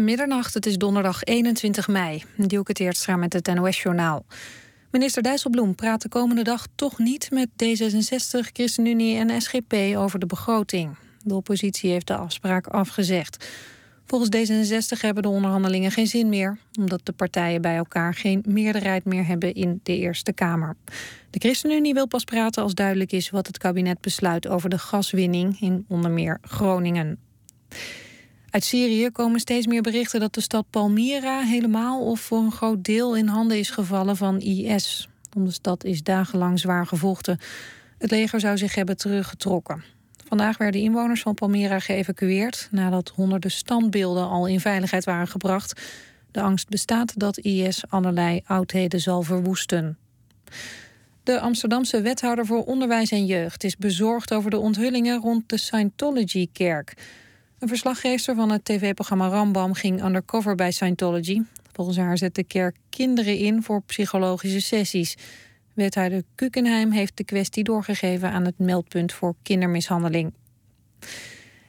Middernacht, het is donderdag 21 mei. Dielke Teertstra met het NOS-journaal. Minister Dijsselbloem praat de komende dag toch niet met D66, ChristenUnie en SGP over de begroting. De oppositie heeft de afspraak afgezegd. Volgens D66 hebben de onderhandelingen geen zin meer, omdat de partijen bij elkaar geen meerderheid meer hebben in de Eerste Kamer. De ChristenUnie wil pas praten als duidelijk is wat het kabinet besluit over de gaswinning in onder meer Groningen. Uit Syrië komen steeds meer berichten dat de stad Palmyra helemaal of voor een groot deel in handen is gevallen van IS. Om de stad is dagenlang zwaar gevochten. Het leger zou zich hebben teruggetrokken. Vandaag werden inwoners van Palmyra geëvacueerd nadat honderden standbeelden al in veiligheid waren gebracht. De angst bestaat dat IS allerlei oudheden zal verwoesten. De Amsterdamse wethouder voor onderwijs en jeugd is bezorgd over de onthullingen rond de Scientology-kerk. Een verslaggever van het tv-programma Rambam ging undercover bij Scientology. Volgens haar zet de kerk kinderen in voor psychologische sessies. Wethouder Kukenheim heeft de kwestie doorgegeven aan het meldpunt voor kindermishandeling.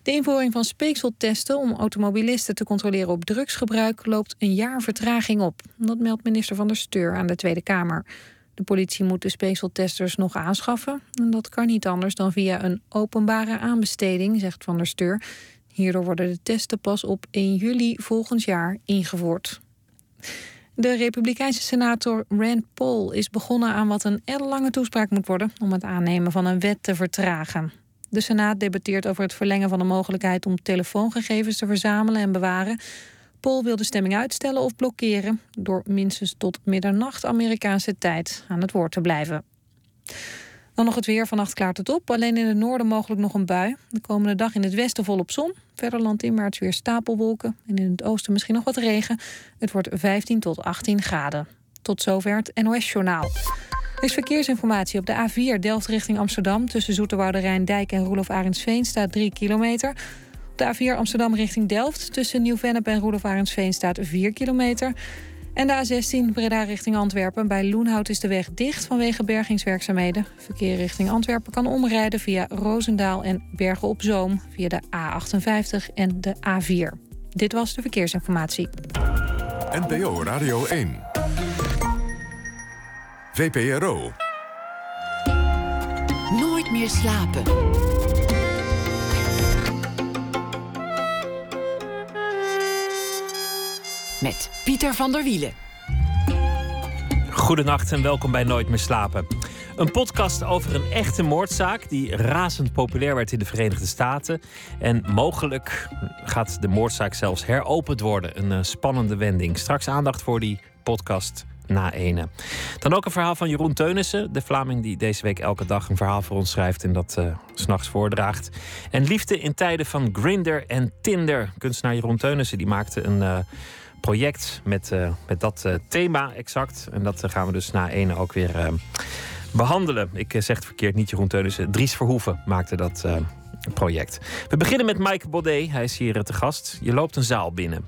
De invoering van speekseltesten om automobilisten te controleren op drugsgebruik loopt een jaar vertraging op. Dat meldt minister van der Steur aan de Tweede Kamer. De politie moet de speekseltesters nog aanschaffen. En dat kan niet anders dan via een openbare aanbesteding, zegt van der Steur. Hierdoor worden de testen pas op 1 juli volgend jaar ingevoerd. De Republikeinse senator Rand Paul is begonnen aan wat een ellenlange toespraak moet worden om het aannemen van een wet te vertragen. De Senaat debatteert over het verlengen van de mogelijkheid om telefoongegevens te verzamelen en bewaren. Paul wil de stemming uitstellen of blokkeren door minstens tot middernacht Amerikaanse tijd aan het woord te blijven. Dan nog het weer. Vannacht klaart het op. Alleen in het noorden mogelijk nog een bui. De komende dag in het westen volop zon. Verder landinwaarts weer stapelwolken. En in het oosten misschien nog wat regen. Het wordt 15 tot 18 graden. Tot zover het NOS-journaal. Er is verkeersinformatie op de A4 Delft richting Amsterdam... tussen Zoeterwoude Rijndijk en Roelof Arendsveen staat 3 kilometer. Op de A4 Amsterdam richting Delft... tussen Nieuw-Vennep en Roelof Arendsveen staat 4 kilometer... En de A16 Breda richting Antwerpen. Bij Loenhout is de weg dicht vanwege bergingswerkzaamheden. Verkeer richting Antwerpen kan omrijden via Roosendaal en Bergen op Zoom... via de A58 en de A4. Dit was de verkeersinformatie. NPO Radio 1. VPRO. Nooit meer slapen. Met Pieter van der Wielen. Goedenacht en welkom bij Nooit meer slapen. Een podcast over een echte moordzaak die razend populair werd in de Verenigde Staten. En mogelijk gaat de moordzaak zelfs heropend worden. Een uh, spannende wending. Straks aandacht voor die podcast na ene. Dan ook een verhaal van Jeroen Teunissen, de Vlaming die deze week elke dag een verhaal voor ons schrijft en dat uh, s'nachts voordraagt. En liefde in tijden van Grinder en Tinder. Kunstenaar Jeroen Teunissen die maakte een. Uh, project met, uh, met dat uh, thema exact. En dat uh, gaan we dus na ene ook weer behandelen. Ik zeg het verkeerd, niet Jeroen Teunissen. Dries Verhoeven maakte dat project. We beginnen met Mike Baudet. Hij is hier te gast. Je loopt een zaal binnen.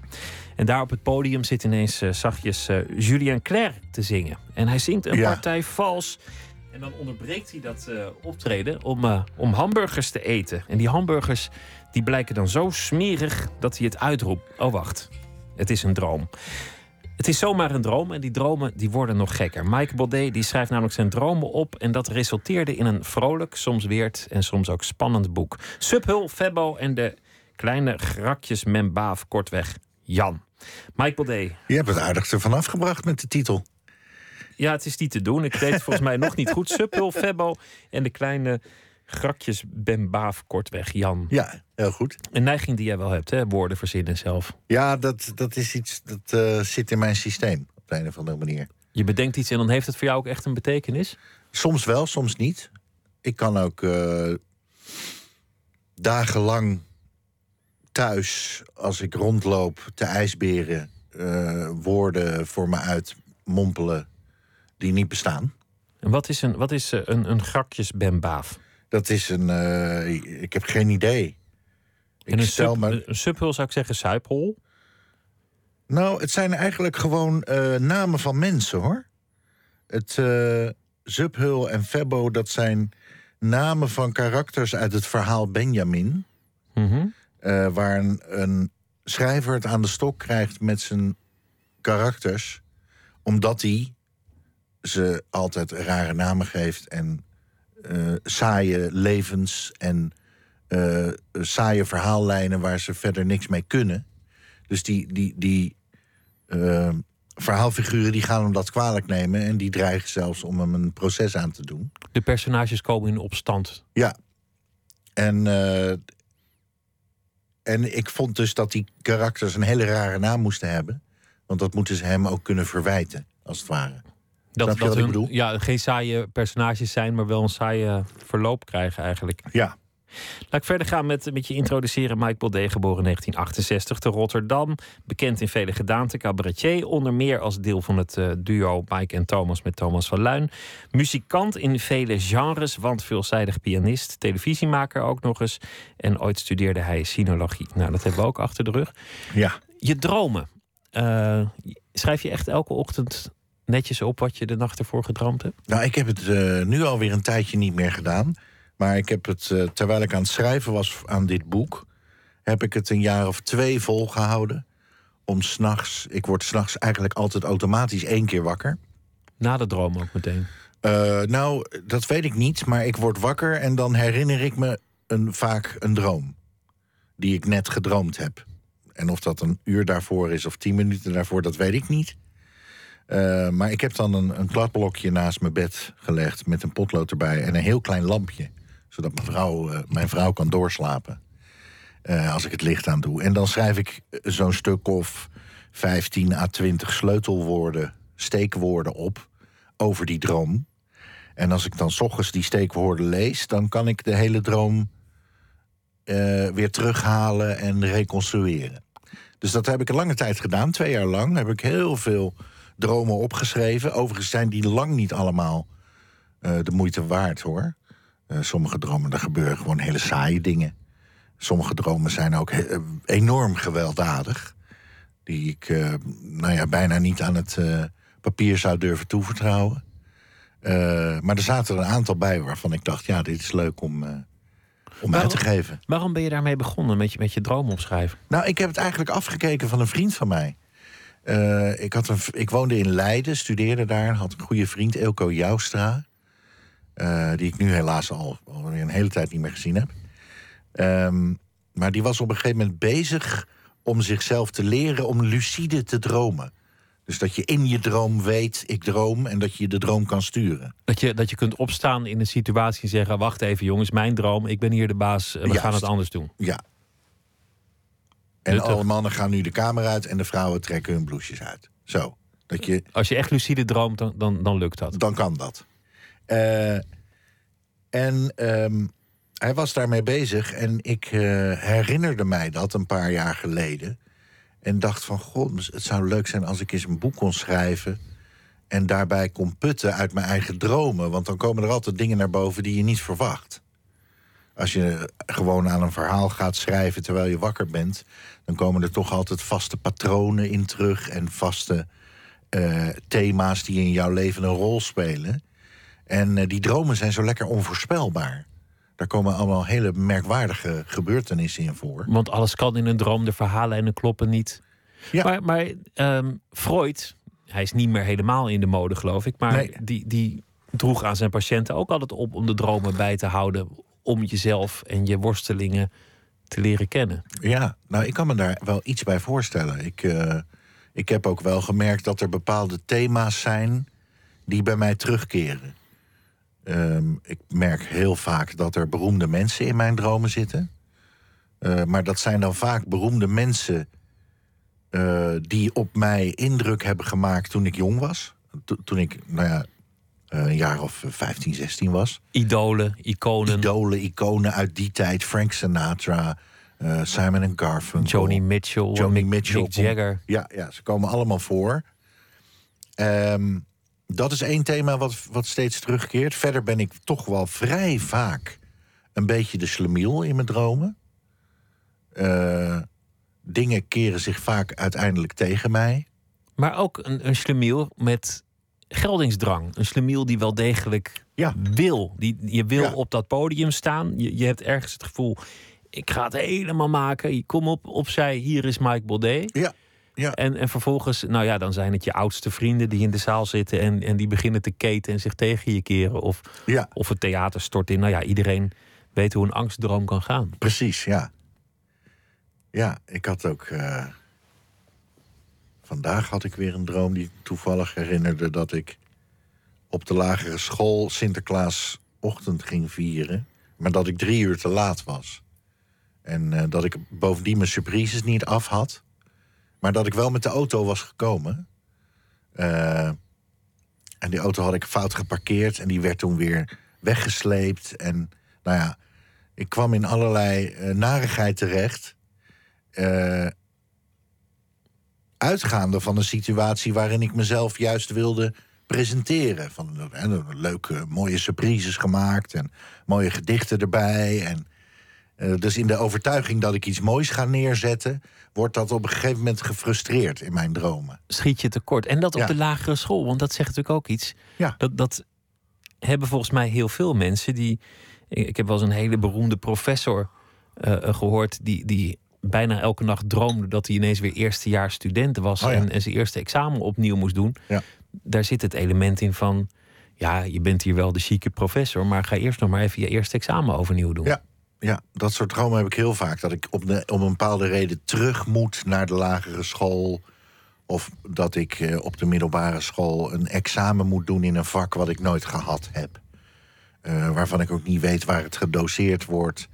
En daar op het podium zit ineens zachtjes Julien Clerc te zingen. En hij zingt een ja. partij vals. En dan onderbreekt hij dat optreden om, om hamburgers te eten. En die hamburgers die blijken dan zo smerig dat hij het uitroept. Oh, wacht. Het is een droom. Het is zomaar een droom en die dromen die worden nog gekker. Mike Baudet die schrijft namelijk zijn dromen op... en dat resulteerde in een vrolijk, soms weerd en soms ook spannend boek. Subhul, Febbo en de kleine grakjes Membaaf, kortweg Jan. Mike Baudet. Je hebt het aardigste vanaf gebracht met de titel. Ja, het is niet te doen. Ik deed het volgens mij nog niet goed. Subhul, Febbo en de kleine Grakjes Ben Baaf, kortweg Jan. Ja, heel goed. Een neiging die jij wel hebt, hè? woorden verzinnen zelf. Ja, dat, dat is iets dat uh, zit in mijn systeem op de een of andere manier. Je bedenkt iets en dan heeft het voor jou ook echt een betekenis? Soms wel, soms niet. Ik kan ook uh, dagenlang thuis, als ik rondloop, te ijsberen, uh, woorden voor me uit mompelen die niet bestaan. En wat is een, wat is een, een grakjes Ben Baaf? Dat is een. Uh, ik heb geen idee. En een, sub, maar... een subhul zou ik zeggen suiphol? Nou, het zijn eigenlijk gewoon uh, namen van mensen hoor. Het uh, Subhul en Febbo, dat zijn namen van karakters uit het verhaal Benjamin. Mm -hmm. waar een, een, schrijver het aan de stok krijgt met zijn karakters, omdat hij ze altijd rare namen geeft en saaie levens en uh, saaie verhaallijnen waar ze verder niks mee kunnen. Dus die, die, die uh, verhaalfiguren die gaan hem dat kwalijk nemen en die dreigen zelfs om hem een proces aan te doen. De personages komen in opstand. Ja. En, en ik vond dus dat die karakters een hele rare naam moesten hebben. Want dat moeten ze hem ook kunnen verwijten, als het ware. Dat, dat hun, ja, geen saaie personages zijn, maar wel een saaie verloop krijgen eigenlijk. Ja. Laat ik verder gaan met, met je introduceren. Mike Baudet, geboren in 1968 te Rotterdam. Bekend in vele gedaanten, cabaretier. Onder meer als deel van het uh, duo Mike en Thomas met Thomas van Luin. Muzikant in vele genres, want veelzijdig pianist. Televisiemaker ook nog eens. En ooit studeerde hij sinologie. Nou, dat hebben we ook achter de rug. Ja. Je dromen. Uh, schrijf je echt elke ochtend netjes op wat je de nacht ervoor gedroomd hebt? Nou, ik heb het uh, nu alweer een tijdje niet meer gedaan. Maar ik heb het, uh, terwijl ik aan het schrijven was aan dit boek, heb ik het een jaar of twee volgehouden. Om s'nachts, ik word s'nachts eigenlijk altijd automatisch één keer wakker. Na de droom ook meteen? Uh, nou, dat weet ik niet, maar ik word wakker en dan herinner ik me een, vaak een droom. Die ik net gedroomd heb. En of dat een uur daarvoor is of tien minuten daarvoor, dat weet ik niet. Uh, maar ik heb dan een, een kladblokje naast mijn bed gelegd met een potlood erbij en een heel klein lampje. Zodat mijn vrouw, uh, mijn vrouw kan doorslapen. Uh, als ik het licht aan doe. En dan schrijf ik zo'n stuk of 15 à 20 sleutelwoorden, steekwoorden op over die droom. En als ik dan s ochtends die steekwoorden lees, dan kan ik de hele droom weer terughalen en reconstrueren. Dus dat heb ik een lange tijd gedaan, twee jaar lang. Heb ik heel veel dromen opgeschreven. Overigens zijn die lang niet allemaal uh, de moeite waard hoor. Uh, sommige dromen, er gebeuren gewoon hele saaie dingen. Sommige dromen zijn ook uh, enorm gewelddadig. Die ik nou ja, bijna niet aan het papier zou durven toevertrouwen. maar er zaten er een aantal bij waarvan ik dacht: ja, dit is leuk om, om waarom, uit te geven. Waarom ben je daarmee begonnen met je, met je droom opschrijven? Nou, ik heb het eigenlijk afgekeken van een vriend van mij. Uh, ik, had een, ik woonde in Leiden, studeerde daar. Had een goede vriend, Elko Joustra. Uh, die ik nu helaas al, al een hele tijd niet meer gezien heb. Um, maar die was op een gegeven moment bezig om zichzelf te leren om lucide te dromen. Dus dat je in je droom weet, ik droom, en dat je de droom kan sturen. Dat je, dat je kunt opstaan in een situatie en zeggen: Wacht even, jongens, mijn droom, ik ben hier de baas, we Juist. gaan het anders doen. Ja, en alle mannen gaan nu de kamer uit en de vrouwen trekken hun bloesjes uit. Zo. Dat je, Als je echt lucide droomt, dan, dan, dan lukt dat. Dan kan dat. Uh, en um, hij was daarmee bezig en ik uh, herinnerde mij dat een paar jaar geleden. En dacht van, god, het zou leuk zijn als ik eens een boek kon schrijven... en daarbij kon putten uit mijn eigen dromen. Want dan komen er altijd dingen naar boven die je niet verwacht. Als je gewoon aan een verhaal gaat schrijven terwijl je wakker bent, dan komen er toch altijd vaste patronen in terug en vaste uh, thema's die in jouw leven een rol spelen. En uh, die dromen zijn zo lekker onvoorspelbaar. Daar komen allemaal hele merkwaardige gebeurtenissen in voor. Want alles kan in een droom, de verhalen en kloppen niet. Ja. Maar, maar um, Freud, hij is niet meer helemaal in de mode, geloof ik. Maar nee. die, die droeg aan zijn patiënten ook altijd op om de dromen bij te houden om jezelf en je worstelingen te leren kennen. Ja, nou, ik kan me daar wel iets bij voorstellen. Ik, uh, ik heb ook wel gemerkt dat er bepaalde thema's zijn die bij mij terugkeren. Um, ik merk heel vaak dat er beroemde mensen in mijn dromen zitten. Uh, maar dat zijn dan vaak beroemde mensen uh, die op mij indruk hebben gemaakt toen ik jong was. To toen ik, nou ja, een jaar of 15, 16 was. Idolen, iconen. Idolen, iconen uit die tijd. Frank Sinatra, uh, Simon Garfunkel. Joni Mitchell. Joni Mick, Mitchell. Mick Jagger. Ja, ja, ze komen allemaal voor. Um, dat is één thema wat, wat steeds terugkeert. Verder ben ik toch wel vrij vaak een beetje de slemiel in mijn dromen. Uh, dingen keren zich vaak uiteindelijk tegen mij. Maar ook een, een slemiel met geldingsdrang. Een slemiel die wel degelijk ja. wil. Die, je wil ja. op dat podium staan. Je, je hebt ergens het gevoel, ik ga het helemaal maken. Kom op, opzij, hier is Mike Baudet. Ja, ja. En, en vervolgens, nou ja, dan zijn het je oudste vrienden die in de zaal zitten en, en die beginnen te keten en zich tegen je keren. Of, ja, of het theater stort in. Nou ja, iedereen weet hoe een angstdroom kan gaan. precies, ja. Ja, ik had ook... eh, vandaag had ik weer een droom die toevallig herinnerde... dat ik op de lagere school Sinterklaasochtend ging vieren... maar dat ik drie uur te laat was. En eh, dat ik bovendien mijn surprises niet af had... maar dat ik wel met de auto was gekomen... Eh, en die auto had ik fout geparkeerd en die werd toen weer weggesleept. En nou ja, ik kwam in allerlei eh, narigheid terecht. Uitgaande van een situatie waarin ik mezelf juist wilde presenteren. Van eh, leuke, mooie surprises gemaakt en mooie gedichten erbij. En, eh, dus in de overtuiging dat ik iets moois ga neerzetten, wordt dat op een gegeven moment gefrustreerd in mijn dromen. Schiet je tekort. En dat op Ja. de lagere school, want dat zegt natuurlijk ook iets. Ja. Dat, dat hebben volgens mij heel veel mensen die. Ik heb wel eens een hele beroemde professor eh, gehoord. Die, die bijna elke nacht droomde dat hij ineens weer eerstejaars student was. Oh ja. en, en zijn eerste examen opnieuw moest doen. Ja. Daar zit het element in van. Ja, je bent hier wel de chique professor, maar ga eerst nog maar even je eerste examen overnieuw doen. Ja. Ja, dat soort dromen heb ik heel vaak. Dat ik op de, om een bepaalde reden terug moet naar de lagere school. Of dat ik eh, op de middelbare school een examen moet doen in een vak wat ik nooit gehad heb. Eh, waarvan ik ook niet weet waar het gedoseerd wordt.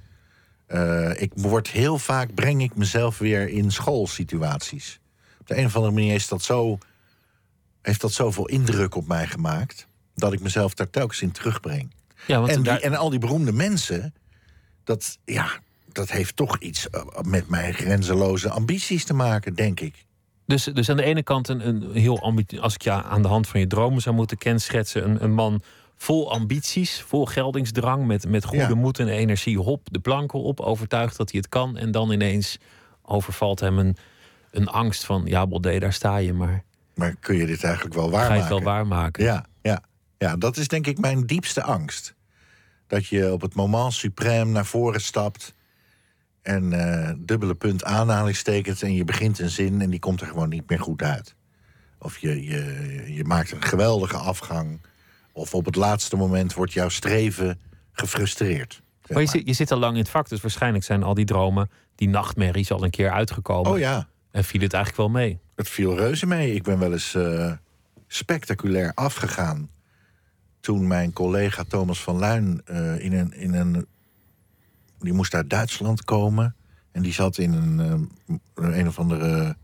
Eh, ik word heel vaak, breng ik mezelf weer in schoolsituaties. Op de een of andere manier is dat zo, heeft dat zoveel indruk op mij gemaakt... dat ik mezelf daar telkens in terugbreng. Ja, want En, die, daar- en al die beroemde mensen, dat, ja, dat heeft toch iets eh, met mijn grenzeloze ambities te maken, denk ik. Dus, dus aan de ene kant een, een heel ambi- als ik je aan de hand van je dromen zou moeten kenschetsen, een, een man vol ambities, vol geldingsdrang, met, met goede Ja. moed en energie, hop de planken op, overtuigd dat hij het kan. En dan ineens overvalt hem een, een angst van, ja, Baudet, daar sta je, maar Maar kun je dit eigenlijk wel ga je het waarmaken? wel waarmaken? Ja, ja, ja, dat is denk ik mijn diepste angst. Dat je op het moment suprême naar voren stapt... en eh, dubbele punt aanhalingstekens en je begint een zin... en die komt er gewoon niet meer goed uit. Of je, je, je maakt een geweldige afgang... of op het laatste moment wordt jouw streven gefrustreerd. zeg Maar je, zit, je zit al lang in het vak, dus waarschijnlijk zijn al die dromen, die nachtmerries al een keer uitgekomen. Oh ja, En viel het eigenlijk wel mee. Het viel reuze mee. Ik ben wel eens eh, spectaculair afgegaan. Toen mijn collega Thomas van Luin eh, in, een, in een. Die moest uit Duitsland komen. En die zat in een, eh, een of andere.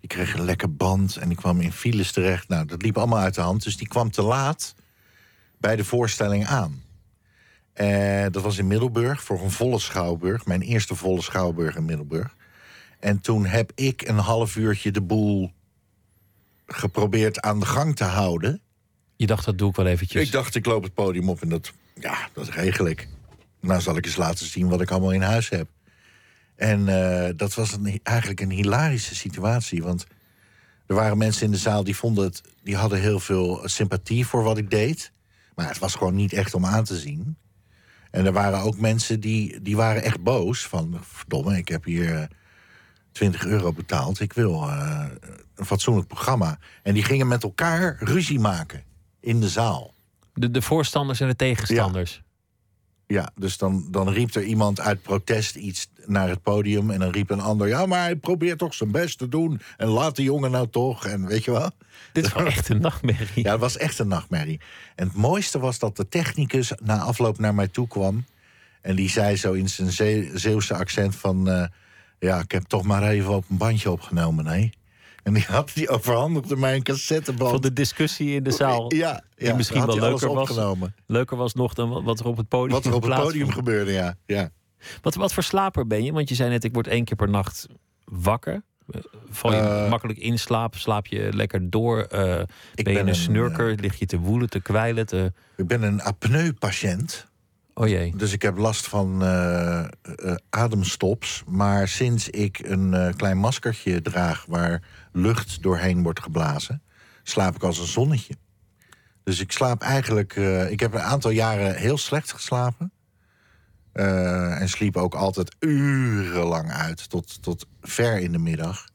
Die kreeg een lekker band en die kwam in files terecht. Nou, dat liep allemaal uit de hand. Dus die kwam te laat bij de voorstelling aan. Eh, dat was in Middelburg voor een volle schouwburg. Mijn eerste volle schouwburg in Middelburg. En toen heb ik een half uurtje de boel geprobeerd aan de gang te houden. Je dacht, dat doe ik wel eventjes. Ik dacht, ik loop het podium op en dat, ja, dat regel ik. Nou zal ik eens laten zien wat ik allemaal in huis heb. En eh, dat was een, eigenlijk een hilarische situatie. Want er waren mensen in de zaal die vonden het... die hadden heel veel sympathie voor wat ik deed. Maar het was gewoon niet echt om aan te zien. En er waren ook mensen die, die waren echt boos. Van, verdomme, ik heb hier eh, 20 euro betaald. Ik wil eh, een fatsoenlijk programma. En die gingen met elkaar ruzie maken in de zaal. De, de voorstanders en de tegenstanders. Ja, dus dan, dan riep er iemand uit protest iets naar het podium. En dan riep een ander: Ja, maar hij probeert toch zijn best te doen. En laat die jongen nou toch. En weet je wel? Dit wel echt een nachtmerrie. Ja, het was echt een nachtmerrie. En het mooiste was dat de technicus na afloop naar mij toe kwam. En die zei zo in zijn Zee- Zeeuwse accent van... eh, ja, ik heb toch maar even op een bandje opgenomen, hè? En die had die overhandigde mij een cassetteband. Van de discussie in de zaal. ja, die ja, misschien had wel leuker was. opgenomen. Leuker was nog dan wat- er op het podium Wat er op het podium gebeurde, ja. ja. Wat, wat voor slaper ben je? Want je zei net, ik word één keer per nacht wakker. Val je Eh. makkelijk in slaap? Slaap je lekker door? Eh, ben je een, een, snurker? Lig je te woelen, te kwijlen? Te... Ik ben een apneu-patiënt. Oh jee. Dus ik heb last van ademstops. Maar sinds ik een klein maskertje draag waar lucht doorheen wordt geblazen, slaap ik als een zonnetje. Dus ik slaap eigenlijk. eh, ik heb een aantal jaren heel slecht geslapen. Eh, en sliep ook altijd urenlang uit, tot, tot ver in de middag.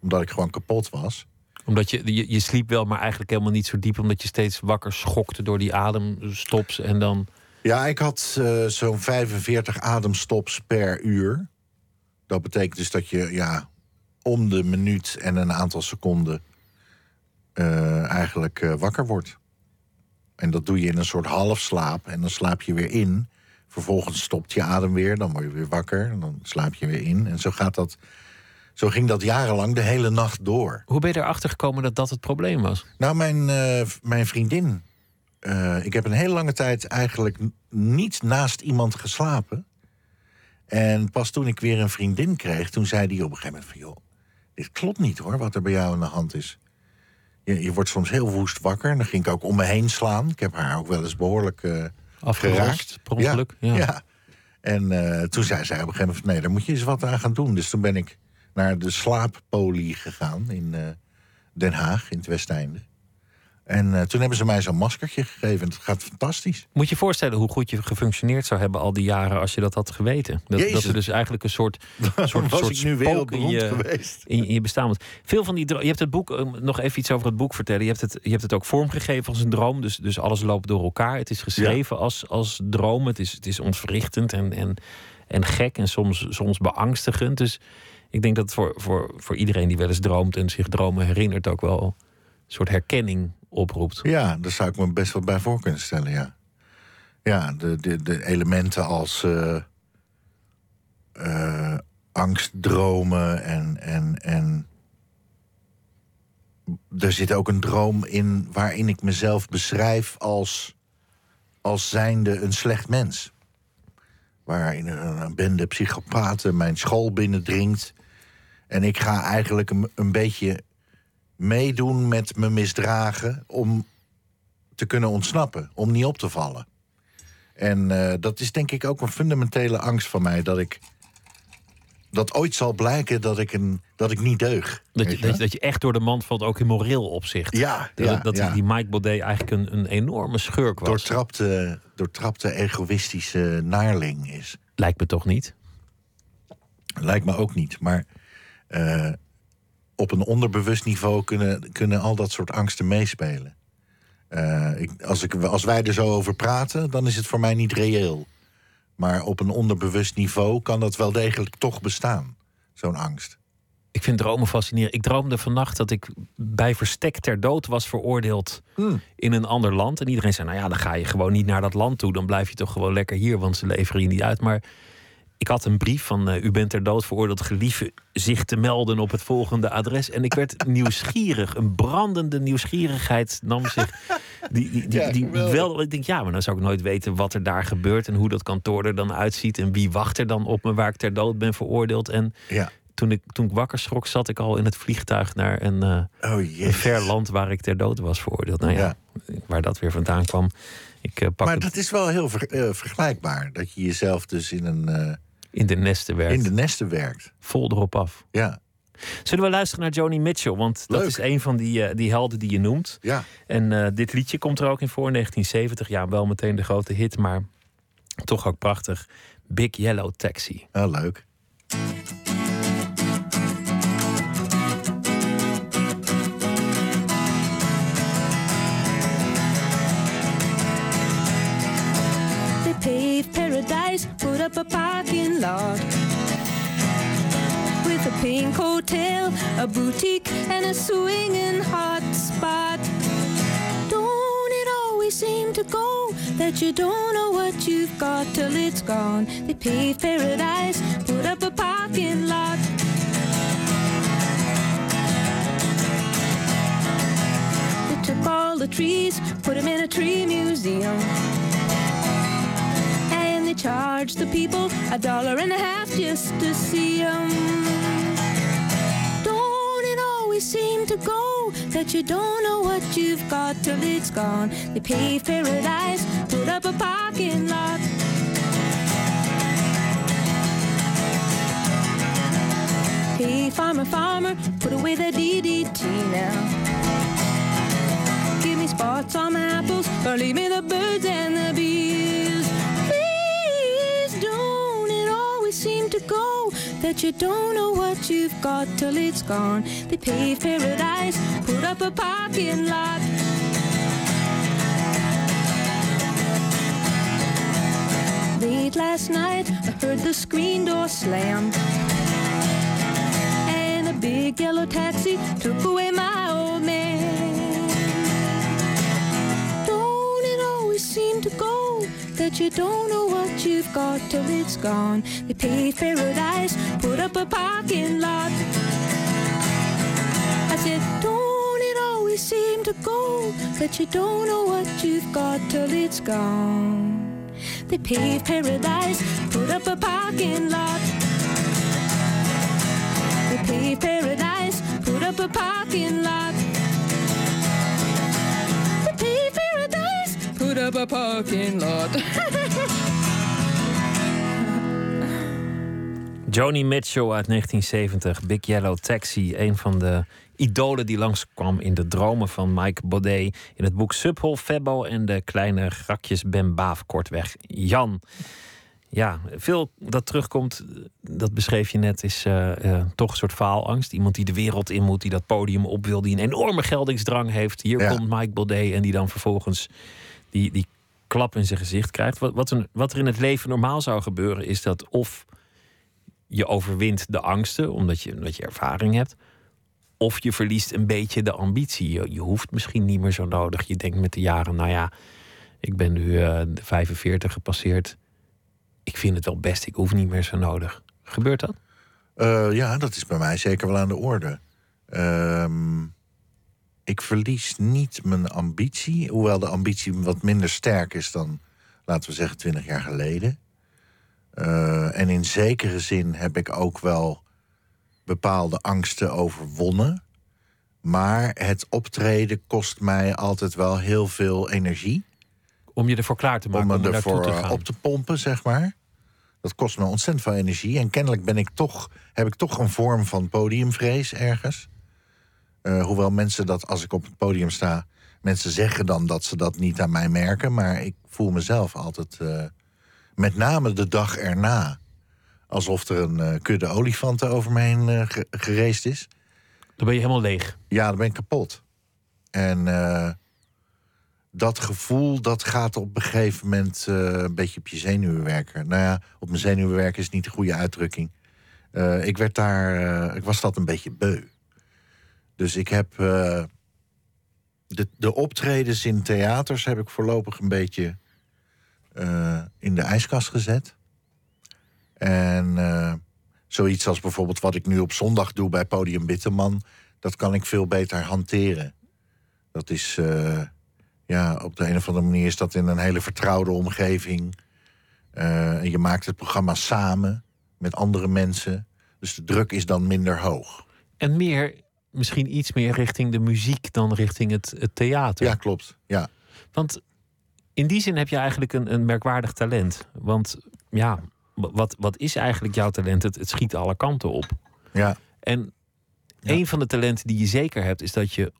Omdat ik gewoon kapot was. Omdat je, je, je sliep wel, maar eigenlijk helemaal niet zo diep. Omdat je steeds wakker schokte door die ademstops. En dan. Ja, ik had eh, zo'n 45 ademstops per uur. Dat betekent dus dat je ja, om de minuut en een aantal seconden eh, eigenlijk eh, wakker wordt. En dat doe je in een soort halfslaap en dan slaap je weer in. Vervolgens stopt je adem weer, dan word je weer wakker en dan slaap je weer in. En zo gaat dat. Zo ging dat jarenlang de hele nacht door. Hoe ben je erachter gekomen dat dat het probleem was? Nou, mijn, eh, mijn vriendin. ik heb een hele lange tijd eigenlijk niet naast iemand geslapen. En pas toen ik weer een vriendin kreeg, toen zei die op een gegeven moment van... joh, dit klopt niet hoor, wat er bij jou aan de hand is. Je, je wordt soms heel woest wakker. En dan ging ik ook om me heen slaan. Ik heb haar ook wel eens behoorlijk eh, Afgerost, geraakt. per ongeluk? Ja. Ja. ja. En eh, toen zei zij op een gegeven moment... nee, daar moet je eens wat aan gaan doen. Dus toen ben ik naar de slaappolie gegaan in eh, Den Haag, in het Westeinde. En eh, toen hebben ze mij zo'n maskertje gegeven. En het gaat fantastisch. Moet je je voorstellen hoe goed je gefunctioneerd zou hebben al die jaren als je dat had geweten. Dat, Jezus. dat er dus eigenlijk een soort, soort, was soort ik nu in je, geweest. in, in je bestaan was. Veel van die je hebt het boek, eh, nog even iets over het boek vertellen. Je hebt het, je hebt het ook vormgegeven als een droom. Dus, dus alles loopt door elkaar. Het is geschreven als, als droom. Het is, het is ontwrichtend en, en, en gek en soms, soms beangstigend. Dus ik denk dat voor, voor, voor iedereen die wel eens droomt en zich dromen herinnert ook wel een soort herkenning oproept. Ja, daar zou ik me best wel bij voor kunnen stellen, ja. Ja, de, de, de elementen als eh, eh, angstdromen en, en, en... Er zit ook een droom in waarin ik mezelf beschrijf als, als zijnde een slecht mens. Waarin een, een bende psychopaten mijn school binnendringt. En ik ga eigenlijk een, een beetje meedoen met me misdragen om te kunnen ontsnappen, om niet op te vallen. En eh, dat is denk ik ook een fundamentele angst van mij dat ik dat ooit zal blijken dat ik een dat ik niet deug. Dat je, dat, je, dat je echt door de mand valt, ook in moreel opzicht. Ja, Dat, ja, dat ja. die Mike Baudet eigenlijk een, een enorme schurk was. doortrapte, doortrapte egoïstische naarling is. Lijkt me toch niet? Lijkt me ook niet. Maar eh, op een onderbewust niveau kunnen, kunnen al dat soort angsten meespelen. Eh, ik, als, ik, als wij er zo over praten, dan is het voor mij niet reëel. Maar op een onderbewust niveau kan dat wel degelijk toch bestaan, zo'n angst. Ik vind dromen fascinerend. Ik droomde vannacht dat ik bij verstek ter dood was veroordeeld Hmm. in een ander land. En iedereen zei, nou ja, dan ga je gewoon niet naar dat land toe. Dan blijf je toch gewoon lekker hier, want ze leveren je niet uit. Maar ik had een brief van, eh, u bent ter dood veroordeeld. Gelieve zich te melden op het volgende adres. En ik werd nieuwsgierig. Een brandende nieuwsgierigheid nam zich... Die, die, die, Ja, die geweldig. wel, ik denk, ja, maar dan zou ik nooit weten wat er daar gebeurt... en hoe dat kantoor er dan uitziet... en wie wacht er dan op me waar ik ter dood ben veroordeeld. En Ja. toen ik, toen ik wakker schrok, zat ik al in het vliegtuig naar een, eh, Oh een ver land waar ik ter dood was veroordeeld. Nou ja, waar dat weer vandaan kwam. Ik eh, pak Maar het dat is wel heel ver- vergelijkbaar. Dat je jezelf dus in, een, in de nesten werkt. in de nesten werkt. Vol erop af. Ja, Zullen we luisteren naar Joni Mitchell? Want dat is een van die, eh, die helden die je noemt. ja. En eh, dit liedje komt er ook in voor, 1970. Ja, wel meteen de grote hit, maar toch ook prachtig. Big Yellow Taxi. Oh, leuk. Lot with a pink hotel, a boutique, and a swinging hot spot. Don't it always seem to go that you don't know what you've got till it's gone? They paved paradise, put up a parking lot. They took all the trees, put them in a tree museum. Charge the people a dollar and a half just to see them. Don't it always seem to go that you don't know what you've got till it's gone? They pave paradise, put up a parking lot. Hey, farmer, farmer, put away the DDT now. Give me spots on apples, or leave me the birds and the bees. To go that you don't know what you've got till it's gone. They paved paradise, put up a parking lot. Late last night, I heard the screen door slam. And a big yellow taxi took away my that you don't know what you've got till it's gone? They paved paradise, put up a parking lot. I said, don't it always seem to go that you don't know what you've got till it's gone? They paved paradise, put up a parking lot. They paved paradise, put up a parking lot. Put up a parking lot. Joni Mitchell uit 1970, Big Yellow Taxi. Een van de idolen die langskwam in de dromen van Mike Baudet. In het boek Subhol, Febbo en de kleine grakjes Ben Baaf, kortweg Jan. Ja, veel dat terugkomt, dat beschreef je net, is eh, eh, toch een soort faalangst. Iemand die de wereld in moet, die dat podium op wil, die een enorme geldingsdrang heeft. Hier Ja. komt Mike Baudet en die dan vervolgens die, die klap in zijn gezicht krijgt. Wat, wat, wat er in het leven normaal zou gebeuren, is dat of je overwint de angsten, omdat je, omdat je ervaring hebt. Of je verliest een beetje de ambitie. Je, je hoeft misschien niet meer zo nodig. Je denkt met de jaren, nou ja, ik ben nu eh, de 45 gepasseerd. Ik vind het wel best, ik hoef niet meer zo nodig. Gebeurt dat? Eh, ja, dat is bij mij zeker wel aan de orde. Ehm, ik verlies niet mijn ambitie, hoewel de ambitie wat minder sterk is dan, laten we zeggen, twintig jaar geleden. Eh, en in zekere zin heb ik ook wel bepaalde angsten overwonnen. Maar het optreden kost mij altijd wel heel veel energie. Om je ervoor klaar te maken, om om, me er ervoor te eh, gaan. op te pompen, zeg maar. Dat kost me ontzettend veel energie. En kennelijk ben ik toch, heb ik toch een vorm van podiumvrees ergens. Eh, hoewel mensen dat, als ik op het podium sta... mensen zeggen dan dat ze dat niet aan mij merken... maar ik voel mezelf altijd, eh, met name de dag erna... alsof er een eh, kudde olifanten over me heen ge- gereest is. Dan ben je helemaal leeg. Ja, dan ben ik kapot. En dat gevoel, dat gaat op een gegeven moment een beetje op je zenuwen werken. Nou ja, op mijn zenuwen werken is niet de goede uitdrukking. Ik werd daar, ik was dat een beetje beu. Dus ik heb eh, de, de optredens in theaters heb ik voorlopig een beetje eh, in de ijskast gezet. En eh, zoiets als bijvoorbeeld wat ik nu op zondag doe bij Podium Bitterman, dat kan ik veel beter hanteren. Dat is, ja, op de een of andere manier is dat in een hele vertrouwde omgeving. Je maakt het programma samen met andere mensen. Dus de druk is dan minder hoog. En meer, misschien iets meer richting de muziek dan richting het, het theater. Ja, klopt. Ja. Want in die zin heb je eigenlijk een, een merkwaardig talent. Want ja, wat, wat is eigenlijk jouw talent? Het, het schiet alle kanten op. Ja. En Ja. een van de talenten die je zeker hebt, is dat je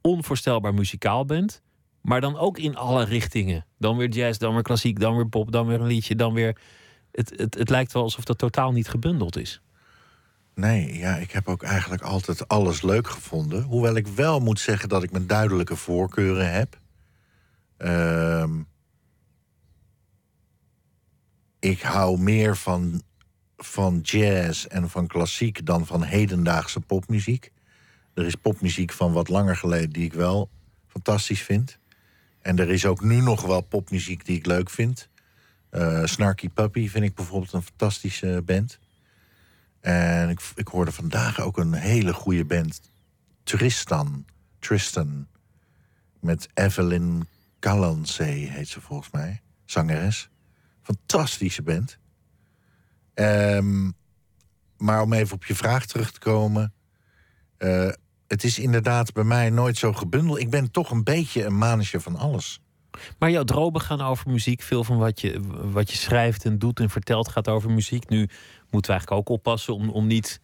onvoorstelbaar muzikaal bent. Maar dan ook in alle richtingen. Dan weer jazz, dan weer klassiek, dan weer pop, dan weer een liedje, dan weer. Het, het, het lijkt wel alsof dat totaal niet gebundeld is. Nee, ja, ik heb ook eigenlijk altijd alles leuk gevonden. Hoewel ik wel moet zeggen dat ik mijn duidelijke voorkeuren heb. Ehm, ik hou meer van, van jazz en van klassiek dan van hedendaagse popmuziek. Er is popmuziek van wat langer geleden die ik wel fantastisch vind. En er is ook nu nog wel popmuziek die ik leuk vind. Eh, Snarky Puppy vind ik bijvoorbeeld een fantastische band. En ik, ik hoorde vandaag ook een hele goede band. Tristan. Tristan. Met Evelyn Calancey heet ze volgens mij. Zangeres. Fantastische band. Ehm, maar om even op je vraag terug te komen. eh, het is inderdaad bij mij nooit zo gebundeld. Ik ben toch een beetje een mannetje van alles. Maar jouw dromen gaan over muziek. Veel van wat je, wat je schrijft en doet en vertelt gaat over muziek. Nu moeten we eigenlijk ook oppassen om, om niet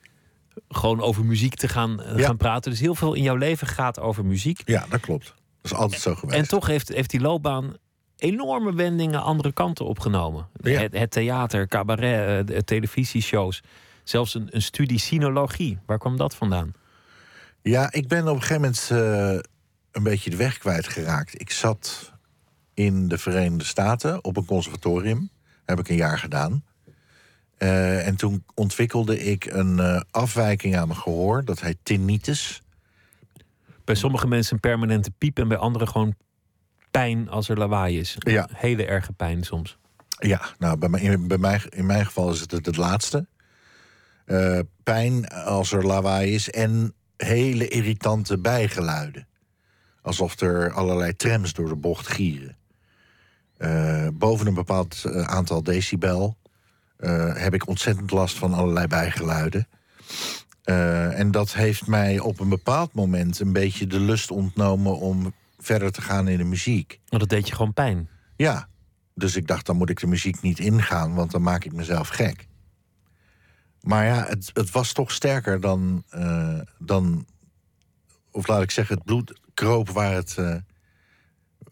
gewoon over muziek te gaan, eh, Ja. gaan praten. Dus heel veel in jouw leven gaat over muziek. Ja, dat klopt. Dat is altijd zo geweest. En toch heeft, heeft die loopbaan enorme wendingen andere kanten opgenomen. Ja. Het, het theater, cabaret, eh, de televisieshows. Zelfs een, een studie sinologie. Waar kwam dat vandaan? Ja, ik ben op een gegeven moment eh, een beetje de weg kwijtgeraakt. Ik zat in de Verenigde Staten op een conservatorium. Heb ik een jaar gedaan. Eh, en toen ontwikkelde ik een eh, afwijking aan mijn gehoor. Dat heet tinnitus. Bij sommige mensen een permanente piep en bij anderen gewoon pijn als er lawaai is. Ja. Hele erge pijn soms. Ja, nou, bij mij, in, bij mij, in mijn geval is het het, het laatste. Eh, pijn als er lawaai is en hele irritante bijgeluiden. Alsof er allerlei trams door de bocht gieren. Boven een bepaald aantal decibel eh, heb ik ontzettend last van allerlei bijgeluiden. Eh, en dat heeft mij op een bepaald moment een beetje de lust ontnomen om verder te gaan in de muziek. Want dat deed je gewoon pijn. Ja, dus ik dacht, dan moet ik de muziek niet ingaan, want dan maak ik mezelf gek. Maar ja, het, het was toch sterker dan, eh, dan. Of laat ik zeggen, het bloed kroop waar het.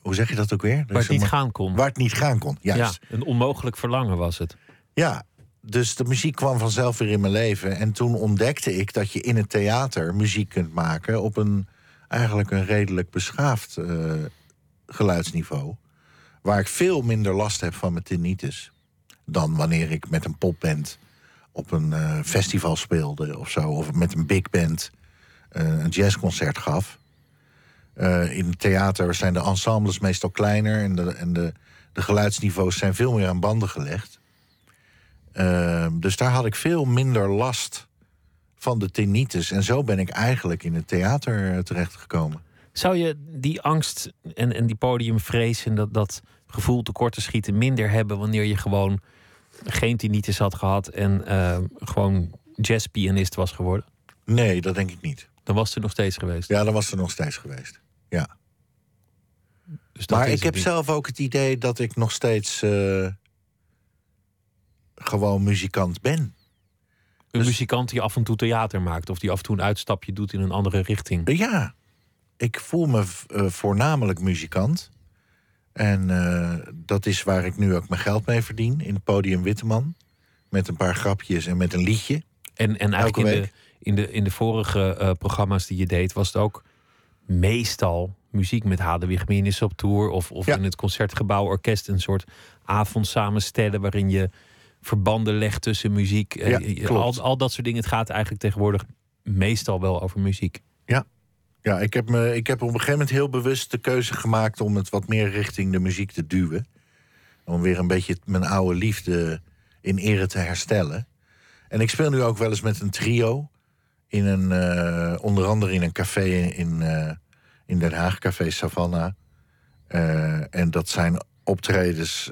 hoe zeg je dat ook weer? Waar het niet gaan kon. Waar het niet gaan kon, Ja, juist. een onmogelijk verlangen was het. Ja, dus de muziek kwam vanzelf weer in mijn leven. En toen ontdekte ik dat je in het theater muziek kunt maken op een eigenlijk een redelijk beschaafd eh, geluidsniveau. Waar ik veel minder last heb van mijn tinnitus. Dan wanneer ik met een popband op een eh, festival speelde of zo. Of met een big band eh, een jazzconcert gaf. In het theater zijn de ensembles meestal kleiner en, de, en de, de geluidsniveaus zijn veel meer aan banden gelegd. Ehm, dus daar had ik veel minder last van de tinnitus. En zo ben ik eigenlijk in het theater eh, terechtgekomen. Zou je die angst en, en die podiumvrees en dat, dat gevoel tekort te schieten minder hebben wanneer je gewoon geen tinnitus had gehad en eh, gewoon jazzpianist was geworden? Nee, dat denk ik niet. Dan was er nog steeds geweest. Ja, dan was er nog steeds geweest. Ja. Dus Maar ik heb niet. zelf ook het idee dat ik nog steeds eh, gewoon muzikant ben. een dus- muzikant die af en toe theater maakt of die af en toe een uitstapje doet in een andere richting. Ja, ik voel me eh, voornamelijk muzikant. En eh, dat is waar ik nu ook mijn geld mee verdien. In het podium Witteman. Met een paar grapjes en met een liedje. En, en eigenlijk in de, in, de, in de vorige eh, programma's die je deed, was het ook meestal muziek met Hadewig Minus op tour. Of, of Ja. in het concertgebouw orkest een soort avond samenstellen waarin je verbanden legt tussen muziek. Eh, Ja, al, al dat soort dingen. Het gaat eigenlijk tegenwoordig meestal wel over muziek. Ja, ik heb, me, ik heb op een gegeven moment heel bewust de keuze gemaakt om het wat meer richting de muziek te duwen. Om weer een beetje mijn oude liefde in ere te herstellen. En ik speel nu ook wel eens met een trio. In een, eh, onder andere in een café in, eh, in Den Haag, Café Savannah. En dat zijn optredens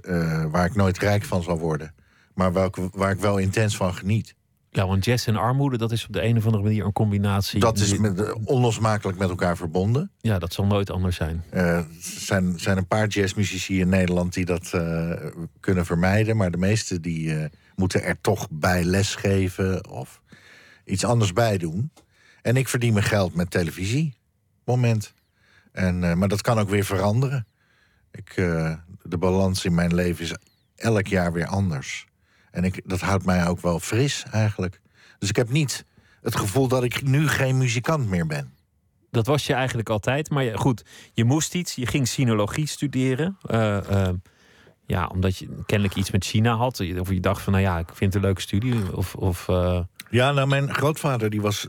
waar ik nooit rijk van zal worden. Maar waar ik, waar ik wel intens van geniet. Ja, want jazz en armoede, dat is op de een of andere manier een combinatie. Dat is met, eh, onlosmakelijk met elkaar verbonden. Ja, dat zal nooit anders zijn. Eh, Er zijn, zijn een paar jazzmuzici in Nederland die dat eh, kunnen vermijden. Maar de meesten die eh, moeten er toch bij lesgeven of iets anders bij doen. En ik verdien mijn geld met televisie. Moment. En, eh, maar dat kan ook weer veranderen. Ik, eh, de balans in mijn leven is elk jaar weer anders. En ik, dat houdt mij ook wel fris eigenlijk. Dus ik heb niet het gevoel dat ik nu geen muzikant meer ben. Dat was je eigenlijk altijd. Maar goed, je moest iets. Je ging sinologie studeren. Eh, eh, ja, omdat je kennelijk iets met China had. Of je dacht van, nou ja, ik vind het een leuke studie. Of, of eh, Ja, nou, mijn grootvader die was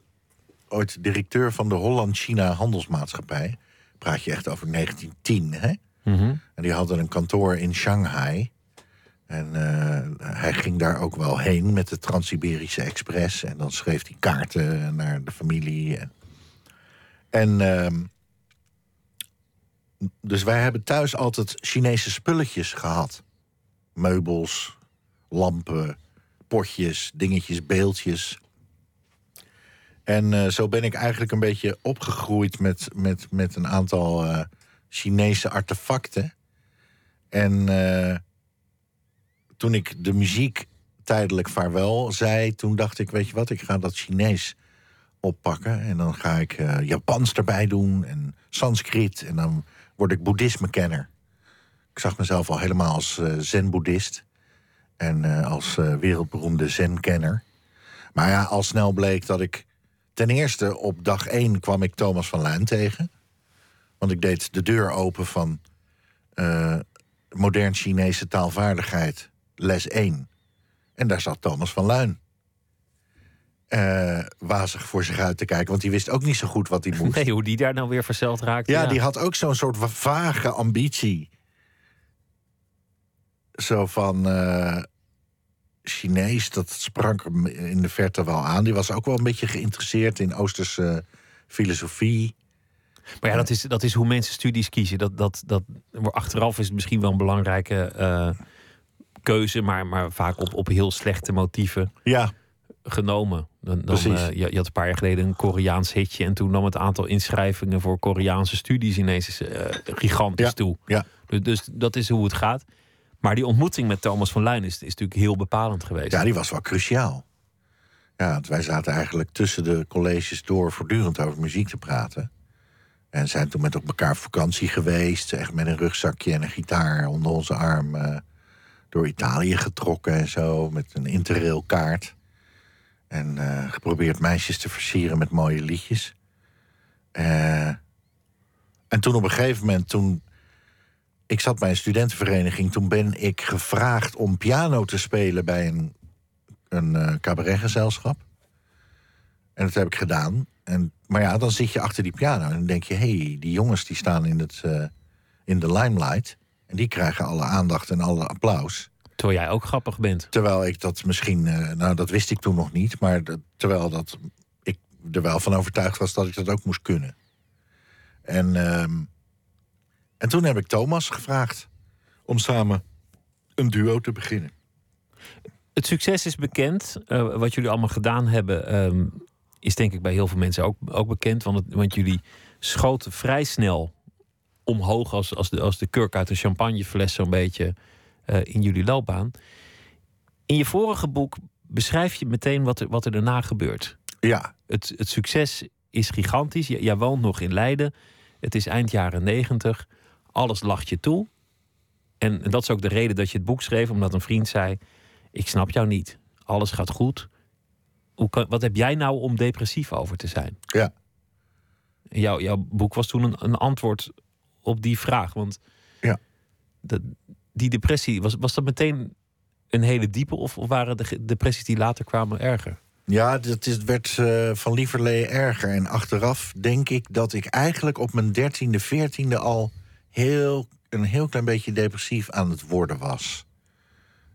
ooit directeur van de Holland-China Handelsmaatschappij. Praat je echt over 1910, hè? mhm. En die hadden een kantoor in Shanghai. En eh, hij ging daar ook wel heen met de Trans-Siberische Express. En dan schreef hij kaarten naar de familie. En, ehm, dus wij hebben thuis altijd Chinese spulletjes gehad. Meubels, lampen, potjes, dingetjes, beeldjes. En eh, zo ben ik eigenlijk een beetje opgegroeid met, met, met een aantal eh, Chinese artefacten. En toen ik de muziek tijdelijk vaarwel zei, toen dacht ik, weet je wat, ik ga dat Chinees oppakken. En dan ga ik eh, Japans erbij doen en Sanskriet. En dan word ik boeddhisme-kenner. ik zag mezelf al helemaal als eh, zen-boeddhist. En eh, als wereldberoemde zen-kenner. Maar ja, al snel bleek dat ik... Ten eerste, op dag één kwam ik Thomas van Luijn tegen. Want ik deed de deur open van modern Chinese taalvaardigheid, les 1. En daar zat Thomas van Luijn. eh, wazig voor zich uit te kijken, want die wist ook niet zo goed wat hij moest. Nee, hoe die daar nou weer verzeld raakte. Ja, die had ook zo'n soort vage ambitie. Zo van eh, Chinees, dat sprak hem in de verte wel aan. Die was ook wel een beetje geïnteresseerd in Oosterse filosofie. Maar ja, dat is, dat is hoe mensen studies kiezen. Dat, dat, dat, achteraf is het misschien wel een belangrijke eh, keuze, maar, maar vaak op, op heel slechte motieven Ja, genomen. Dan, dan, Precies. eh, je, je had een paar jaar geleden een Koreaans hitje. En toen nam het aantal inschrijvingen voor Koreaanse studies ineens eh, gigantisch Ja, toe. ja. Dus, dus dat is hoe het gaat. Maar die ontmoeting met Thomas van Luijn is, is natuurlijk heel bepalend geweest. ja, die was wel cruciaal. Ja, wij zaten eigenlijk tussen de colleges door voortdurend over muziek te praten. En zijn toen met elkaar op vakantie geweest. Echt met een rugzakje en een gitaar onder onze arm. Door Italië getrokken en zo. Met een interrailkaart. En eh, geprobeerd meisjes te versieren met mooie liedjes. Eh, en toen op een gegeven moment, toen ik zat bij een studentenvereniging, toen ben ik gevraagd om piano te spelen bij een, een eh, cabaretgezelschap. En dat heb ik gedaan. En, maar ja, dan zit je achter die piano en dan denk je: hé, hey, die jongens die staan in, het, in de limelight. En die krijgen alle aandacht en alle applaus. Terwijl jij ook grappig bent. Terwijl ik dat misschien, eh, nou dat wist ik toen nog niet, maar dat- terwijl dat ik er wel van overtuigd was dat ik dat ook moest kunnen. En, ehm, en toen heb ik Thomas gevraagd om samen een duo te beginnen. Het succes is bekend. Eh, wat jullie allemaal gedaan hebben, ehm, is denk ik bij heel veel mensen ook, ook bekend. Want, het- want jullie schoten vrij snel omhoog als, als, de, als de kurk uit een champagnefles zo'n beetje eh, in jullie loopbaan. In je vorige boek beschrijf je meteen wat er, wat er daarna gebeurt. Ja, Het, het succes is gigantisch. J- jij woont nog in Leiden. Het is eind jaren negentig. Alles lacht je toe. En, en dat is ook de reden dat je het boek schreef, omdat een vriend zei: Ik snap jou niet. Alles gaat goed. Hoe kan, wat heb jij nou om depressief over te zijn? ja. Jouw, jouw boek was toen een, een antwoord op die vraag. Want Ja. dat, die depressie, was, was dat meteen een hele diepe, of, of waren de depressies die later kwamen erger? Ja, het is, werd eh, van lieverlee erger. En achteraf denk ik dat ik eigenlijk op mijn dertiende, veertiende al heel, een heel klein beetje depressief aan het worden was.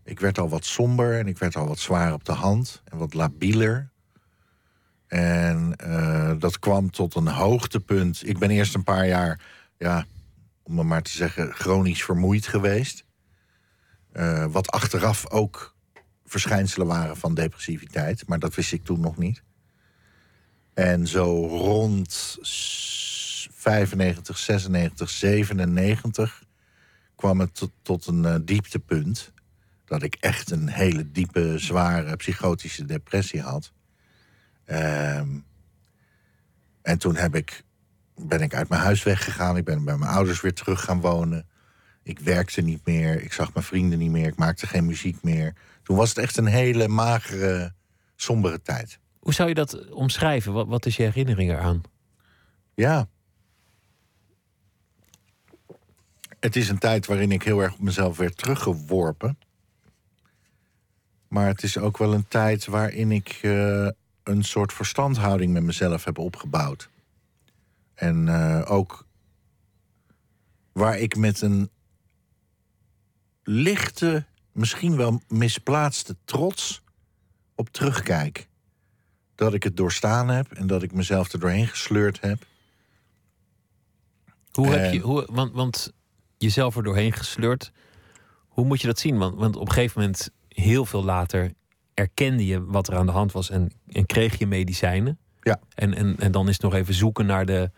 Ik werd al wat somber en ik werd al wat zwaar op de hand en wat labieler. En eh, dat kwam tot een hoogtepunt. Ik ben eerst een paar jaar, ja, om het maar te zeggen, chronisch vermoeid geweest. Eh, wat achteraf ook verschijnselen waren van depressiviteit. Maar dat wist ik toen nog niet. En zo rond s- 95, 96, 97 kwam het tot, tot een eh, dieptepunt. Dat ik echt een hele diepe, zware psychotische depressie had. Ehm, en toen heb ik, ben ik uit mijn huis weggegaan. Ik ben bij mijn ouders weer terug gaan wonen. Ik werkte niet meer. Ik zag mijn vrienden niet meer. Ik maakte geen muziek meer. Toen was het echt een hele magere, sombere tijd. Hoe zou je dat omschrijven? Wat, wat is je herinnering eraan? Ja. Het is een tijd waarin ik heel erg op mezelf werd teruggeworpen. Maar het is ook wel een tijd waarin ik eh, een soort verstandhouding met mezelf heb opgebouwd. En eh, ook waar ik met een lichte, misschien wel misplaatste trots op terugkijk. Dat ik het doorstaan heb en dat ik mezelf er doorheen gesleurd heb. Hoe heb je, hoe, want, want jezelf er doorheen gesleurd. Hoe moet je dat zien? Want, want op een gegeven moment, heel veel later, erkende je wat er aan de hand was en, en kreeg je medicijnen. Ja. En, en, en dan is het nog even zoeken naar de,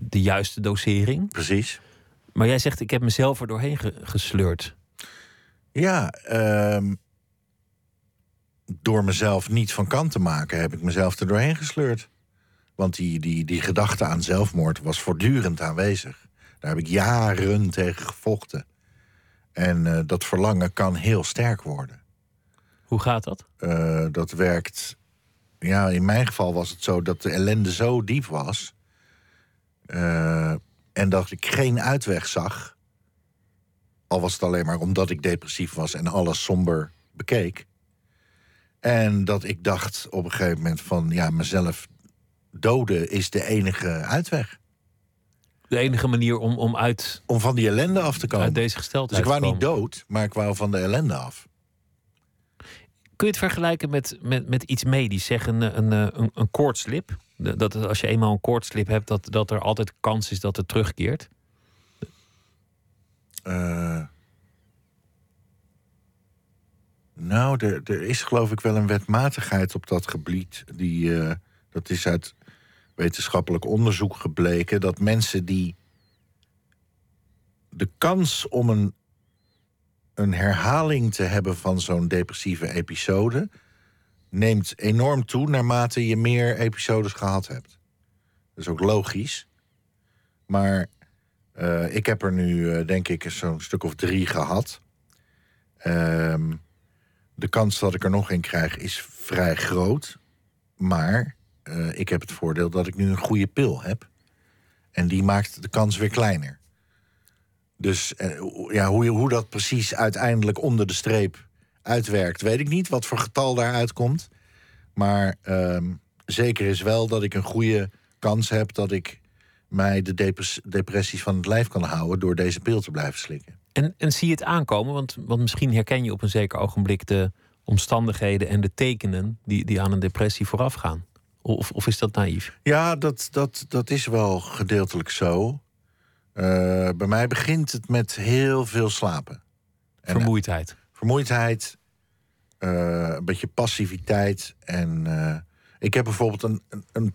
de juiste dosering. Precies. Maar jij zegt, ik heb mezelf er doorheen ge- gesleurd. Ja, ehm, door mezelf niet van kant te maken, heb ik mezelf er doorheen gesleurd. Want die, die, die gedachte aan zelfmoord was voortdurend aanwezig. Daar heb ik jaren tegen gevochten. En eh, dat verlangen kan heel sterk worden. Hoe gaat dat? Eh, dat werkt. Ja, in mijn geval was het zo dat de ellende zo diep was. Eh, en dat ik geen uitweg zag. Al was het alleen maar omdat ik depressief was en alles somber bekeek. En dat ik dacht op een gegeven moment van ja, mezelf doden is de enige uitweg. De enige manier om, om uit, Om van die ellende af te komen. uit deze dus gesteldheid ik wou niet dood, maar ik wou van de ellende af. Kun je het vergelijken met, met, met iets medisch? Zeg een, een, een, een, een koortslip. Dat als je eenmaal een koortslip hebt, dat, dat er altijd kans is dat het terugkeert. Eh, nou, er, er is geloof ik wel een wetmatigheid op dat gebied. Die, eh, dat is uit wetenschappelijk onderzoek gebleken. Dat mensen die de kans om een, een herhaling te hebben van zo'n depressieve episode. Neemt enorm toe naarmate je meer episodes gehad hebt. Dat is ook logisch. Maar eh, ik heb er nu, eh, denk ik, zo'n stuk of drie gehad. Ehm, de kans dat ik er nog een krijg is vrij groot. Maar eh, ik heb het voordeel dat ik nu een goede pil heb. En die maakt de kans weer kleiner. Dus ja, hoe, hoe dat precies uiteindelijk onder de streep uitwerkt, weet ik niet. Wat voor getal daaruit komt. Maar ehm, zeker is wel dat ik een goede kans heb dat ik mij de depres- depressies van het lijf kan houden door deze pil te blijven slikken. En, en zie je het aankomen? Want, want misschien herken je op een zeker ogenblik de omstandigheden en de tekenen die, die aan een depressie voorafgaan. Of, of is dat naïef? Ja, dat, dat, dat is wel gedeeltelijk zo. Eh, bij mij begint het met heel veel slapen. En, Vermoeidheid. Vermoeidheid, eh, een beetje passiviteit. En eh, ik heb bijvoorbeeld een, een-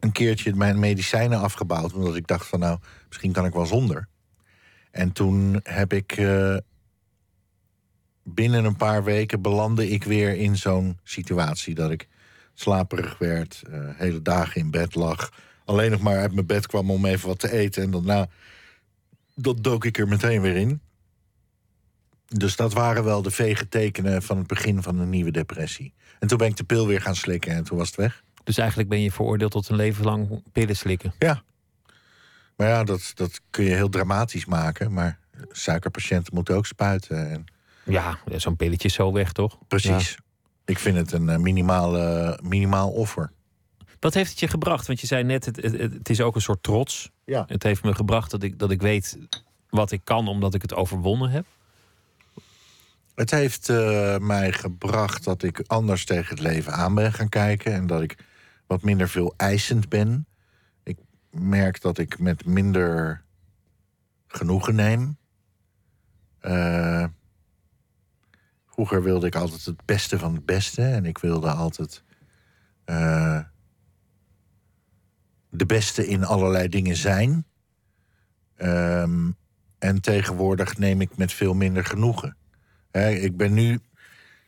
een, keertje mijn medicijnen afgebouwd. Omdat ik dacht van nou, misschien kan ik wel zonder. En toen heb ik eh, binnen een paar weken belandde ik weer in zo'n situatie dat ik slaperig werd, hele dagen in bed lag, alleen nog maar uit mijn bed kwam om even wat te eten en daarna dat dook ik er meteen weer in. Dus dat waren wel de vege tekenen van het begin van een nieuwe depressie. En toen ben ik de pil weer gaan slikken en toen was het weg. Dus eigenlijk ben je veroordeeld tot een leven lang pillen slikken. Ja. Maar ja, dat, dat kun je heel dramatisch maken. Maar suikerpatiënten moeten ook spuiten. En Ja, zo'n pilletje is zo weg, toch? precies. Ik vind het een eh, minimale, minimaal offer. Wat heeft het je gebracht? Want je zei net, het, het, het is ook een soort trots. Ja. Het heeft me gebracht dat ik, dat ik weet wat ik kan, omdat ik het overwonnen heb. Het heeft eh, mij gebracht dat ik anders tegen het leven aan ben gaan kijken. En dat ik wat minder veel eisend ben. Ik merk dat ik met minder genoegen neem. Eh, vroeger wilde ik altijd het beste van het beste. En ik wilde altijd eh, de beste in allerlei dingen zijn. Ehm, en tegenwoordig neem ik met veel minder genoegen. Hè, ik ben nu,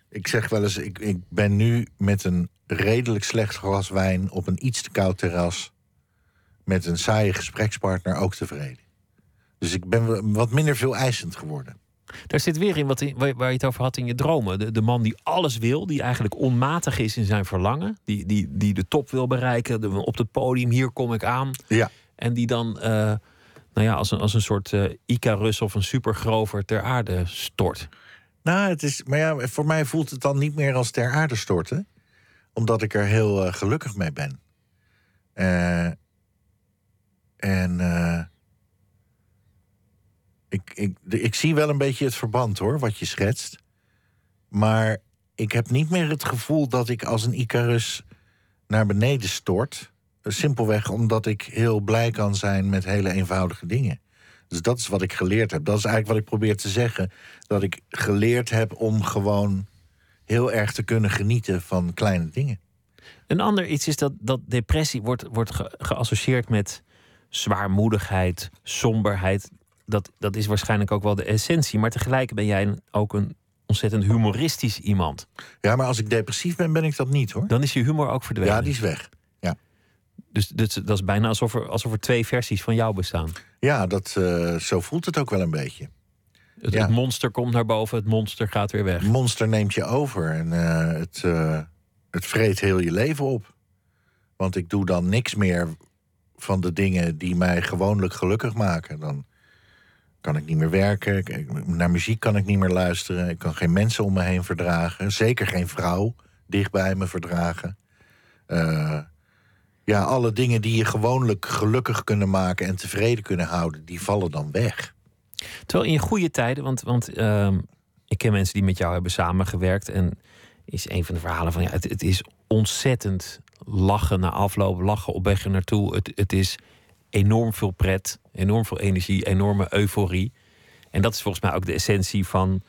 ik zeg wel eens, ik, ik ben nu met een redelijk slecht glas wijn op een iets te koud terras met een saaie gesprekspartner ook tevreden. Dus ik ben wat minder veel eisend geworden. Daar zit weer in wat in, waar, je het over had in je dromen. De, de man die alles wil, die eigenlijk onmatig is in zijn verlangen. Die, die, die de top wil bereiken, de, op het podium, hier kom ik aan. Ja. En die dan eh, nou ja, als, een, als een soort eh Icarus of een supergrover ter aarde stort. Nou, het is, maar ja, voor mij voelt het dan niet meer als ter aarde storten, omdat ik er heel eh, gelukkig mee ben. Eh, en eh, ik, ik, ik zie wel een beetje het verband hoor, wat je schetst. Maar ik heb niet meer het gevoel dat ik als een Icarus naar beneden stort. Simpelweg omdat ik heel blij kan zijn met hele eenvoudige dingen. Dus dat is wat ik geleerd heb. Dat is eigenlijk wat ik probeer te zeggen. Dat ik geleerd heb om gewoon heel erg te kunnen genieten van kleine dingen. Een ander iets is dat, dat depressie wordt, wordt ge- geassocieerd met zwaarmoedigheid, somberheid. Dat, dat is waarschijnlijk ook wel de essentie. Maar tegelijk ben jij ook een ontzettend humoristisch iemand. Ja, maar als ik depressief ben, ben ik dat niet hoor. Dan is je humor ook verdwenen. Ja, die is weg. Dus, dus dat is bijna alsof er, alsof er twee versies van jou bestaan. Ja, dat, eh, zo voelt het ook wel een beetje. Het, Ja. het monster komt naar boven, het monster gaat weer weg. monster neemt je over en eh, het, eh, het vreet heel je leven op. Want ik doe dan niks meer van de dingen die mij gewoonlijk gelukkig maken. Dan kan ik niet meer werken, ik- naar muziek kan ik niet meer luisteren... ik kan geen mensen om me heen verdragen, zeker geen vrouw dicht bij me verdragen. Eh, ja, alle dingen die je gewoonlijk gelukkig kunnen maken en tevreden kunnen houden... die vallen dan weg. Terwijl in je goede tijden, want, want ehm, ik ken mensen die met jou hebben samengewerkt. En is een van de verhalen van ja, het, het is ontzettend lachen na afloop, lachen op weg naartoe. Het, het is enorm veel pret, enorm veel energie, enorme euforie. En dat is volgens mij ook de essentie van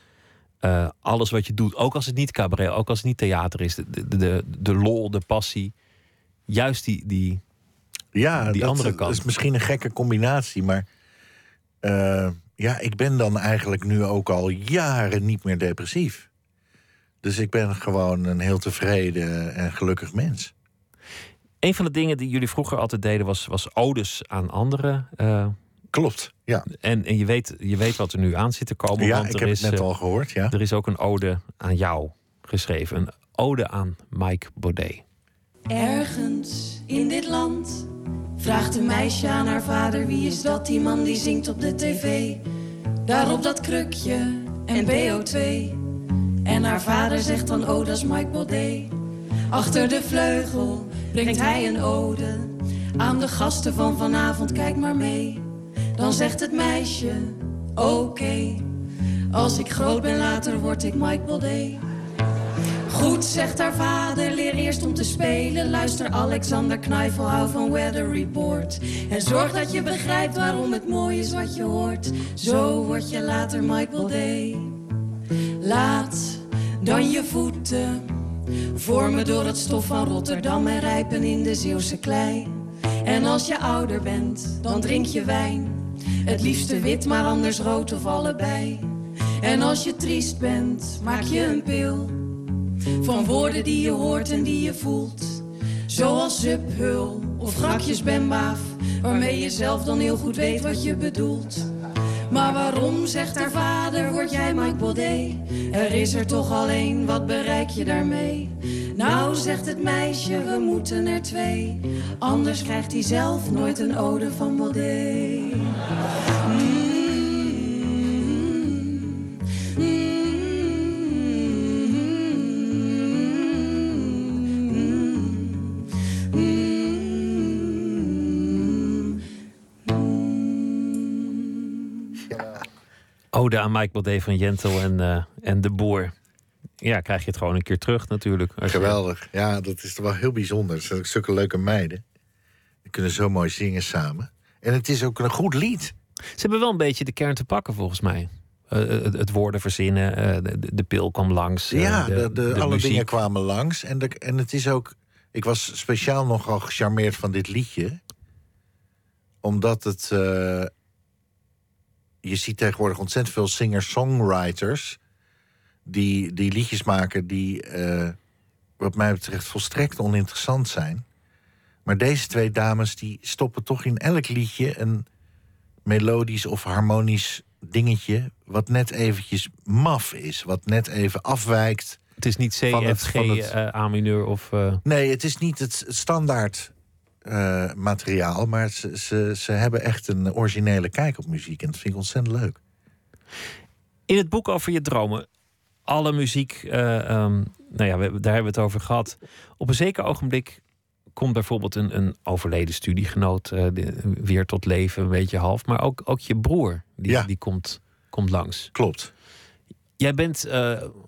eh, alles wat je doet. Ook als het niet cabaret, ook als het niet theater is. De, de, de lol, de passie. Juist die, die, Ja, Die dat, andere kant. is misschien een gekke combinatie, maar eh, ja, ik ben dan eigenlijk nu ook al jaren niet meer depressief. Dus ik ben gewoon een heel tevreden en gelukkig mens. Een van de dingen die jullie vroeger altijd deden was, was odes aan anderen. eh, Klopt, ja. en en je, weet, je weet wat er nu aan zit te komen. Ja, want ik er heb is, het net eh, al gehoord, ja. Er is ook een ode aan jou geschreven. Een ode aan Mike Baudet. Ergens in dit land vraagt een meisje aan haar vader: wie is dat, die man die zingt op de tv? Daarop dat krukje en BO2. En haar vader zegt dan: Oh, dat is Mike Baudet. Achter de vleugel brengt hij een ode aan de gasten van vanavond, kijk maar mee. Dan zegt het meisje: Oké, als ik groot ben, later word ik Mike Baudet. Goed, zegt haar vader, leer eerst om te spelen. Luister Alexander Kneifel, hou van Weather Report. En zorg dat je begrijpt waarom het mooi is wat je hoort. Zo word je later Mike Baudet. Laat dan je voeten vormen door het stof van Rotterdam en rijpen in de Zeeuwse klei. En als je ouder bent, dan drink je wijn. Het liefste wit, maar anders rood of allebei. En als je triest bent, maak je een pil. Van woorden die je hoort en die je voelt. Zoals zuphul of grakjes bembaaf. Waarmee je zelf dan heel goed weet wat je bedoelt. Maar waarom, zegt haar vader, word jij Mike Baudet? Er is er toch alleen, wat bereik je daarmee? Nou, zegt het meisje, we moeten er twee. Anders krijgt hij zelf nooit een ode van Baudet. Ode aan Mike Baudet van Jentel en, eh, en de Boer. Ja, krijg je het gewoon een keer terug natuurlijk. Je- Geweldig. Ja, dat is toch wel heel bijzonder. Het zijn ook zulke leuke meiden. Die kunnen zo mooi zingen samen. En het is ook een goed lied. Ze hebben wel een beetje de kern te pakken volgens mij. Eh, het, het woorden verzinnen, eh, de, pil kwam langs. eh, ja, de, de, alle muziek. dingen kwamen langs. En, en het is ook... Ik was speciaal nogal gecharmeerd van dit liedje. Omdat het... je ziet tegenwoordig ontzettend veel singer-songwriters... Die, die liedjes maken die, eh, wat mij betreft, volstrekt oninteressant zijn. Maar deze twee dames die stoppen toch in elk liedje... een melodisch of harmonisch dingetje... wat net eventjes maf is, wat net even afwijkt... Het is niet van CFG, van het- eh, A mineur of... eh, Nee, het is niet het, het standaard eh, materiaal, maar ze, ze, ze hebben echt een originele kijk op muziek. En dat vind ik ontzettend leuk. In het boek over je dromen, alle muziek, eh, ehm, nou ja, we, daar hebben we het over gehad. Op een zeker ogenblik komt bijvoorbeeld een, een overleden studiegenoot eh, de- weer tot leven, een beetje half. Maar ook, ook je broer, die, Ja. die komt, komt langs. Klopt. Jij bent,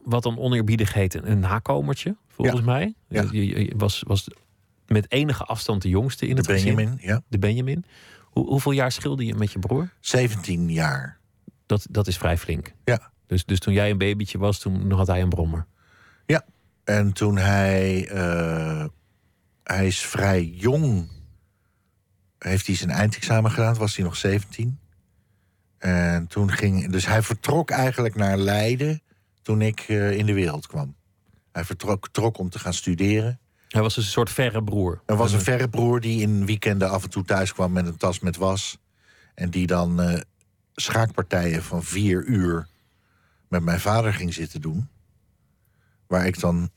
wat dan oneerbiedig heet, een, nakomertje, volgens mij. Ja. Je, je- je was, was met enige afstand de jongste in De het gezin. Benjamin, ja. De Benjamin. Hoe, hoeveel jaar scheelde je met je broer? 17 jaar. Dat, dat is vrij flink. Ja. Dus, dus toen jij een babytje was, toen had hij een brommer. En toen hij... eh, hij is vrij jong... heeft hij zijn eindexamen gedaan, was hij nog 17. En toen ging... Dus hij vertrok eigenlijk naar Leiden toen ik eh, in de wereld kwam. Hij vertrok trok om te gaan studeren. Hij was dus een soort verre broer. Er was een verre broer die in weekenden af en toe thuis kwam met een tas met was. En die dan eh, schaakpartijen van vier uur met mijn vader ging zitten doen. Waar ik dan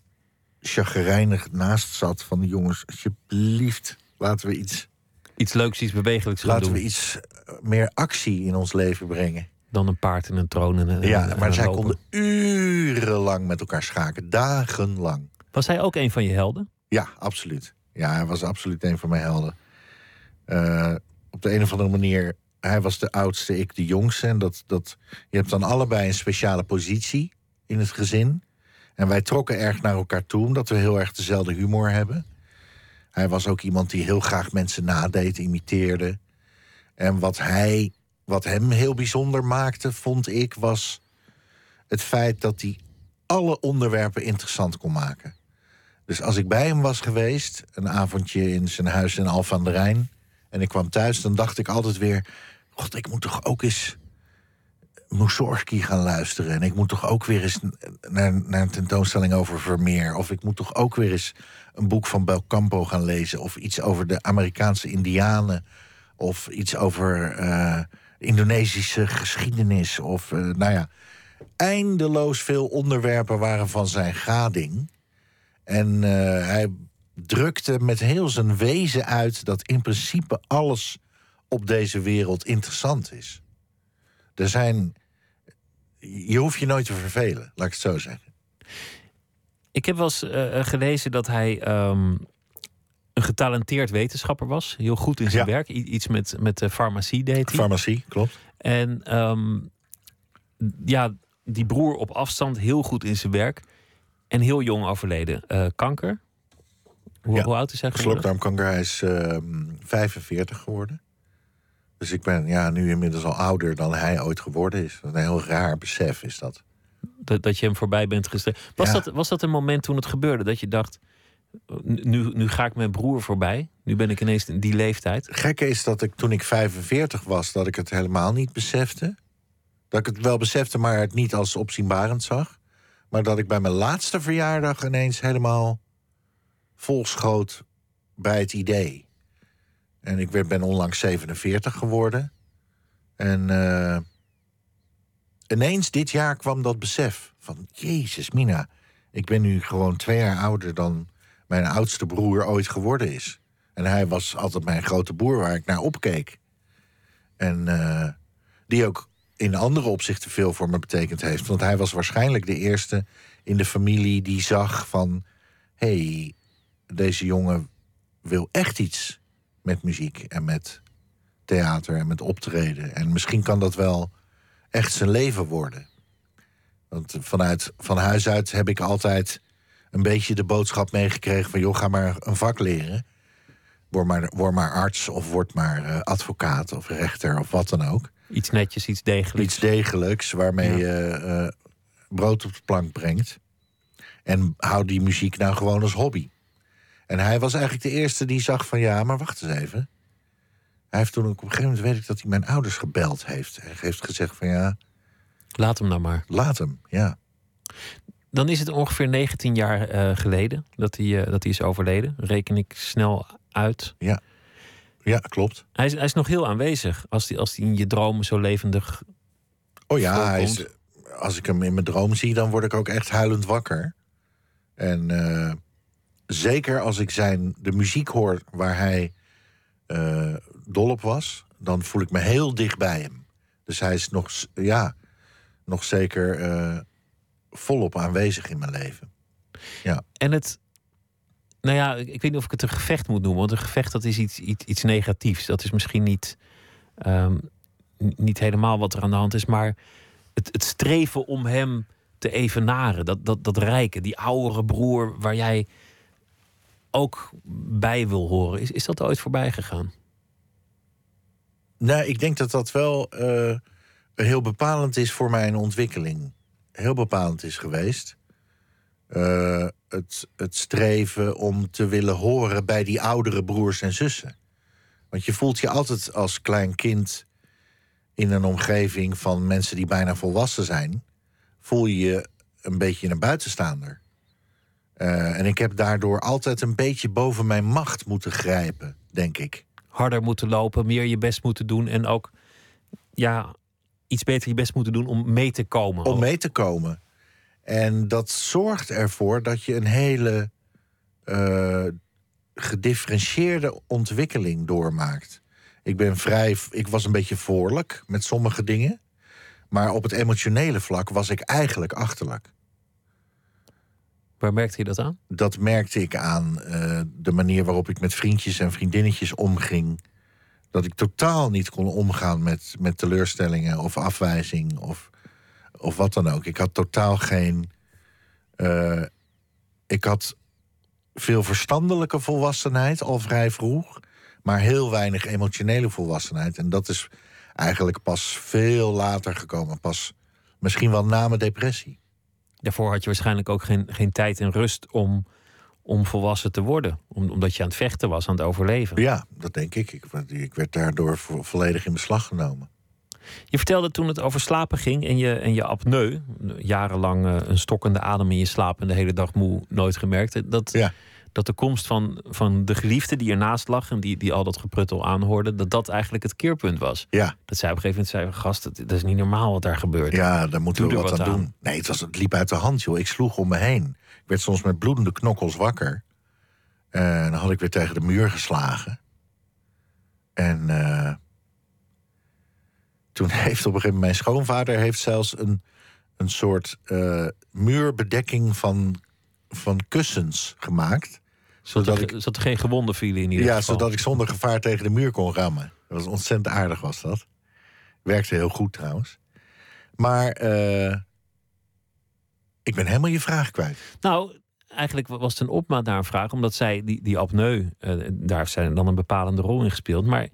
chagrijnig naast zat van... jongens, alsjeblieft, laten we iets, Iets leuks, iets bewegelijks gaan laten doen. we iets eh, meer actie in ons leven brengen. Dan een paard en een troon. En, en- Ja, en maar een zij konden urenlang met elkaar schaken. Dagenlang. Was hij ook een van je helden? Ja, absoluut. Ja, hij was absoluut een van mijn helden. Eh, op de een of andere manier, hij was de oudste, ik de jongste. En dat, dat, je hebt dan allebei een speciale positie in het gezin. En wij trokken erg naar elkaar toe, omdat we heel erg dezelfde humor hebben. Hij was ook iemand die heel graag mensen nadeed, imiteerde. En wat hij, wat hem heel bijzonder maakte, vond ik, was het feit dat hij alle onderwerpen interessant kon maken. Dus als ik bij hem was geweest, een avondje in zijn huis in Alphen aan Rijn... en ik kwam thuis, dan dacht ik altijd weer... God, ik moet toch ook eens Mussorgsky gaan luisteren... en ik moet toch ook weer eens naar, naar een tentoonstelling over Vermeer... of ik moet toch ook weer eens een boek van Belcampo gaan lezen... of iets over de Amerikaanse indianen... of iets over eh, Indonesische geschiedenis... of, eh, nou ja, eindeloos veel onderwerpen waren van zijn gading... En eh, hij drukte met heel zijn wezen uit dat in principe alles op deze wereld interessant is. Er zijn. Je hoeft je nooit te vervelen, laat ik het zo zeggen. Ik heb wel eens eh, gelezen dat hij ehm, een getalenteerd wetenschapper was. Heel goed in zijn Ja. werk. I- iets met, met de farmacie deed hij. Farmacie, klopt. En ehm, ja, die broer op afstand, heel goed in zijn werk. En heel jong overleden. Eh, kanker. Hoe, Ja. hoe oud is hij geworden? Slokdarmkanker, hij is ehm 45 geworden. Dus ik ben ja, nu inmiddels al ouder dan hij ooit geworden is. Een heel raar besef is dat. Dat, dat je hem voorbij bent gestreefd. Was, Ja. dat, was dat een moment toen het gebeurde? Dat je dacht, nu, nu ga ik mijn broer voorbij. Nu ben ik ineens in die leeftijd. Gekke is dat ik toen ik 45 was, dat ik het helemaal niet besefte. Dat ik het wel besefte, maar het niet als opzienbarend zag. Maar dat ik bij mijn laatste verjaardag ineens helemaal volschoot bij het idee. En ik werd, ben onlangs 47 geworden. En eh, ineens dit jaar kwam dat besef van... Jezus, Mina, ik ben nu gewoon twee jaar ouder dan mijn oudste broer ooit geworden is. En hij was altijd mijn grote broer waar ik naar opkeek. En eh, die ook in andere opzichten veel voor me betekend heeft. Want hij was waarschijnlijk de eerste in de familie die zag van... hé, hey, deze jongen wil echt iets met muziek en met theater en met optreden. En misschien kan dat wel echt zijn leven worden. Want vanuit van huis uit heb ik altijd een beetje de boodschap meegekregen van... joh, ga maar een vak leren. Word maar, word maar arts of word maar eh, advocaat of rechter of wat dan ook. Iets netjes, iets degelijks. Iets degelijks waarmee je eh, brood op de plank brengt. En hou die muziek nou gewoon als hobby. En hij was eigenlijk de eerste die zag van ja, maar wacht eens even. Hij heeft toen ook op een gegeven moment weet ik dat hij mijn ouders gebeld heeft. Hij heeft gezegd van ja, Laat hem nou maar. laat hem. Ja, Dan is het ongeveer 19 jaar eh, geleden dat hij, eh, dat hij is overleden. Reken ik snel uit. ja klopt. Hij is, hij is nog heel aanwezig als hij, als hij in je dromen zo levendig. Oh ja, hij is, als ik hem in mijn droom zie, dan word ik ook echt huilend wakker. En eh, zeker als ik zijn, de muziek hoor waar hij eh, dol op was, dan voel ik me heel dicht bij hem. Dus hij is nog, ja, nog zeker eh, volop aanwezig in mijn leven. En het. Nou ja, ik weet niet of ik het een gevecht moet noemen. Want een gevecht dat is iets, iets, iets negatiefs. Dat is misschien niet, ehm, niet helemaal wat er aan de hand is. Maar het, het streven om hem te evenaren. Dat, dat, dat rijke, die oudere broer waar jij ook bij wil horen. Is, is dat ooit voorbij gegaan? Nou, ik denk dat dat wel eh, heel bepalend is voor mijn ontwikkeling. Heel bepalend is geweest. Eh, het, het streven om te willen horen bij die oudere broers en zussen. Want je voelt je altijd als klein kind in een omgeving van mensen die bijna volwassen zijn, voel je je een beetje een buitenstaander. Eh, en ik heb daardoor altijd een beetje boven mijn macht moeten grijpen, denk ik. Harder moeten lopen, meer je best moeten doen. En ook ja, iets beter je best moeten doen om mee te komen. om mee te komen. En dat zorgt ervoor dat je een hele eh, gedifferentieerde ontwikkeling doormaakt. Ik ben vrij, ik was een beetje voorlijk met sommige dingen. Maar op het emotionele vlak was ik eigenlijk achterlijk. Waar merkte je dat aan? Dat merkte ik aan eh, de manier waarop ik met vriendjes en vriendinnetjes omging. Dat ik totaal niet kon omgaan met, met teleurstellingen of afwijzing of, of wat dan ook. Ik had totaal geen. eh, ik had veel verstandelijke volwassenheid al vrij vroeg, maar heel weinig emotionele volwassenheid. En dat is eigenlijk pas veel later gekomen. Pas misschien wel na mijn depressie. Daarvoor had je waarschijnlijk ook geen, geen tijd en rust om, om volwassen te worden. Om, omdat je aan het vechten was, aan het overleven. Ja, dat denk ik. Ik, ik werd daardoor vo- volledig in beslag genomen. Je vertelde toen het over slapen ging en je, en je apneu, jarenlang eh, een stokkende adem in je slaap en de hele dag moe nooit gemerkt, dat, Ja. dat de komst van, van de geliefde die ernaast lag en die, die al dat gepruttel aanhoorde, dat dat eigenlijk het keerpunt was. Ja, Dat zij op een gegeven moment zei, gast, dat, dat is niet normaal wat daar gebeurt. ja daar moeten we wat, wat aan doen. Nee, het, was, het liep uit de hand, joh. Ik sloeg om me heen. Ik werd soms met bloedende knokkels wakker. En dan had ik weer tegen de muur geslagen. En eh, toen heeft op een gegeven moment mijn schoonvader heeft zelfs een, een soort eh, muurbedekking van, van kussens gemaakt. Zodat Zodat er, ik, zodat er geen gewonden vielen in ieder ja, geval. zodat ik zonder gevaar tegen de muur kon rammen. Dat was ontzettend aardig, was dat. Werkte heel goed trouwens. Maar eh, ik ben helemaal je vraag kwijt. Nou, eigenlijk was het een opmaat naar een vraag, omdat zij die, die apneu, eh, daar heeft zij dan een bepalende rol in gespeeld. Maar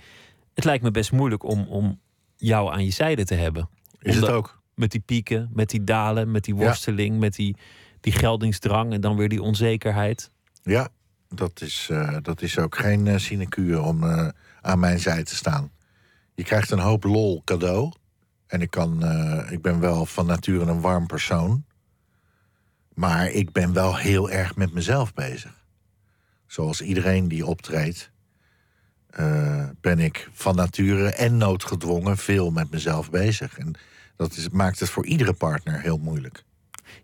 het lijkt me best moeilijk om, om jou aan je zijde te hebben. Is Omdat- het ook? Met die pieken, met die dalen, met die Ja. worsteling, met die, die geldingsdrang en dan weer die onzekerheid. Ja, dat is, eh, dat is ook geen eh, sinecure om eh, aan mijn zij te staan. Je krijgt een hoop lol cadeau. En ik, kan, ik ben wel van nature een warm persoon. Maar ik ben wel heel erg met mezelf bezig. Zoals iedereen die optreedt, eh, ben ik van nature en noodgedwongen veel met mezelf bezig. En dat is, maakt het voor iedere partner heel moeilijk.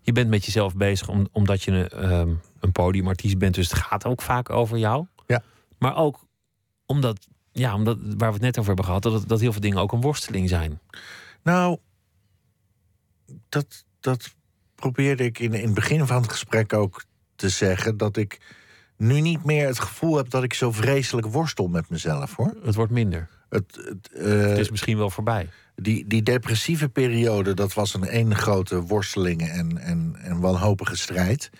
Je bent met jezelf bezig om, omdat je een, ehm, een podiumartiest bent, dus het gaat ook vaak over jou. Ja. Maar ook omdat, ja, omdat waar we het net over hebben gehad, dat, dat heel veel dingen ook een worsteling zijn. Nou, dat, dat probeerde ik in, in het begin van het gesprek ook te zeggen. Dat ik nu niet meer het gevoel heb dat ik zo vreselijk worstel met mezelf hoor. Het wordt minder. Het, het, eh, Het is misschien wel voorbij. die, die depressieve periode, dat was een één grote worsteling en, en, en wanhopige strijd.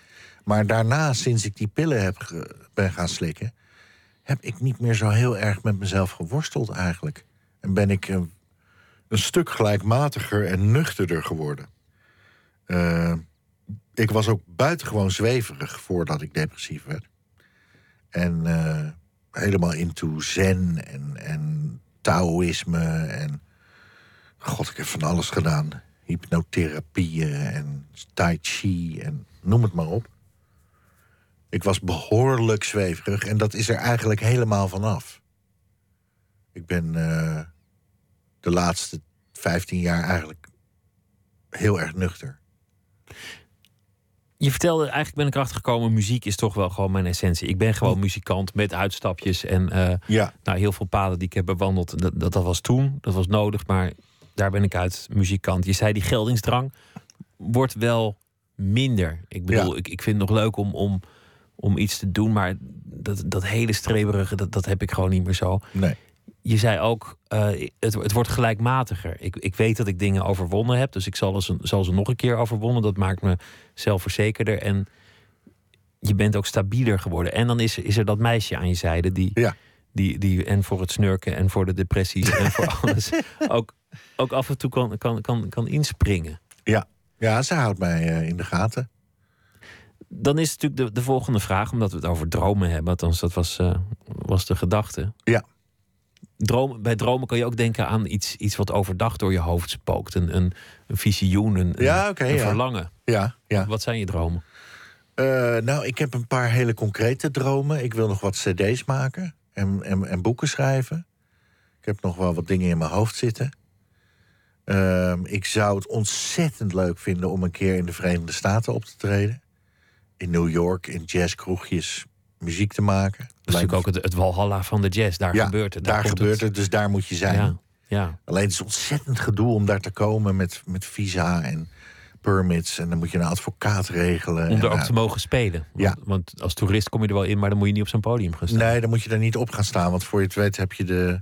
Maar daarna, sinds ik die pillen heb ge- ben gaan slikken, heb ik niet meer zo heel erg met mezelf geworsteld eigenlijk. En ben ik een, een stuk gelijkmatiger en nuchterder geworden. Eh, ik was ook buitengewoon zweverig voordat ik depressief werd. En eh, helemaal into zen en, en taoïsme en God, ik heb van alles gedaan. Hypnotherapieën en tai chi en noem het maar op. Ik was behoorlijk zweverig en dat is er eigenlijk helemaal vanaf. Ik ben eh, de laatste 15 jaar eigenlijk heel erg nuchter. Je vertelde, eigenlijk ben ik erachter gekomen, muziek is toch wel gewoon mijn essentie. Ik ben gewoon muzikant met uitstapjes en eh, Ja, nou, heel veel paden die ik heb bewandeld. Dat, dat, dat was toen, dat was nodig, maar daar ben ik uit muzikant. Je zei die geldingsdrang wordt wel minder. Ik bedoel, Ja. ik, ik vind het nog leuk om, om, om iets te doen, maar dat, dat hele streberige, dat, dat heb ik gewoon niet meer zo. nee. Je zei ook, eh, het, het wordt gelijkmatiger. Ik, ik weet dat ik dingen overwonnen heb, dus ik zal ze, zal ze nog een keer overwonnen. Dat maakt me zelfverzekerder en je bent ook stabieler geworden. En dan is, er- is er dat meisje aan je zijde die, Ja. die, die en voor het snurken en voor de depressies en voor alles ook, ook af en toe kan, kan, kan, kan inspringen. Ja, ja ze houdt mij eh, in de gaten. Dan is natuurlijk de, de volgende vraag, omdat we het over dromen hebben, althans dat was, eh, was de gedachte. Ja. Dromen, bij dromen kan je ook denken aan iets, iets wat overdag door je hoofd spookt. Een, een, een visioen, een, een- Ja, oké, een ja. verlangen. Ja, ja. Wat zijn je dromen? Eh, nou, ik heb een paar hele concrete dromen. Ik wil nog wat cd's maken en, en, en boeken schrijven. Ik heb nog wel wat dingen in mijn hoofd zitten. Ehm, ik zou het ontzettend leuk vinden om een keer in de Verenigde Staten op te treden. In New York, in jazzkroegjes, muziek te maken. Dat is natuurlijk ook het, het walhalla van de jazz. Daar ja, gebeurt het. Daar, gebeurt het. dus daar moet je zijn. Ja, ja. Alleen het is ontzettend gedoe om daar te komen met, met visa en permits. En dan moet je een advocaat regelen. Om er ook nou, te mogen spelen. Want, Ja. want als toerist kom je er wel in, maar dan moet je niet op zo'n podium gaan staan. Nee, dan moet je daar niet op gaan staan. Want voor je het weet heb je de,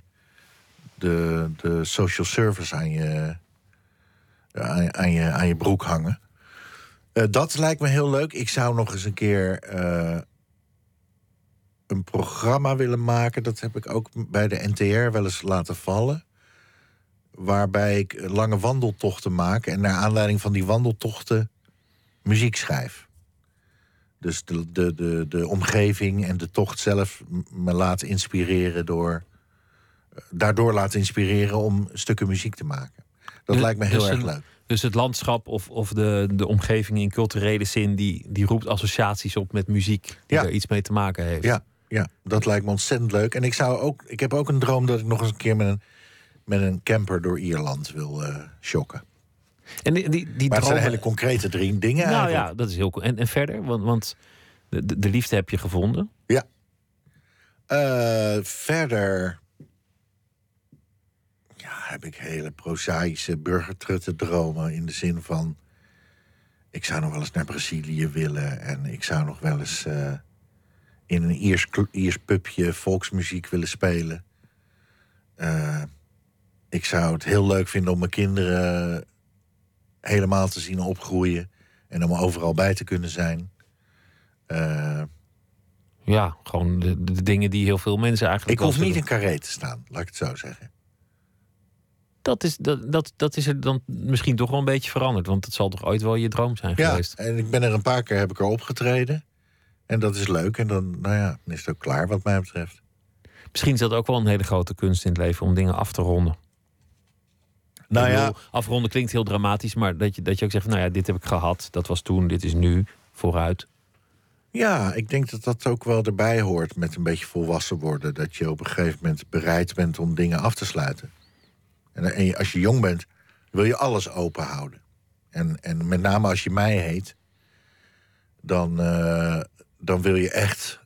de, de social service aan je, aan, je- aan, je, aan je broek hangen. Eh, dat lijkt me heel leuk. Ik zou nog eens een keer eh, een programma willen maken. Dat heb ik ook bij de NTR wel eens laten vallen. Waarbij ik lange wandeltochten maak. En naar aanleiding van die wandeltochten muziek schrijf. Dus de, de, de, de omgeving en de tocht zelf me laten inspireren door. Daardoor laten inspireren om stukken muziek te maken. Dat Dus- lijkt me heel dus erg een- leuk. Dus het landschap of, of de, de omgeving in culturele zin, die, die roept associaties op met muziek die Ja. er iets mee te maken heeft. Ja, ja, dat lijkt me ontzettend leuk. En ik, zou ook, ik heb ook een droom dat ik nog eens een keer met een, met een camper door Ierland wil shocken. En die, die, die Maar het zijn hele concrete drie dingen Nou eigenlijk. ja, dat is heel cool. En, en verder, want, want de, de- de liefde heb je gevonden. Ja. Eh, verder. Ja, heb ik hele prozaïsche burgertrutte dromen. In de zin van. Ik zou nog wel eens naar Brazilië willen. En ik zou nog wel eens. eh, in een Iers, Iers pubje volksmuziek willen spelen. Eh, ik zou het heel leuk vinden om mijn kinderen helemaal te zien opgroeien. En om overal bij te kunnen zijn. Eh, Ja, gewoon de, de dingen die heel veel mensen eigenlijk. Ik hoef niet in carré te staan, laat ik het zo zeggen. Dat is, dat, dat, dat is er dan misschien toch wel een beetje veranderd. Want het zal toch ooit wel je droom zijn Ja, geweest. en ik ben er een paar keer heb ik er opgetreden. En dat is leuk. En dan, nou ja, dan is het ook klaar wat mij betreft. Misschien is dat ook wel een hele grote kunst in het leven om dingen af te ronden. Nou ja, bedoel, afronden klinkt heel dramatisch, maar dat je, dat je ook zegt: van, Nou ja, dit heb ik gehad, dat was toen, dit is nu, vooruit. ja, ik denk dat dat ook wel erbij hoort met een beetje volwassen worden. Dat je op een gegeven moment bereid bent om dingen af te sluiten. En, en als je jong bent, wil je alles open houden. En, en met name als je mij heet, dan, eh, dan wil je echt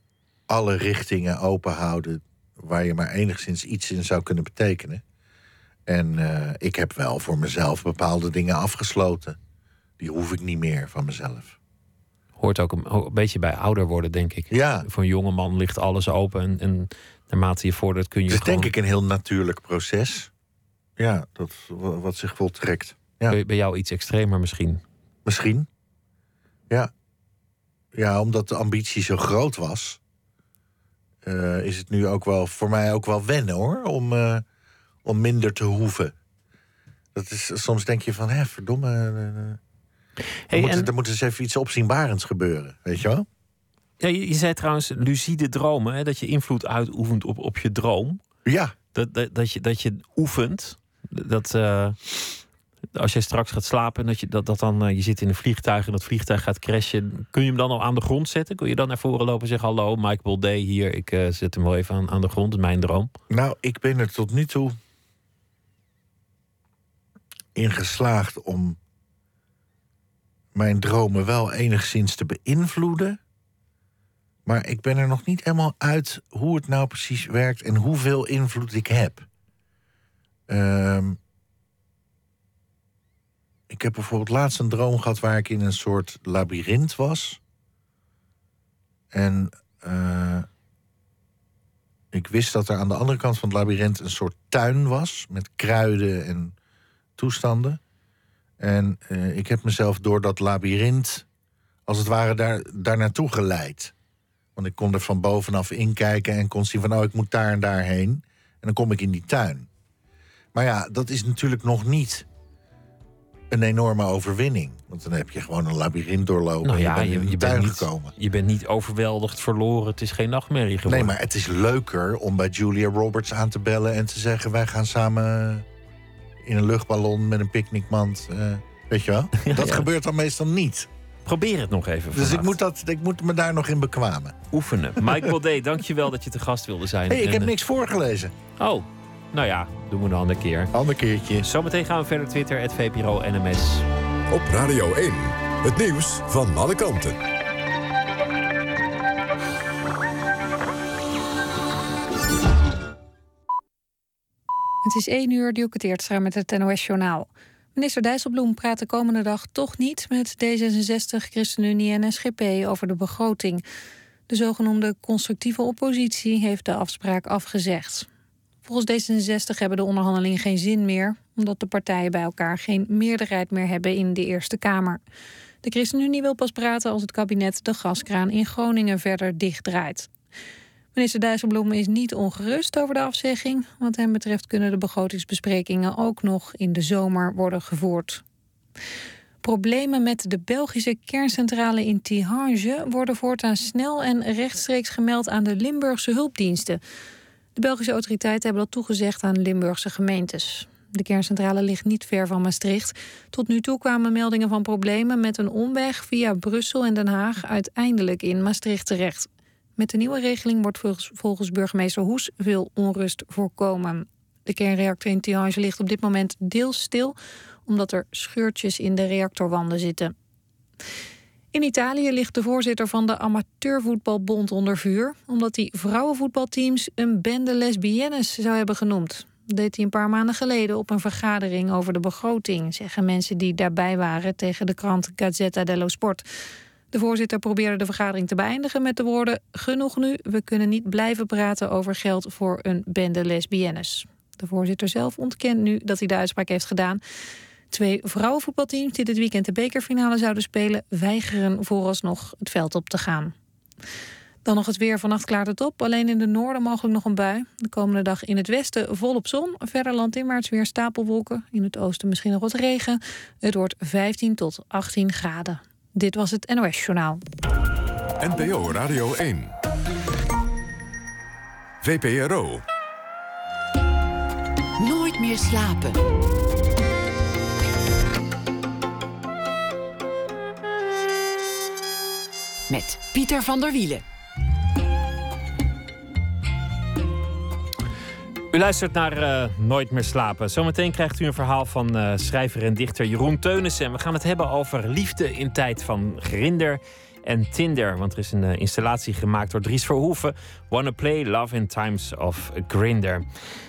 alle richtingen open houden waar je maar enigszins iets in zou kunnen betekenen. En eh, ik heb wel voor mezelf bepaalde dingen afgesloten. Die hoef ik niet meer van mezelf. Hoort ook een, een beetje bij ouder worden, denk ik. Ja, Voor een jonge man ligt alles open. En, en naarmate je vordert kun je. het is gewoon, denk ik een heel natuurlijk proces. Ja, dat, wa- wat zich voltrekt. Ja. bij jou iets extremer misschien. Misschien. Ja. Ja, omdat de ambitie zo groot was... eh, is het nu ook wel voor mij ook wel wennen, hoor. Om, eh, om minder te hoeven. Dat is, soms denk je van, hè, verdomme... eh, er, moet, en- er moet eens even iets opzienbarends gebeuren, weet je wel? Ja, je, je zei trouwens lucide dromen, hè, dat je invloed uitoefent op, op je droom. Ja, Dat, dat, dat, je, dat je oefent. Dat als je straks gaat slapen en dat je, dat, dat dan, eh, je zit in een vliegtuig en dat vliegtuig gaat crashen. Kun je hem dan al aan de grond zetten? Kun je dan naar voren lopen en zeggen: Hallo, Michael Day hier, ik eh, zet hem wel even aan, aan de grond. Mijn droom. nou, ik ben er tot nu toe in geslaagd om mijn dromen wel enigszins te beïnvloeden. Maar ik ben er nog niet helemaal uit hoe het nou precies werkt en hoeveel invloed ik heb. Ehm, ik heb bijvoorbeeld laatst een droom gehad waar ik in een soort labyrint was. En eh, ik wist dat er aan de andere kant van het labyrint een soort tuin was met kruiden en toestanden. En eh, ik heb mezelf door dat labyrint, als het ware, daar, daar naartoe geleid. Want ik kon er van bovenaf inkijken en kon zien van, oh, ik moet daar en daar heen. En dan kom ik in die tuin. Maar ja, dat is natuurlijk nog niet een enorme overwinning. Want dan heb je gewoon een labyrint doorlopen Nou en je bent je, in de je, tuin bent niet, gekomen. je bent niet overweldigd, verloren. Het is geen nachtmerrie geworden. Nee, maar het is leuker om bij Julia Roberts aan te bellen en te zeggen: wij gaan samen in een luchtballon met een picknickmand. eh, weet je wel? dat ja. gebeurt dan meestal niet. Probeer het nog even. Dus ik moet, dat, ik moet me daar nog in bekwamen. oefenen. Michael Day, dankjewel dat je te gast wilde zijn. hey, ik En, heb eh, niks voorgelezen. Oh, Nou ja, doen we een andere keer. Ander keertje. Zometeen gaan we verder Twitter, het VPRO NMS. Op Radio 1. Het nieuws van alle kanten. Het is 1 uur, Dielke Teertstra met het NOS-journaal. Minister Dijsselbloem praat de komende dag toch niet met D66, ChristenUnie en SGP over de begroting. De zogenoemde constructieve oppositie heeft de afspraak afgezegd. Volgens D66 hebben de onderhandelingen geen zin meer, omdat de partijen bij elkaar geen meerderheid meer hebben in de Eerste Kamer. De ChristenUnie wil pas praten als het kabinet de gaskraan in Groningen verder dichtdraait. Minister Dijsselbloem is niet ongerust over de afzegging. Wat hem betreft kunnen de begrotingsbesprekingen ook nog in de zomer worden gevoerd. Problemen met de Belgische kerncentrale in Tihange worden voortaan snel en rechtstreeks gemeld aan de Limburgse hulpdiensten. De Belgische autoriteiten hebben dat toegezegd aan Limburgse gemeentes. De kerncentrale ligt niet ver van Maastricht. Tot nu toe kwamen meldingen van problemen met een omweg via Brussel en Den Haag uiteindelijk in Maastricht terecht. Met de nieuwe regeling wordt volgens, burgemeester Hoes veel onrust voorkomen. De kernreactor in Tihange ligt op dit moment deels stil, omdat er scheurtjes in de reactorwanden zitten. In Italië ligt de voorzitter van de Amateurvoetbalbond onder vuur, omdat hij vrouwenvoetbalteams een bende lesbiennes zou hebben genoemd. Dat deed hij een paar maanden geleden op een vergadering over de begroting, zeggen mensen die daarbij waren tegen de krant Gazzetta dello Sport. De voorzitter probeerde de vergadering te beëindigen met de woorden: Genoeg nu, we kunnen niet blijven praten over geld voor een bende lesbiennes. De voorzitter zelf ontkent nu dat hij de uitspraak heeft gedaan. Twee vrouwenvoetbalteams die dit weekend de bekerfinale zouden spelen, weigeren vooralsnog het veld op te gaan. Dan nog het weer. Vannacht klaart het op. Alleen in de noorden mogelijk nog een bui. De komende dag in het westen volop zon. Verder landinwaarts weer stapelwolken. In het oosten misschien nog wat regen. Het wordt 15 tot 18 graden. Dit was het NOS Journaal. NPO Radio 1. VPRO. Nooit meer slapen. Met Pieter van der Wielen. U luistert naar eh, Nooit meer slapen. Zometeen krijgt u een verhaal van eh, schrijver en dichter Jeroen Teunissen. En we gaan het hebben over liefde in tijd van Grinder en Tinder. Want er is een eh, installatie gemaakt door Dries Verhoeven. Wanna Play Love in Times of Grinder.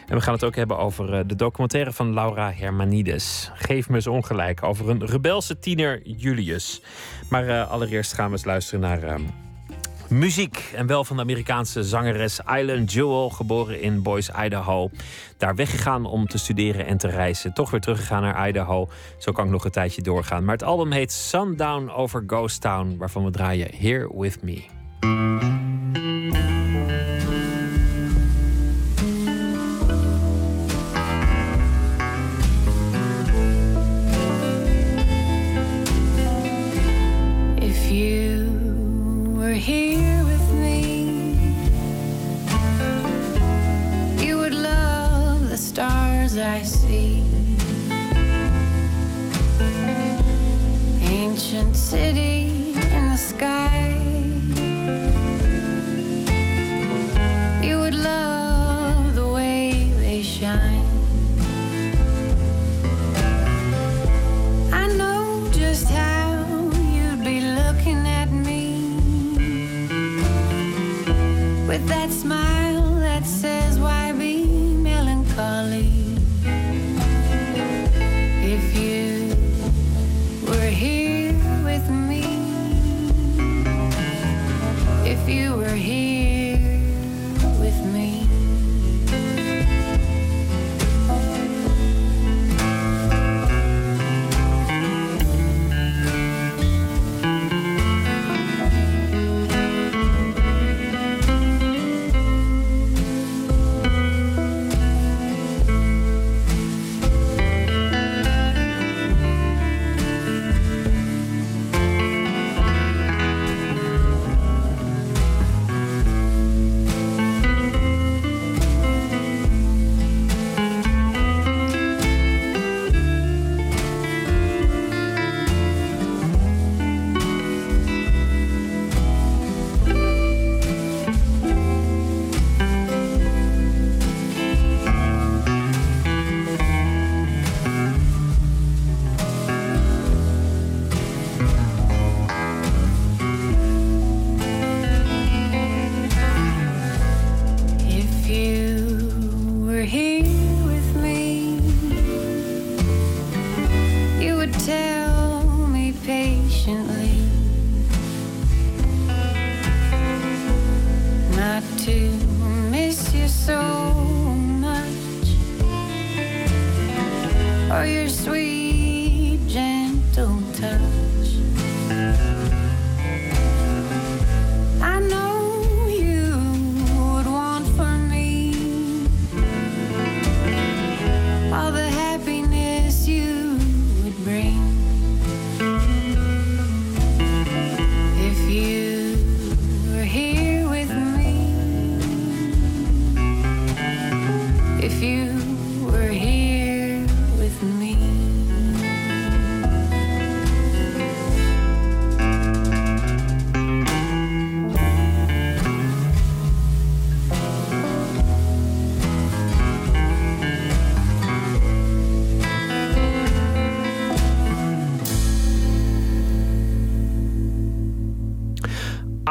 En we gaan het ook hebben over de documentaire van Laura Hermanides. Geef me eens ongelijk over een rebelse tiener Julius. Maar allereerst gaan we eens luisteren naar ehm, Muziek en wel van de Amerikaanse zangeres Island Jewel, geboren in Boise, Idaho. Daar weggegaan om te studeren en te reizen. Toch weer teruggegaan naar Idaho. Zo kan ik nog een tijdje doorgaan. Maar het album heet Sundown over Ghost Town, waarvan we draaien Here With Me. Here with me, you would love the stars I see. Ancient city in the sky. You would love with that smile that says, Why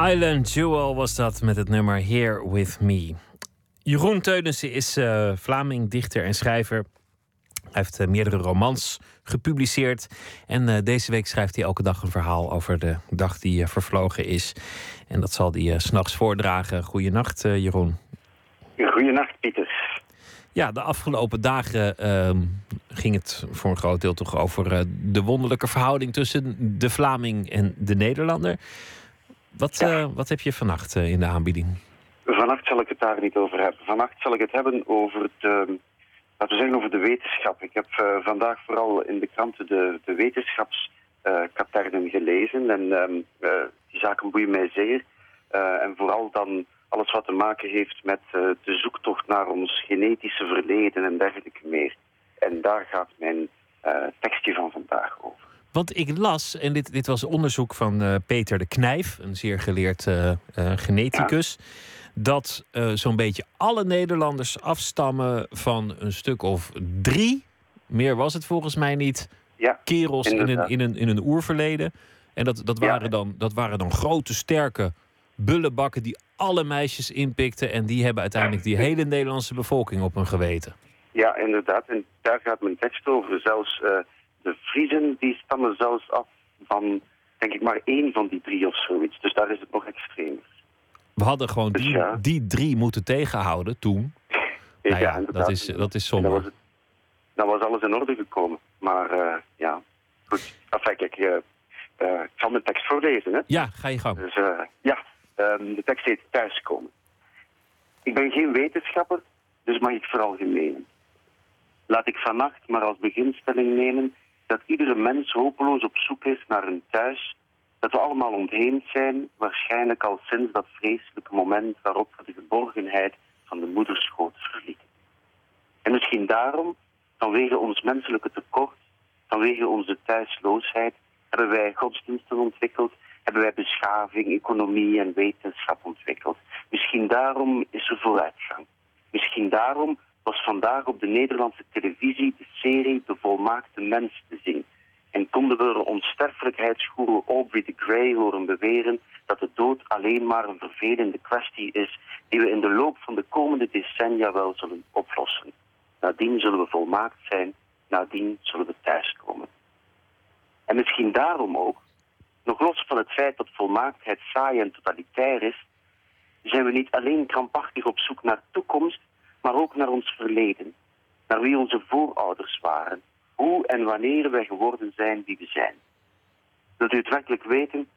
Island Jewel was dat met het nummer Here With Me. Jeroen Teunissen is eh, Vlaming, dichter en schrijver. Hij heeft eh, meerdere romans gepubliceerd. En eh, deze week schrijft hij elke dag een verhaal over de dag die vervlogen is. En dat zal hij 's s'nachts voordragen. Goeienacht, Jeroen. Goedenacht, Pieter. Ja, de afgelopen dagen ehm, ging het voor een groot deel toch over de wonderlijke verhouding tussen de Vlaming en de Nederlander. Wat, eh, wat heb je vannacht eh, in de aanbieding? Vannacht zal ik het daar niet over hebben. Vannacht zal ik het hebben over de, laten we zeggen, over de wetenschap. Ik heb eh, vandaag vooral in de kranten de, de wetenschapskaternen gelezen. En ehm, eh, die zaken boeien mij zeer. En vooral dan alles wat te maken heeft met de zoektocht naar ons genetische verleden en dergelijke meer. En daar gaat mijn tekstje van vandaag over. Want ik las, en dit, dit was onderzoek van eh, Peter de Knijf, een zeer geleerd eh, eh, geneticus, dat zo'n beetje alle Nederlanders afstammen van een stuk of drie, meer was het volgens mij niet, Ja, kerels in een, in, een, in een oerverleden. En dat, dat, Ja. waren dan, dat waren dan grote, sterke bullenbakken die alle meisjes inpikten. En die hebben uiteindelijk die hele Nederlandse bevolking op hun geweten. Ja, inderdaad. En daar gaat mijn tekst over. Zelfs de Friezen die stammen zelfs af van, denk ik, maar één van die drie of zoiets. Dus daar is het nog extremer. We hadden gewoon Dus die, ja. die drie moeten tegenhouden toen. Nou ja, dat inderdaad. is, dat is En dan was, somber. het, dan was alles in orde gekomen. Maar eh, ja, goed. Enfin, kijk, eh, eh, ik zal mijn tekst voorlezen. Hè? Ja, ga je gang. Dus ja, ehm, de tekst heet Thuiskomen. Ik ben geen wetenschapper, dus mag ik veralgemenen. Laat ik vannacht maar als beginstelling nemen dat iedere mens hopeloos op zoek is naar een thuis, dat we allemaal ontheemd zijn, waarschijnlijk al sinds dat vreselijke moment waarop we de geborgenheid van de moederschoot verlieten. En misschien daarom, vanwege ons menselijke tekort, vanwege onze thuisloosheid, hebben wij godsdiensten ontwikkeld, hebben wij beschaving, economie en wetenschap ontwikkeld. Misschien daarom is er vooruitgang. Misschien daarom was vandaag op de Nederlandse televisie de serie De Volmaakte Mens te zien. En konden we de onsterfelijkheidsgoeroe Aubrey de Grey horen beweren dat de dood alleen maar een vervelende kwestie is die we in de loop van de komende decennia wel zullen oplossen. Nadien zullen we volmaakt zijn, nadien zullen we thuiskomen. En misschien daarom ook, nog los van het feit dat volmaaktheid saai en totalitair is, zijn we niet alleen krampachtig op zoek naar toekomst, maar ook naar ons verleden. Naar wie onze voorouders waren, hoe en wanneer wij geworden zijn wie we zijn. Wilt u het werkelijk weten?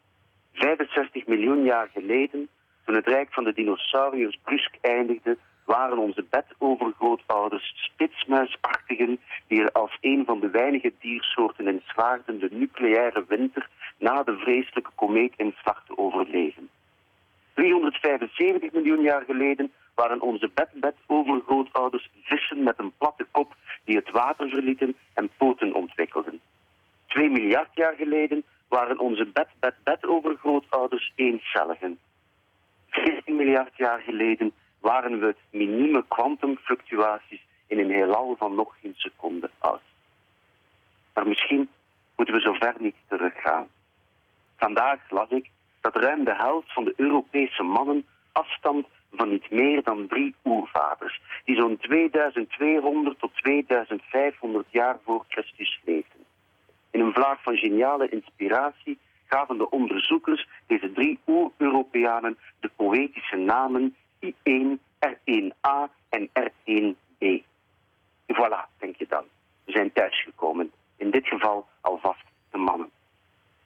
65 miljoen jaar geleden, toen het rijk van de dinosauriërs brusk eindigde, waren onze bedovergrootouders spitsmuisachtigen die er als een van de weinige diersoorten in slaagden de nucleaire winter na de vreselijke komeetinslag te overleven. 375 miljoen jaar geleden waren onze bed-bed-overgrootouders vissen met een platte kop die het water verlieten en poten ontwikkelden. 2 miljard jaar geleden waren onze bed-bed-bed-overgrootouders eencelligen. 14 miljard jaar geleden waren we minieme kwantumfluctuaties in een heelal van nog geen seconde oud. Maar misschien moeten we zo ver niet teruggaan. Vandaag las ik dat ruim de helft van de Europese mannen afstamt van niet meer dan drie oervaders, die zo'n 2200 tot 2500 jaar voor Christus leefden. In een vlaag van geniale inspiratie gaven de onderzoekers deze drie oer-Europeanen de poëtische namen I1, R1A en R1B. Voilà, denk je dan. zijn thuisgekomen. In dit geval alvast de mannen.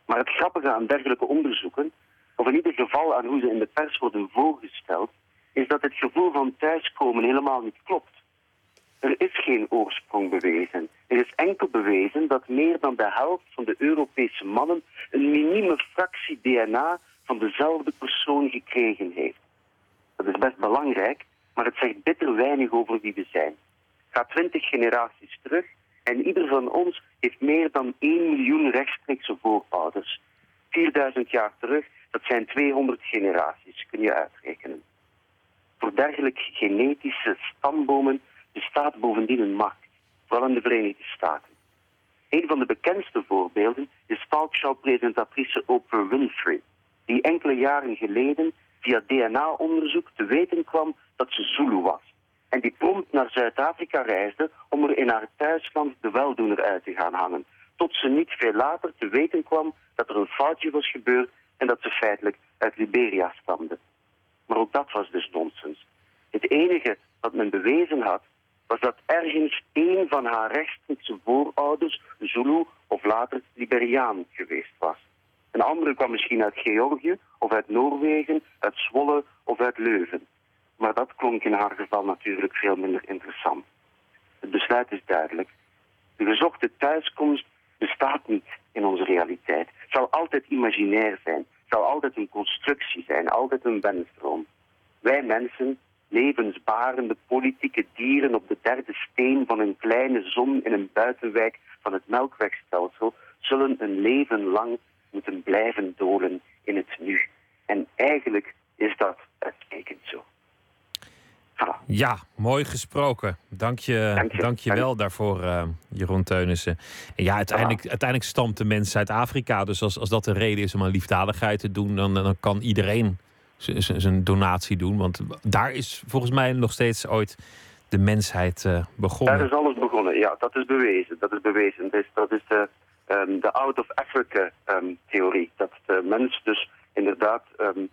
Maar het grappige aan dergelijke onderzoeken, of in ieder geval aan hoe ze in de pers worden voorgesteld, is dat het gevoel van thuiskomen helemaal niet klopt. Er is geen oorsprong bewezen. Er is enkel bewezen dat meer dan de helft van de Europese mannen een minieme fractie DNA van dezelfde persoon gekregen heeft. Dat is best belangrijk, maar het zegt bitter weinig over wie we zijn. Ga twintig generaties terug en ieder van ons heeft meer dan 1 miljoen rechtstreekse voorouders. 4000 jaar terug, dat zijn 200 generaties, kun je uitrekenen. Voor dergelijke genetische stambomen bestaat bovendien een macht, vooral in de Verenigde Staten. Een van de bekendste voorbeelden is talkshow-presentatrice Oprah Winfrey, die enkele jaren geleden via DNA-onderzoek te weten kwam dat ze Zulu was. En die prompt naar Zuid-Afrika reisde om er in haar thuisland de weldoener uit te gaan hangen. Tot ze niet veel later te weten kwam dat er een foutje was gebeurd en dat ze feitelijk uit Liberia stamde. Maar ook dat was dus nonsens. Het enige wat men bewezen had, was dat ergens één van haar rechtstreekse voorouders Zulu of later Liberiaan geweest was. Een andere kwam misschien uit Georgië of uit Noorwegen, uit Zwolle of uit Leuven. Maar dat klonk in haar geval natuurlijk veel minder interessant. Het besluit is duidelijk. De gezochte thuiskomst bestaat niet in onze realiteit. Het zal altijd imaginair zijn. Zal altijd een constructie zijn, altijd een wensdroom. Wij mensen, levensbarende politieke dieren op de derde steen van een kleine zon in een buitenwijk van het melkwegstelsel, zullen een leven lang moeten blijven dolen in het nu. En eigenlijk is dat uitstekend zo. Ja, mooi gesproken. Dank je, Dank je. dank je wel daarvoor, eh, Jeroen Teunissen. En ja, uiteindelijk, uiteindelijk stamt de mens uit Afrika. Dus als, als dat de reden is om aan liefdadigheid te doen, dan, dan kan iedereen zijn donatie doen. Want daar is volgens mij nog steeds ooit de mensheid eh, begonnen. Daar is alles begonnen, ja, dat is bewezen. Dat is bewezen. Dat is, dat is de, ehm, de out of Africa ehm, theorie. Dat de mens dus inderdaad ehm, eh,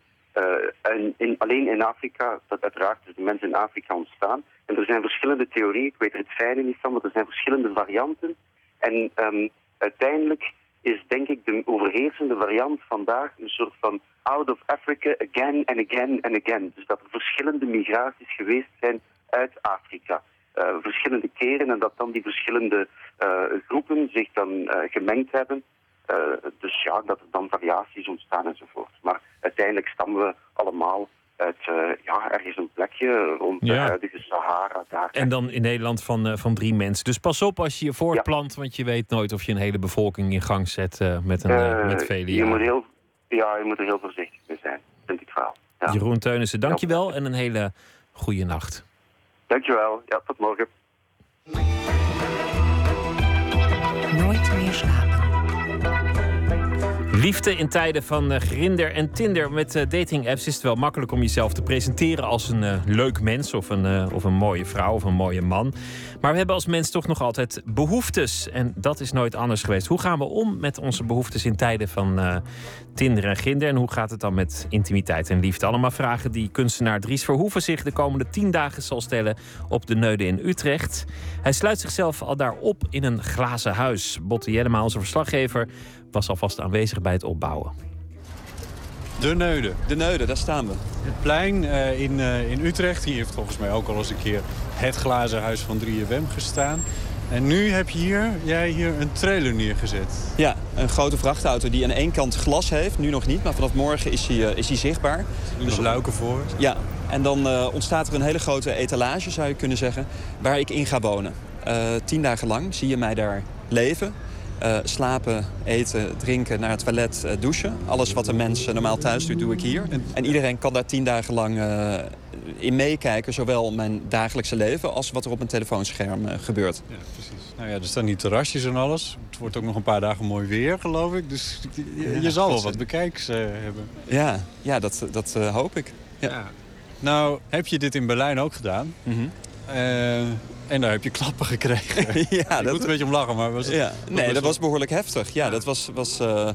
en in, alleen in Afrika, dat uiteraard is de mens in Afrika ontstaan. En er zijn verschillende theorieën, ik weet er het fijne niet van, maar er zijn verschillende varianten. En ehm, uiteindelijk is denk ik de overheersende variant vandaag een soort van out of Africa again and again and again. Dus dat er verschillende migraties geweest zijn uit Afrika. Eh, verschillende keren en dat dan die verschillende eh, groepen zich dan eh, gemengd hebben. Eh, dus ja, dat er dan variaties ontstaan enzovoort. Maar uiteindelijk stammen we allemaal uit eh, ja, ergens een plekje rond Ja. de huidige Sahara. Daar. En dan in Nederland van, eh, van drie mensen. Dus pas op als je je voortplant, want je weet nooit of je een hele bevolking in gang zet eh, met, een, met vele je moet jaren. heel, Ja, je moet er heel voorzichtig mee zijn, vind ik wel. Ja. Jeroen Teunissen, dankjewel en een hele goede nacht. Dankjewel, ja, tot morgen. Nooit meer slapen. Liefde in tijden van eh, Grinder en Tinder met eh, dating-apps is het wel makkelijk om jezelf te presenteren als een eh, leuk mens of een, of een mooie vrouw of een mooie man. Maar we hebben als mens toch nog altijd behoeftes en dat is nooit anders geweest. Hoe gaan we om met onze behoeftes in tijden van Tinder en Grinder en hoe gaat het dan met intimiteit en liefde? Allemaal vragen die kunstenaar Dries Verhoeven zich de komende tien dagen zal stellen op de Neude in Utrecht. Hij sluit zichzelf al daar op in een glazen huis. Botte Jellema, onze verslaggever, was alvast aanwezig bij het opbouwen. De Neude. De Neude, daar staan we. Het plein eh, in, eh, in Utrecht. Hier heeft volgens mij ook al eens een keer het glazen huis van 3FM gestaan. En nu heb je hier, jij hier een trailer neergezet. Ja, een grote vrachtauto die aan één kant glas heeft. Nu nog niet, maar vanaf morgen is hij, eh, is hij zichtbaar. Dus luiken voor. Ja, en dan eh, ontstaat er een hele grote etalage, zou je kunnen zeggen, waar ik in ga wonen. Eh, tien dagen lang zie je mij daar leven. Eh, slapen, eten, drinken, naar het toilet, eh, douchen. Alles wat een mens eh, normaal thuis doet, doe ik hier. En iedereen kan daar tien dagen lang in meekijken. Zowel mijn dagelijkse leven als wat er op mijn telefoonscherm gebeurt. Ja, precies. Nou ja, er staan hier terrasjes en alles. Het wordt ook nog een paar dagen mooi weer, geloof ik. Dus je, je Ja, zal wel wat bekijks hebben. Ja, ja dat, dat hoop ik. Ja. Nou, heb je dit in Berlijn ook gedaan? Mhm. En daar heb je klappen gekregen. ja, ik moet een beetje om lachen, maar was het... Nee, dat was behoorlijk heftig. Ja, dat was, was, eh, Eh,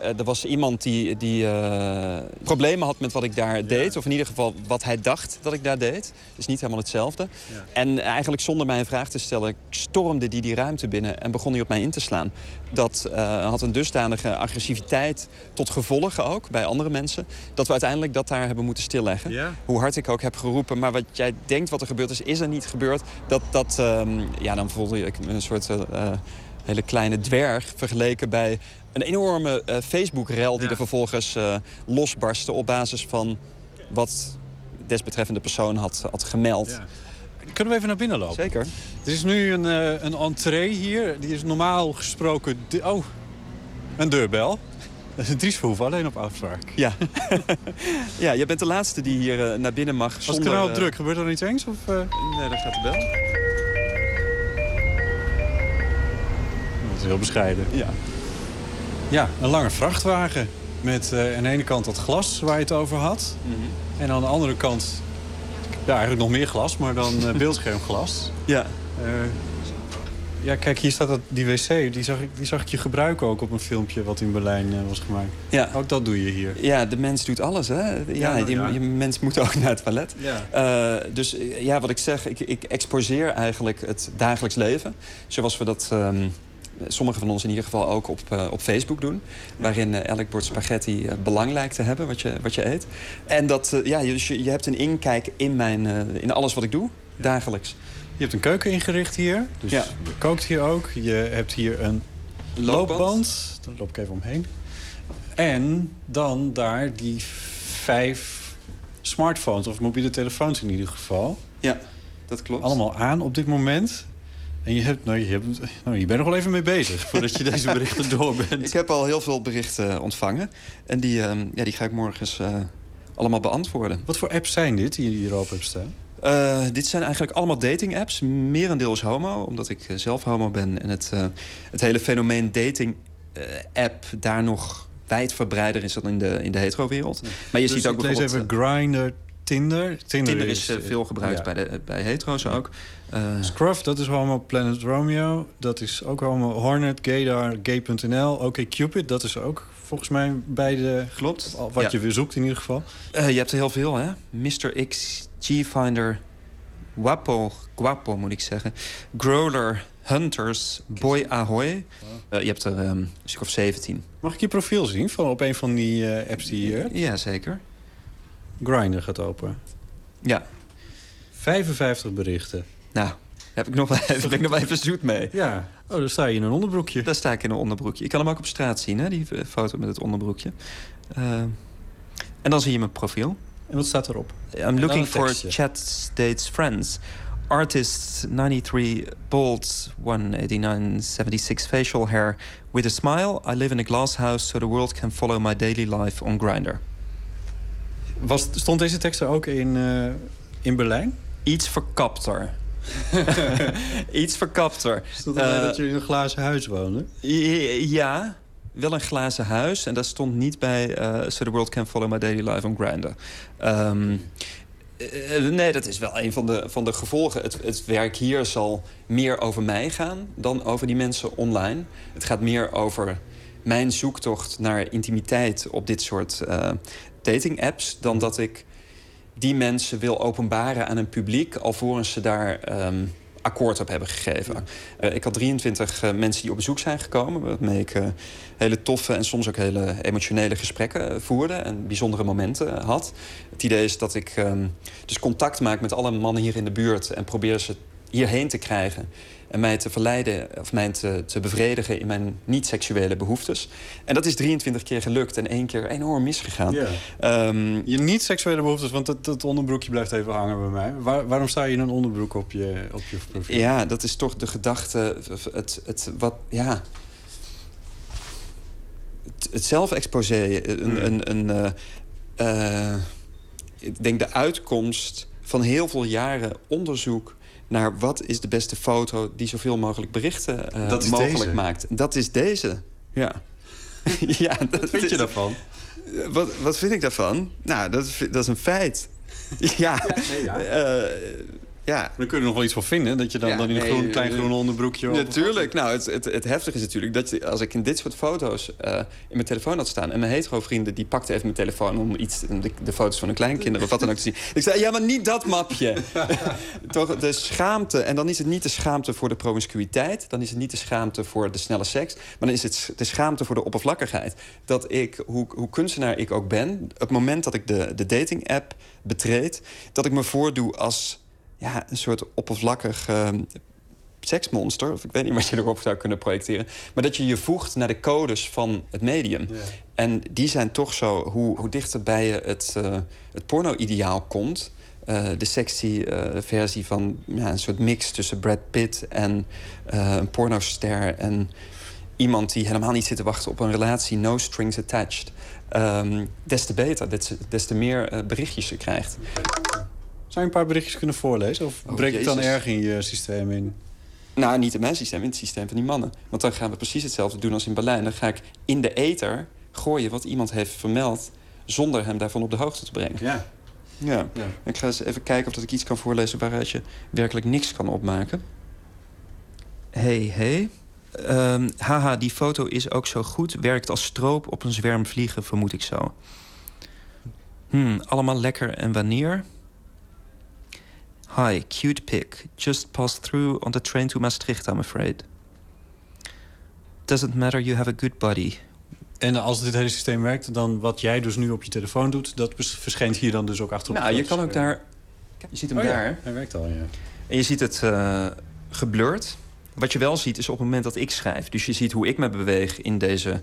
er was iemand die, die eh, problemen had met wat ik daar deed. Of in ieder geval wat hij dacht dat ik daar deed. Dus niet helemaal hetzelfde. En eigenlijk zonder mij een vraag te stellen... stormde die die ruimte binnen en begon hij op mij in te slaan. Dat eh, had een dusdanige agressiviteit tot gevolg ook bij andere mensen... dat we uiteindelijk dat daar hebben moeten stilleggen. Hoe hard ik ook heb geroepen. Maar wat jij denkt wat er gebeurd is, is er niet gebeurd. Dat, dat, ehm, ja, dan voelde ik een soort hele kleine dwerg... vergeleken bij een enorme uh, Facebook-rel die er vervolgens uh, losbarstte... op basis van wat desbetreffende persoon had, had gemeld. Ja. Kunnen we even naar binnen lopen? Zeker. Er is nu een, uh, een entree hier. Die is normaal gesproken... Oh, een deurbel. Dat is een Driesverhoef, alleen op afspraak. Ja. ja, je bent de laatste die hier naar binnen mag. Als zonder, het kanaal druk, gebeurt er iets eens? Of, Nee, dan gaat de bel. Dat is heel bescheiden. Ja. Ja, een lange vrachtwagen. Met uh, aan de ene kant dat glas waar je het over had. Mhm. En aan de andere kant, ja, eigenlijk nog meer glas, maar dan uh, beeldschermglas. ja. Uh, ja, kijk, hier staat dat, die wc. Die zag, ik, die zag ik je gebruiken ook op een filmpje wat in Berlijn was gemaakt. Ja. Ook dat doe je hier. Ja, de mens doet alles, hè? Ja, ja. Je mens moet ook naar het toilet. Ja. dus ja, wat ik zeg, ik, ik exposeer eigenlijk het dagelijks leven. Zoals we dat... Um, sommigen van ons in ieder geval ook op, uh, op Facebook doen. Waarin uh, elk bord spaghetti uh, belang lijkt te hebben wat je, wat je eet. En dat, ja, dus je, je hebt een inkijk in, mijn, in alles wat ik doe, dagelijks. Je hebt een keuken ingericht hier, dus ja. je kookt hier ook. Je hebt hier een loopband. loopband. Daar loop ik even omheen. En dan daar die vijf smartphones, of mobiele telefoons in ieder geval. Ja, dat klopt. Allemaal aan op dit moment. En je, hebt, nou, je, hebt, nou, je bent nog wel even mee bezig voordat je deze berichten door bent. Ik heb al heel veel berichten ontvangen. En die, uh, ja, die ga ik morgen uh, allemaal beantwoorden. Wat voor apps zijn dit die je hierop hebt staan? Uh, dit zijn eigenlijk allemaal dating-apps. Merendeel is homo, omdat ik zelf homo ben. En het, het hele fenomeen dating-app daar nog wijdverbreider is dan in de, in de hetero-wereld. Maar je dus ziet ook ik lees even Grindr, Tinder. Tinder, Tinder is, is veel gebruikt ja. bij, de, bij hetero's ook. Uh, Scruff, dat is homo Planet Romeo. Dat is ook homo Hornet, Gaydar, Gay.nl. Oké, okay, Cupid, dat is ook volgens mij bij de... Klopt. Wat ja. je weer zoekt in ieder geval. Uh, je hebt er heel veel, hè? Mr. X, G-Finder, Guapo, Guapo moet ik zeggen. Growler, Hunters, Boy Ahoy. Uh, je hebt er um, een stuk of 17. Mag ik je profiel zien van op een van die apps die hier Ja, zeker. Grindr gaat open. Ja. 55 berichten. Nou, heb ik nog wel ben ik nog wel even zoet mee. Ja. Oh, daar sta je in een onderbroekje. Daar sta ik in een onderbroekje. Je kan hem ook op straat zien, hè, die foto met het onderbroekje. Uh, en dan zie je mijn profiel. En wat staat erop? I'm looking for chat dates friends. Artist 93 bold 189 76 facial hair with a smile. I live in a glass house so the world can follow my daily life on Grindr. Was, stond deze tekst er ook in, uh, in Berlijn? Iets verkapter. Iets verkapter. Stond er uh, dat je in een glazen huis woonde? Ja, wel een glazen huis. En dat stond niet bij uh, So the world can follow my daily life on Grindr. Um, uh, nee, dat is wel een van de, van de gevolgen. Het, het werk hier zal meer over mij gaan dan over die mensen online. Het gaat meer over mijn zoektocht naar intimiteit op dit soort uh, dating-apps... dan dat ik die mensen wil openbaren aan een publiek... alvorens ze daar um, akkoord op hebben gegeven. Uh, ik had 23 uh, mensen die op bezoek zijn gekomen... waarmee ik uh, hele toffe en soms ook hele emotionele gesprekken voerde... en bijzondere momenten had. Het idee is dat ik um, dus contact maak met alle mannen hier in de buurt... en probeer ze hierheen te krijgen en mij te verleiden of mij te, te bevredigen in mijn niet-seksuele behoeftes. En dat is 23 keer gelukt en één keer enorm misgegaan. Yeah. Um, je niet-seksuele behoeftes, want dat, dat, onderbroekje blijft even hangen bij mij. Waar, waarom sta je in een onderbroek op je, op je profiel? Ja, dat is toch de gedachte, het, het, wat, ja... Het, zelf-exposé, een, hmm. een, een, een uh, ik denk de uitkomst van heel veel jaren onderzoek naar wat is de beste foto die zoveel mogelijk berichten uh, mogelijk deze. maakt. Dat is deze, ja. ja dat wat vind is, je daarvan? Wat, wat vind ik daarvan? Nou, dat is, dat is een feit. ja. ja, nee, ja. Uh, Ja. Dan kun je er nog wel iets van vinden. Dat je dan, Ja, dan in een nee, groen, klein eh, groen onderbroekje... Natuurlijk. Nou, het, het, het heftige is natuurlijk dat je, als ik in dit soort foto's eh, in mijn telefoon had staan... en mijn hetero-vrienden die pakten even mijn telefoon om iets, de, de foto's van hun kleinkinderen of wat dan ook te zien. Ik zei, ja, maar niet dat mapje. Toch de schaamte. En dan is het niet de schaamte voor de promiscuïteit. Dan is het niet de schaamte voor de snelle seks. Maar dan is het de schaamte voor de oppervlakkigheid. Dat ik, hoe, hoe kunstenaar ik ook ben... het moment dat ik de, de dating-app betreed... dat ik me voordoe als ja, een soort oppervlakkig eh, seksmonster. Of ik weet niet wat je erop zou kunnen projecteren. Maar dat je je voegt naar de codes van het medium. En die zijn toch zo, hoe, hoe dichter bij je het, eh, het porno-ideaal komt... eh, de sexy eh, versie van ja, een soort mix tussen Brad Pitt en een pornoster... en iemand die helemaal niet zit te wachten op een relatie, no strings attached... ehm, des te beter, des, des te meer berichtjes je krijgt. Zou je een paar berichtjes kunnen voorlezen? Of Oh, breekt het dan erg in je systeem in? Nou, niet in mijn systeem, in het systeem van die mannen. Want dan gaan we precies hetzelfde doen als in Berlijn. Dan ga ik in de ether gooien wat iemand heeft vermeld... zonder hem daarvan op de hoogte te brengen. Ja. Ja. Ja. Ik ga eens even kijken of dat ik iets kan voorlezen... waaruit je werkelijk niks kan opmaken. Hey, hey. Ehm, haha, die foto is ook zo goed. Werkt als stroop op een zwerm vliegen, vermoed ik zo. Hmm, allemaal lekker en wanneer? Hi, cute pic. Just passed through on the train to Maastricht, I'm afraid. Doesn't matter, you have a good body. En als dit hele systeem werkt, dan wat jij dus nu op je telefoon doet... dat verschijnt hier dan dus ook achter op Nou, je kan ook daar... Je ziet hem Oh ja, daar. hij werkt al, ja. En je ziet het eh geblurred. Wat je wel ziet is op het moment dat ik schrijf. Dus je ziet hoe ik me beweeg in deze...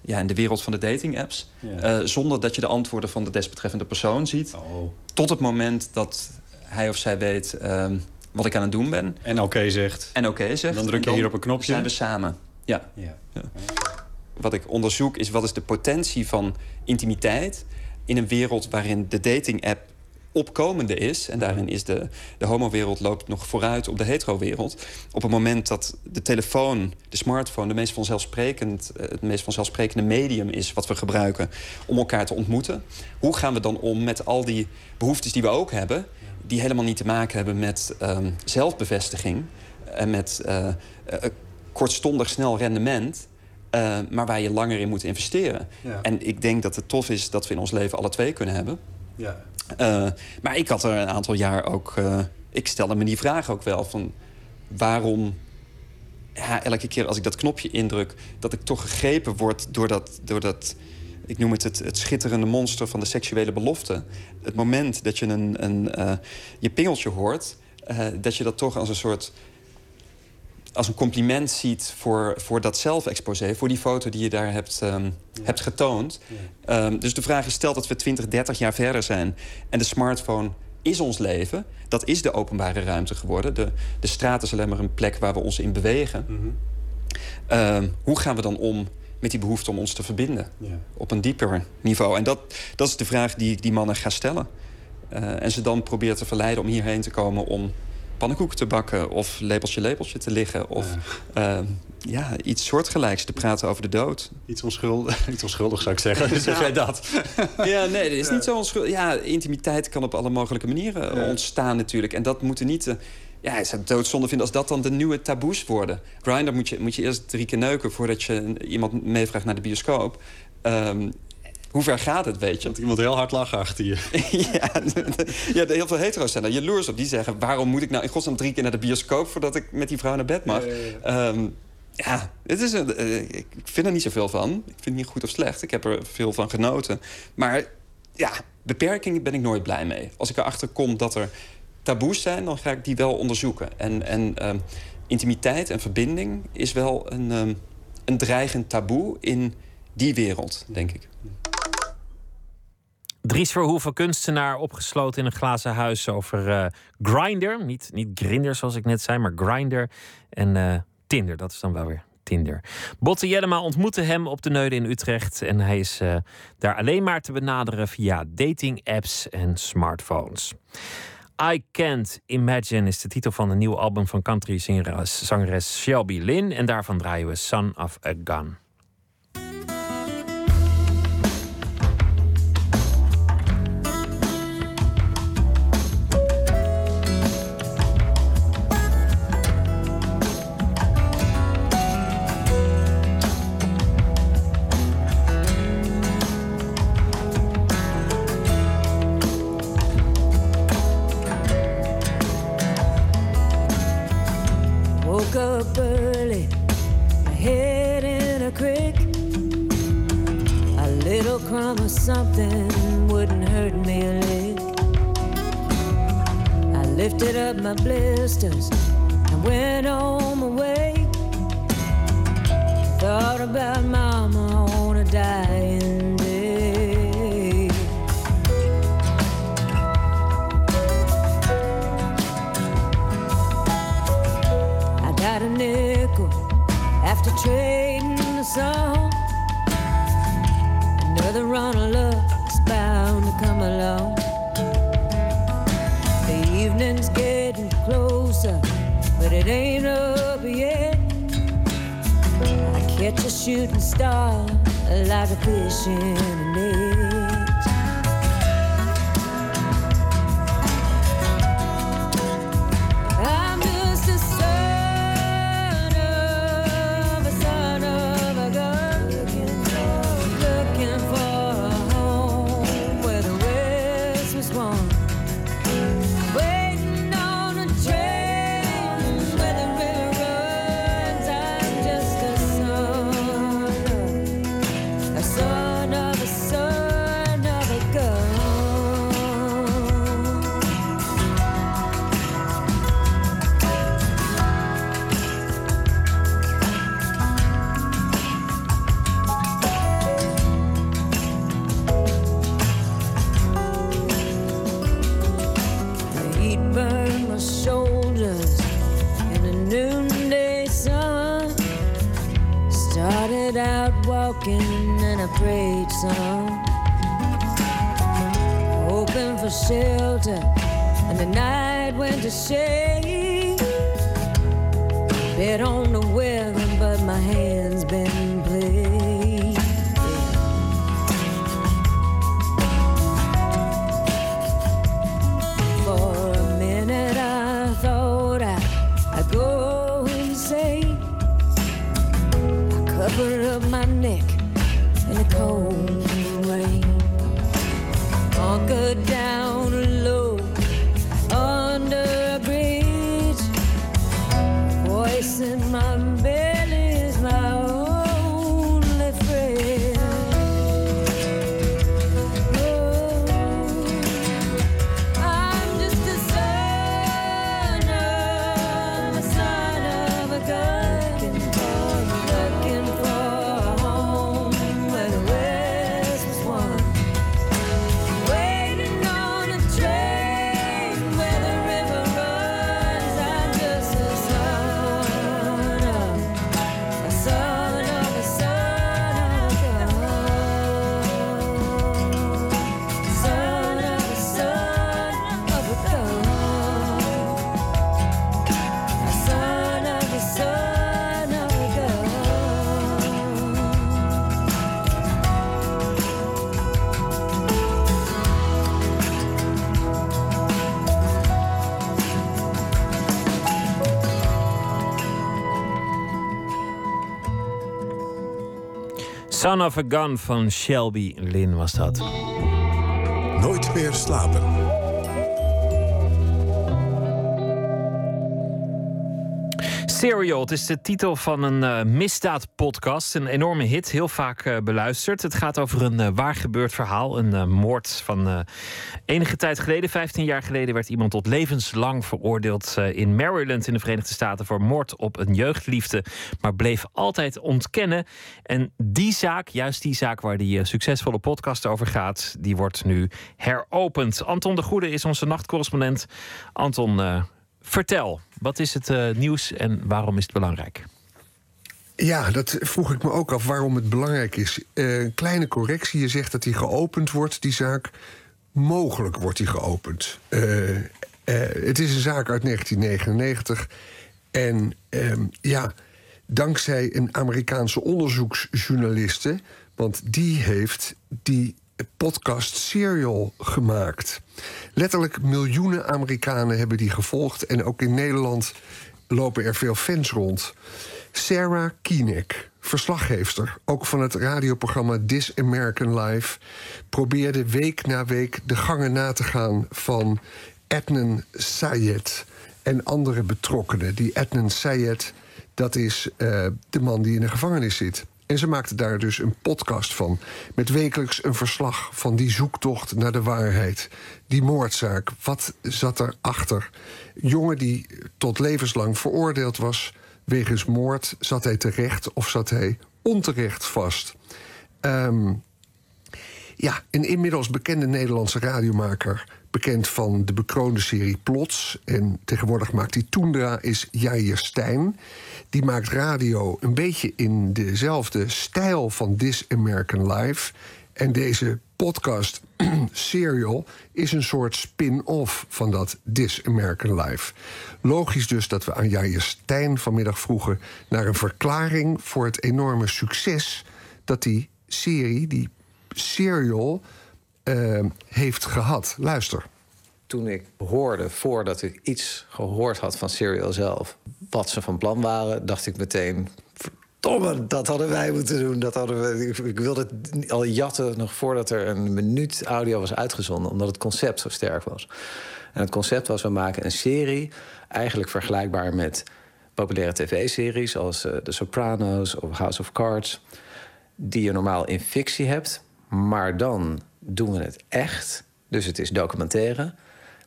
Ja, in de wereld van de dating-apps. Ja. Eh, zonder dat je de antwoorden van de desbetreffende persoon ziet. Oh. Tot het moment dat hij of zij weet ehm, wat ik aan het doen ben. En oké zegt. En oké zegt. Dan druk je hier op een knopje. zijn we samen. Ja. Ja. Wat ik onderzoek is wat is de potentie van intimiteit... in een wereld waarin de dating-app opkomende is... en daarin is de, de homo-wereld loopt nog vooruit op de hetero-wereld... op het moment dat de telefoon, de smartphone... De meest vanzelfsprekend, eh, het meest vanzelfsprekende medium is wat we gebruiken... om elkaar te ontmoeten. Hoe gaan we dan om met al die behoeftes die we ook hebben... die helemaal niet te maken hebben met ehm, zelfbevestiging... en met eh, eh, kortstondig snel rendement... eh, maar waar je langer in moet investeren. Ja. En ik denk dat het tof is dat we in ons leven alle twee kunnen hebben. Ja. Maar ik had er een aantal jaar ook... eh, ik stelde me die vraag ook wel van... waarom ja, elke keer als ik dat knopje indruk... dat ik toch gegrepen word door dat... Door dat ik noem het, het het schitterende monster van de seksuele belofte. Het moment dat je een, een, eh, je pingeltje hoort... eh, dat je dat toch als een soort als een compliment ziet voor, voor dat zelfexposé... voor die foto die je daar hebt, ehm, hebt getoond. Ehm, dus de vraag is, stel dat we 20, 30 jaar verder zijn... en de smartphone is ons leven. Dat is de openbare ruimte geworden. De, de straat is alleen maar een plek waar we ons in bewegen. Ehm, hoe gaan we dan om met die behoefte om ons te verbinden? Ja. Op een dieper niveau. En dat, dat is de vraag die ik die mannen ga stellen. Eh, en ze dan probeert te verleiden om hierheen te komen... om pannenkoeken te bakken of lepeltje lepeltje te liggen... of ja. ja, iets soortgelijks te praten over de dood. Iets onschuldig, iets onschuldig zou ik zeggen. zeg jij dat? Ja, nee, dat is niet zo onschuldig. Ja, intimiteit kan op alle mogelijke manieren ontstaan natuurlijk. En dat moeten niet... ja, ik zou het doodzonde vinden als dat dan de nieuwe taboes worden. Grindr moet je, moet je eerst drie keer neuken... voordat je iemand meevraagt naar de bioscoop. Ehm, hoe ver gaat het, weet je? Dat iemand heel hard lachen achter je. ja, ja, heel veel hetero's zijn er jaloers op. Die zeggen, waarom moet ik nou in godsnaam drie keer naar de bioscoop... voordat ik met die vrouw naar bed mag? Ehm, ja, het is een, eh, ik vind er niet zoveel van. Ik vind het niet goed of slecht. Ik heb er veel van genoten. Maar ja, beperkingen ben ik nooit blij mee. Als ik erachter kom dat er taboes zijn... dan ga ik die wel onderzoeken. En, en ehm, intimiteit en verbinding is wel een, ehm, een dreigend taboe... in die wereld, denk ik. Dries Verhoeven, kunstenaar, opgesloten in een glazen huis over eh Grinder. Niet, niet Grinder zoals ik net zei, maar Grinder. En eh, Tinder, dat is dan wel weer Tinder. Botte Jellema ontmoette hem op de Neude in Utrecht. En hij is eh, daar alleen maar te benaderen via dating-apps en smartphones. I Can't Imagine is de titel van een nieuw album van country-zangeres zangeres Shelby Lynn. En daarvan draaien we Son of a Gun. Blisters and went on it ain't up yet. I catch a shooting star like a fish in Son of a Gun van Shelby Lynn was dat. Nooit meer slapen. Serial, het is de titel van een eh, misdaadpodcast. Een enorme hit, heel vaak eh, beluisterd. Het gaat over een eh, waar gebeurd verhaal. Een moord van enige tijd geleden, 15 jaar geleden, werd iemand tot levenslang veroordeeld eh, in Maryland in de Verenigde Staten voor moord op een jeugdliefde, maar bleef altijd ontkennen. En die zaak, juist die zaak waar die eh, succesvolle podcast over gaat, die wordt nu heropend. Anton de Goede is onze nachtcorrespondent. Anton, eh, vertel, wat is het nieuws en waarom is het belangrijk? Ja, dat vroeg ik me ook af waarom het belangrijk is. Eh, kleine correctie, je zegt dat die geopend wordt, die zaak. Mogelijk wordt die geopend. Eh, eh, het is een zaak uit 1999. En ehm, ja, dankzij een Amerikaanse onderzoeksjournaliste... want die heeft die podcast Serial gemaakt. Letterlijk miljoenen Amerikanen hebben die gevolgd... en ook in Nederland lopen er veel fans rond. Sarah Kienek, verslaggeefster, ook van het radioprogramma This American Life, probeerde week na week de gangen na te gaan van Adnan Syed. en andere betrokkenen. Die Adnan Sayed, dat is uh, de man die in de gevangenis zit. En ze maakte daar dus een podcast van. Met wekelijks een verslag van die zoektocht naar de waarheid. Die moordzaak. Wat zat erachter? Jongen die tot levenslang veroordeeld was. Wegens moord. Zat hij terecht of zat hij onterecht vast? Um, ja, een inmiddels bekende Nederlandse radiomaker. Bekend van de bekroonde serie Plots. En tegenwoordig maakt hij Toendra, is Jair Stijn. Die maakt radio een beetje in dezelfde stijl van This American Life. En deze podcast Serial is een soort spin-off van dat This American Life. Logisch dus dat we aan Jair Stijn vanmiddag vroegen naar een verklaring voor het enorme succes dat die serie, die serial, uh, heeft gehad. Luister. Toen ik hoorde, voordat ik iets gehoord had van Serial zelf, wat ze van plan waren, dacht ik meteen. Verdomme, dat hadden wij moeten doen. Dat hadden we, ik, wilde het al jatten nog voordat er een minuut audio was uitgezonden, omdat het concept zo sterk was. En het concept was: we maken een serie, eigenlijk vergelijkbaar met populaire tv-series als uh, The Sopranos of House of Cards, die je normaal in fictie hebt, maar dan doen we het echt. Dus het is documentaire.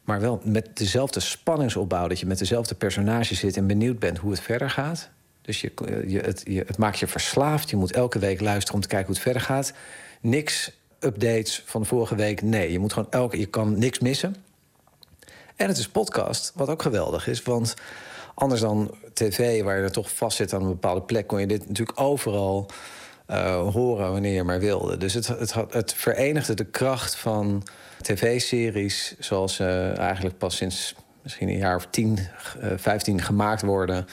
Maar wel met dezelfde spanningsopbouw. Dat je met dezelfde personage zit en benieuwd bent hoe het verder gaat. Dus je, je, het, maakt je verslaafd. Je moet elke week luisteren om te kijken hoe het verder gaat. Niks updates van vorige week. Nee, je moet gewoon elke. Je kan niks missen. En het is podcast, wat ook geweldig is. Want anders dan tv, waar je er toch vast zit aan een bepaalde plek, kon je dit natuurlijk overal uh, horen wanneer je maar wilde. Dus het, het, het verenigde de kracht van tv-series... zoals ze eigenlijk pas sinds misschien een jaar of 10, uh, 15 gemaakt worden...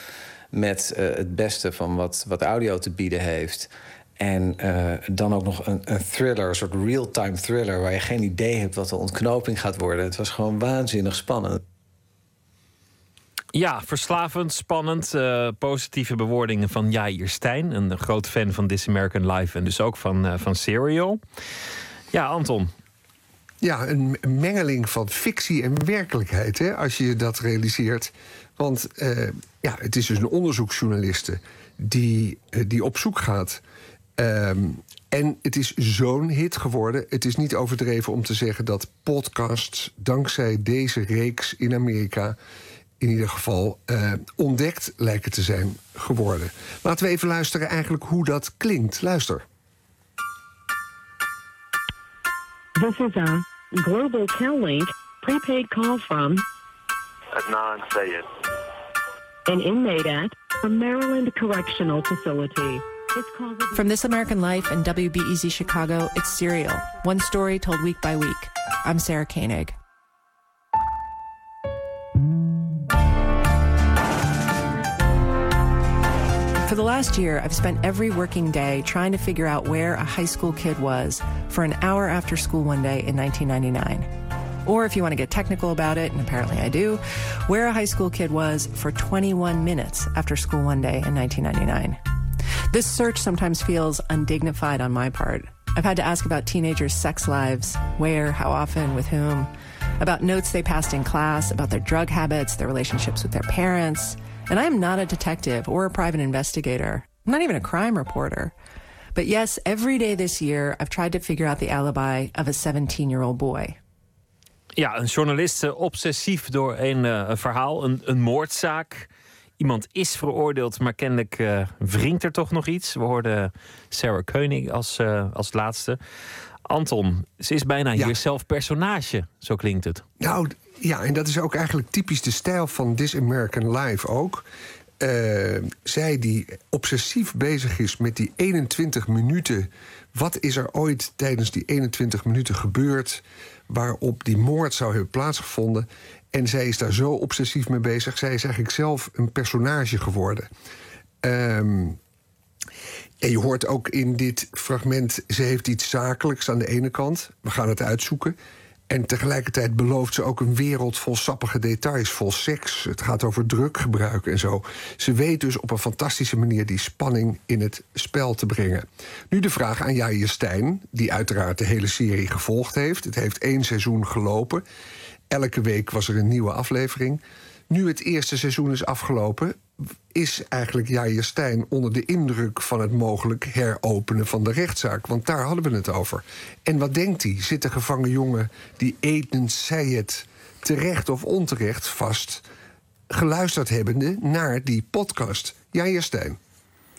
met uh, het beste van wat, wat audio te bieden heeft... En uh, dan ook nog een, een, thriller, een soort real-time thriller... waar je geen idee hebt wat de ontknoping gaat worden. Het was gewoon waanzinnig spannend. Ja, verslavend, spannend. Uh, positieve bewoordingen van Jair Stijn. Een groot fan van This American Life en dus ook van, uh, van Serial. Ja, Anton. Ja, een mengeling van fictie en werkelijkheid, hè, als je dat realiseert. Want uh, ja, het is dus een onderzoeksjournaliste die, die op zoek gaat. Um, en het is zo'n hit geworden. Het is niet overdreven om te zeggen dat podcasts, dankzij deze reeks in Amerika in ieder geval uh, ontdekt lijken te zijn geworden. Laten we even luisteren eigenlijk hoe dat klinkt. Luister. This is a Global CalLink prepaid call from Adnan Sayed. An inmate at a Maryland Correctional Facility. From This American Life and WBEZ Chicago, it's Serial, one story told week by week. I'm Sarah Koenig. For the last year, I've spent every working day trying to figure out where a high school kid was for an hour after school one day in 1999. Or if you want to get technical about it, and apparently I do, where a high school kid was for 21 minutes after school one day in 1999. This search sometimes feels undignified on my part. I've had to ask about teenagers' sex lives, where, how often, with whom, about notes they passed in class, about their drug habits, their relationships with their parents. And I am not a detective or a private investigator. I'm not even a crime reporter. But yes, every day this year, I've tried to figure out the alibi of a 17 year old boy. Ja, een journalist uh, obsessief door een, uh, een verhaal, een, een, moordzaak. Iemand is veroordeeld, maar kennelijk uh, wringt er toch nog iets. We hoorden Sarah Koenig als, als laatste. Anton, ze is bijna ja. hier zelf personage, zo klinkt het. Nou, ja, en dat is ook eigenlijk typisch de stijl van This American Life ook. Uh, zij die obsessief bezig is met die 21 minuten. Wat is er ooit tijdens die 21 minuten gebeurd waarop die moord zou hebben plaatsgevonden? En zij is daar zo obsessief mee bezig. Zij is eigenlijk zelf een personage geworden. Um, en je hoort ook in dit fragment, ze heeft iets zakelijks aan de ene kant. We gaan het uitzoeken. En tegelijkertijd belooft ze ook een wereld vol sappige details, vol seks. Het gaat over druggebruik en zo. Ze weet dus op een fantastische manier die spanning in het spel te brengen. Nu de vraag aan Jair Stijn, die uiteraard de hele serie gevolgd heeft. Het heeft één seizoen gelopen. Elke week was er een nieuwe aflevering. Nu het eerste seizoen is afgelopen, is eigenlijk Jair Stijn onder de indruk van het mogelijk heropenen van de rechtszaak. Want daar hadden we het over. En wat denkt hij? Zit de gevangen jongen die Eden Sayed terecht of onterecht vast geluisterd hebbende naar die podcast? Jair Stijn.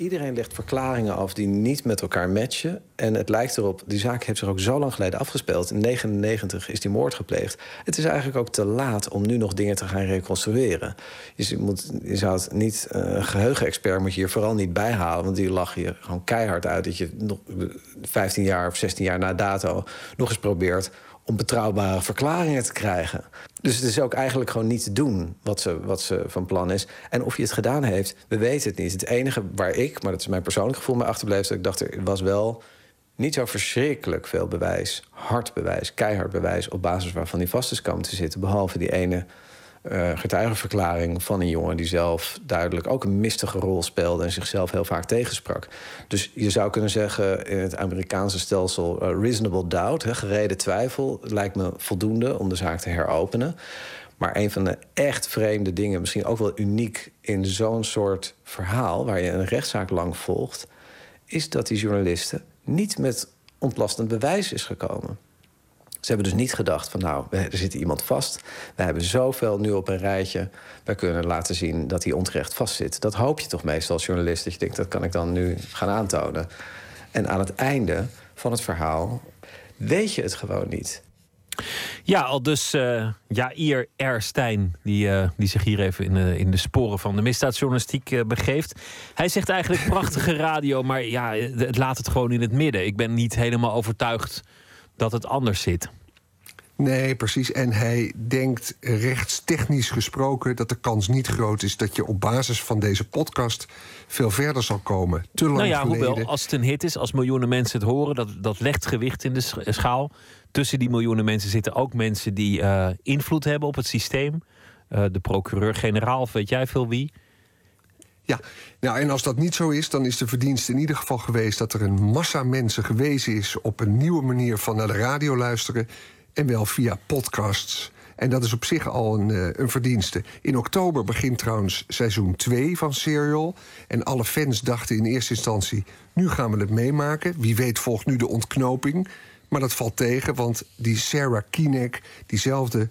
Iedereen legt verklaringen af die niet met elkaar matchen. En het lijkt erop, die zaak heeft zich ook zo lang geleden afgespeeld. In 1999 is die moord gepleegd. Het is eigenlijk ook te laat om nu nog dingen te gaan reconstrueren. Je, moet, je zou het niet, uh, geheugenexpert moet je hier vooral niet bijhalen. Want die lach je gewoon keihard uit dat je nog 15 jaar of 16 jaar na dato nog eens probeert om betrouwbare verklaringen te krijgen. Dus het is ook eigenlijk gewoon niet te doen wat ze, wat ze van plan is. En of je het gedaan heeft, we weten het niet. Het enige waar ik, maar dat is mijn persoonlijk gevoel, mee achterbleef... dat ik dacht, er was wel niet zo verschrikkelijk veel bewijs... hard bewijs, keihard bewijs... op basis waarvan die vast is te zitten... behalve die ene uh, getuigenverklaring van een jongen die zelf duidelijk ook een mistige rol speelde en zichzelf heel vaak tegensprak. Dus je zou kunnen zeggen in het Amerikaanse stelsel uh, reasonable doubt, hè, gereden twijfel, lijkt me voldoende om de zaak te heropenen. Maar een van de echt vreemde dingen, misschien ook wel uniek in zo'n soort verhaal waar je een rechtszaak lang volgt, is dat die journalisten niet met ontlastend bewijs is gekomen. Ze hebben dus niet gedacht van nou, er zit iemand vast. We hebben zoveel nu op een rijtje. Wij kunnen laten zien dat hij onterecht vastzit. Dat hoop je toch meestal als journalist. Dat je denkt, dat kan ik dan nu gaan aantonen. En aan het einde van het verhaal weet je het gewoon niet. Ja, al dus uh, Jair R. Stijn, die, uh, die zich hier even in in de sporen van de misdaadjournalistiek uh, begeeft. Hij zegt eigenlijk prachtige radio, maar ja, het laat het gewoon in het midden. Ik ben niet helemaal overtuigd dat het anders zit. Nee, precies. En hij denkt rechtstechnisch gesproken dat de kans niet groot is dat je op basis van deze podcast veel verder zal komen. Te lang nou ja, geleden. hoewel als het een hit is, als miljoenen mensen het horen, dat, dat legt gewicht in de schaal. Tussen die miljoenen mensen zitten ook mensen die uh, invloed hebben op het systeem. Uh, de procureur-generaal, of weet jij veel wie. Ja, nou, en als dat niet zo is, dan is de verdienst in ieder geval geweest dat er een massa mensen gewezen is op een nieuwe manier van naar de radio luisteren. En wel via podcasts. En dat is op zich al een, uh, een verdienste. In oktober begint trouwens seizoen 2 van Serial. En alle fans dachten in eerste instantie: nu gaan we het meemaken. Wie weet volgt nu de ontknoping. Maar dat valt tegen, want die Sarah Kienek, diezelfde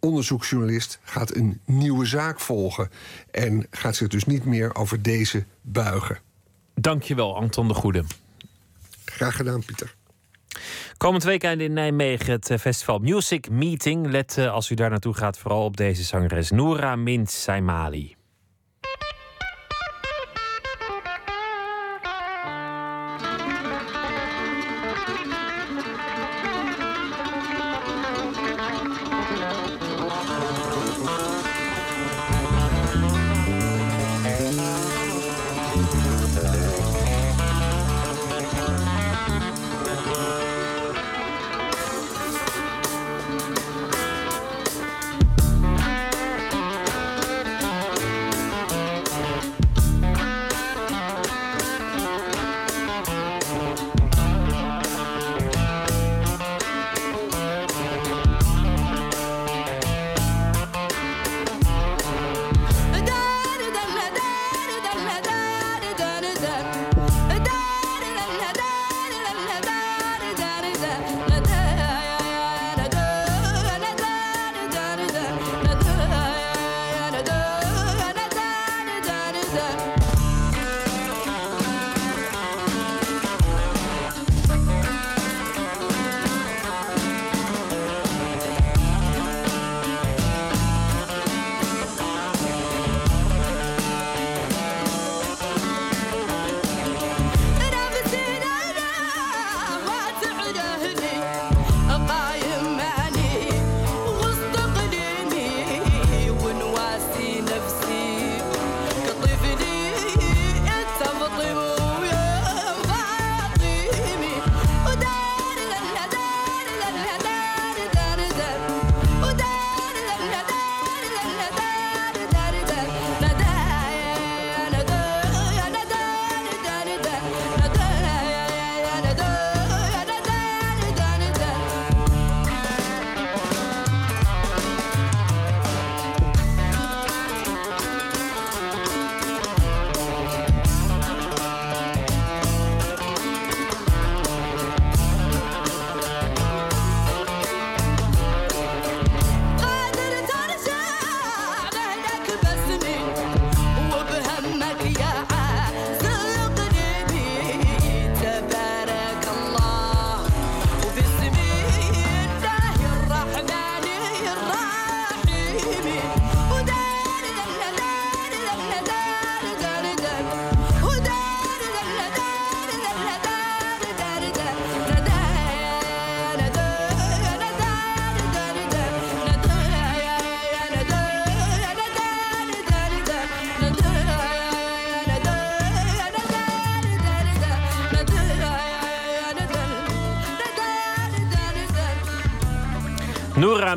onderzoeksjournalist gaat een nieuwe zaak volgen. En gaat zich dus niet meer over deze buigen. Dankjewel, Anton de Goede. Graag gedaan, Pieter. Komend weekend in Nijmegen het festival Music Meeting. Let als u daar naartoe gaat vooral op deze zangeres Noora Mint Saimali.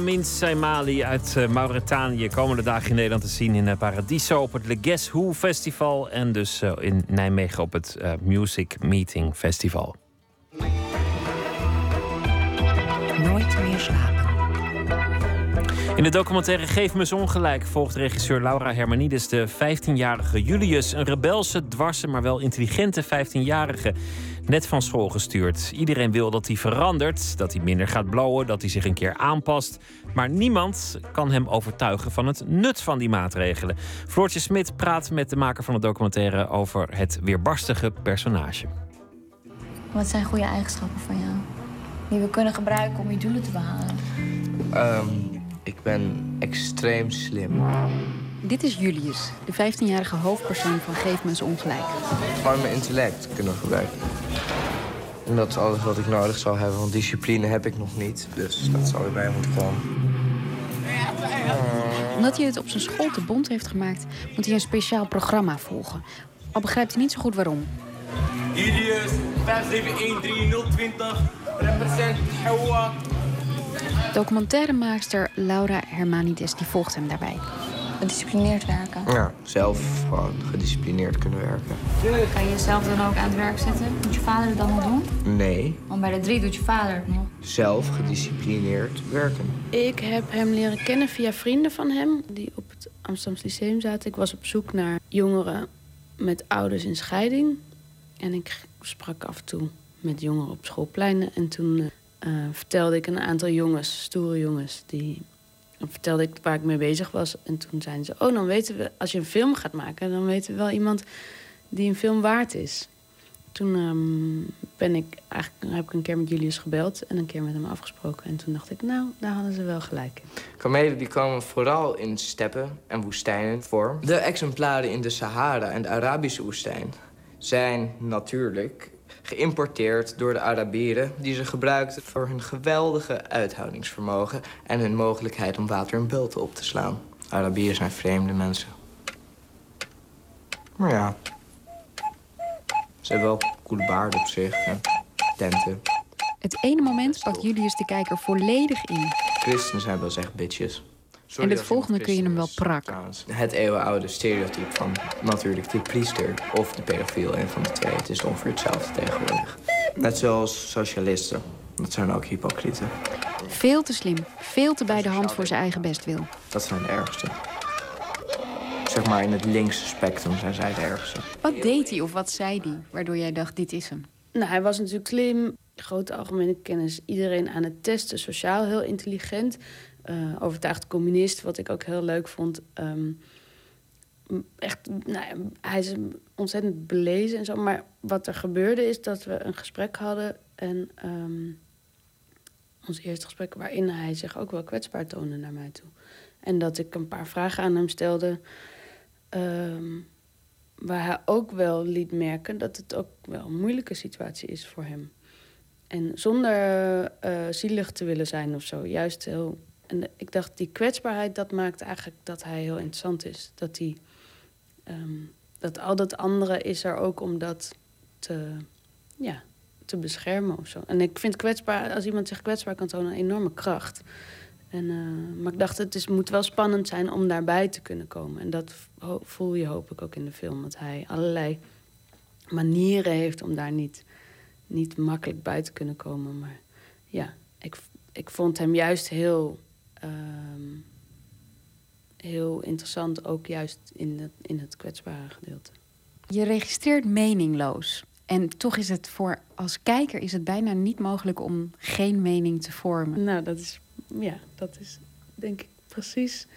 Noura Min Saimali uit uh, Mauritanië. Komende dagen in Nederland te zien in uh, Paradiso op het Le Guess Who Festival. En dus uh, in Nijmegen op het Music Meeting Festival. Nooit meer slapen. In de documentaire Geef me eens ongelijk volgt regisseur Laura Hermanides de 15-jarige Julius. Een rebelse, dwarse, maar wel intelligente 15-jarige. Net van school gestuurd. Iedereen wil dat hij verandert, dat hij minder gaat blowen, dat hij zich een keer aanpast. Maar niemand kan hem overtuigen van het nut van die maatregelen. Floortje Smit praat met de maker van de documentaire over het weerbarstige personage. Wat zijn goede eigenschappen van jou? Die we kunnen gebruiken om je doelen te behalen? Um ik ben extreem slim. Dit is Julius, de 15-jarige hoofdpersoon van Geef me ongelijk. Gewoon mijn intellect kunnen gebruiken. En dat is alles wat ik nodig zou hebben, want discipline heb ik nog niet. Dus dat zou erbij moeten komen. Omdat hij het op zijn school te bond heeft gemaakt, moet hij een speciaal programma volgen. Al begrijpt hij niet zo goed waarom. Julius, 5713020, represent Hawa. Documentairemaakster Laura Hermanides die volgt hem daarbij. Gedisciplineerd werken. Ja, zelf gewoon gedisciplineerd kunnen werken. Kan je jezelf dan ook aan het werk zetten? Moet je vader het dan nog doen? Nee. Want bij de drie doet je vader het nog. Zelf gedisciplineerd werken. Ik heb hem leren kennen via vrienden van hem die op het Amsterdamse Lyceum zaten. Ik was op zoek naar jongeren met ouders in scheiding. En ik sprak af en toe met jongeren op schoolpleinen. En toen uh, vertelde ik een aantal jongens, stoere jongens, die vertelde ik waar ik mee bezig was. En toen zeiden ze: Oh, dan weten we, als je een film gaat maken, dan weten we wel iemand die een film waard is. Toen um, ben ik eigenlijk, heb ik een keer met Julius gebeld en een keer met hem afgesproken. En toen dacht ik, nou, daar hadden ze wel gelijk in. Kamelen die komen vooral in steppen en woestijnen voor. De exemplaren in de Sahara en de Arabische woestijn zijn natuurlijk geïmporteerd door de Arabieren... die ze gebruikten voor hun geweldige uithoudingsvermogen... en hun mogelijkheid om water in bulten op te slaan. Arabieren zijn vreemde mensen. Maar ja, ze hebben wel coole baarden op zich en tenten. Het ene moment pakt Julius de kijker volledig in. Christenen zijn wel echt bitches. En het volgende kun je hem wel prak. Het eeuwenoude stereotype van natuurlijk de priester of de pedofiel, een van de twee. Het is ongeveer hetzelfde tegenwoordig. Net zoals socialisten. Dat zijn ook hypocrieten. Veel te slim, veel te bij de hand voor zijn eigen bestwil. Dat zijn de ergste. Zeg maar in het linkse spectrum zijn zij de ergste. Wat deed hij of wat zei hij, waardoor jij dacht, dit is hem? Nou, hij was natuurlijk slim, grote algemene kennis. Iedereen aan het testen, sociaal heel intelligent uh, overtuigd communist, wat ik ook heel leuk vond. Um, echt, nou, hij is ontzettend belezen en zo. Maar wat er gebeurde is dat we een gesprek hadden. En um, ons eerste gesprek waarin hij zich ook wel kwetsbaar toonde naar mij toe. En dat ik een paar vragen aan hem stelde. Um, waar hij ook wel liet merken dat het ook wel een moeilijke situatie is voor hem. En zonder uh, zielig te willen zijn of zo. Juist heel en ik dacht, die kwetsbaarheid, dat maakt eigenlijk dat hij heel interessant is. Dat, hij, um, dat al dat andere is er ook om dat te, ja, te beschermen of zo. En ik vind kwetsbaar, als iemand zich kwetsbaar kan tonen, een enorme kracht. En, uh, maar ik dacht, het is, moet wel spannend zijn om daarbij te kunnen komen. En dat voel je hoop ik ook in de film. Dat hij allerlei manieren heeft om daar niet, niet makkelijk bij te kunnen komen. Maar ja, ik, ik vond hem juist heel um, heel interessant, ook juist in het, in het kwetsbare gedeelte. Je registreert meningloos. En toch is het voor als kijker is het bijna niet mogelijk om geen mening te vormen. Nou, dat is, ja, dat is denk ik precies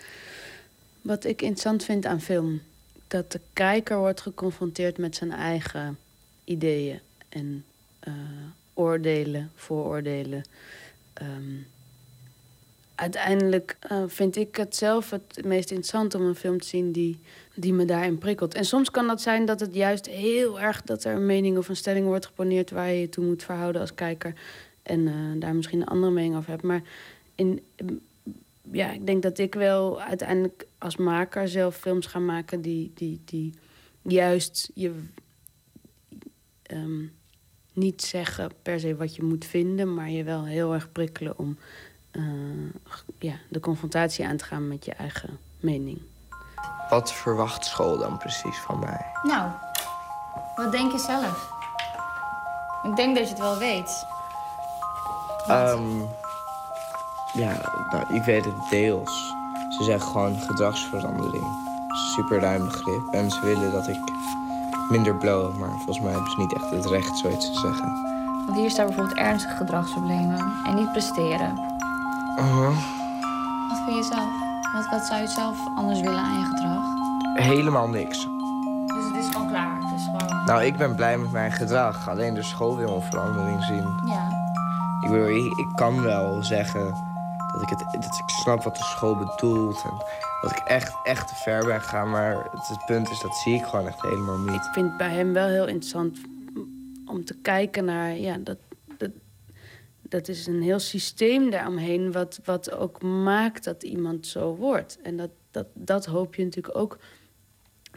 wat ik interessant vind aan film. Dat de kijker wordt geconfronteerd met zijn eigen ideeën en uh, oordelen, vooroordelen. Um, uiteindelijk uh, vind ik het zelf het meest interessant om een film te zien die, die me daarin prikkelt. En soms kan dat zijn dat het juist heel erg dat er een mening of een stelling wordt geponeerd waar je je toe moet verhouden als kijker. En uh, daar misschien een andere mening over hebt. Maar in, ja, ik denk dat ik wel uiteindelijk als maker zelf films ga maken die, die, die juist je um, niet zeggen per se wat je moet vinden, maar je wel heel erg prikkelen om eh, ja, de confrontatie aan te gaan met je eigen mening. Wat verwacht school dan precies van mij? Nou, wat denk je zelf? Ik denk dat je het wel weet. Ehm, ja, nou, ik weet het deels. Ze zeggen gewoon gedragsverandering. Super ruim begrip. En ze willen dat ik minder blow. Maar volgens mij hebben ze niet echt het recht zoiets te zeggen. Want hier staat bijvoorbeeld ernstige gedragsproblemen en niet presteren. Wat vind je zelf? Wat, wat zou je zelf anders willen aan je gedrag? Helemaal niks. Dus het is gewoon klaar. Het is gewoon... Nou, ik ben blij met mijn gedrag. Alleen de school wil een verandering zien. Ja. Ik bedoel, ik, ik kan wel zeggen dat ik, het, dat ik snap wat de school bedoelt. En dat ik echt, echt te ver ben gegaan. Maar het, het punt is, dat zie ik gewoon echt helemaal niet. Ik vind het bij hem wel heel interessant om te kijken naar... Ja, dat, dat, is een heel systeem daaromheen... Wat, wat ook maakt dat iemand zo wordt. En dat, dat, dat hoop je natuurlijk ook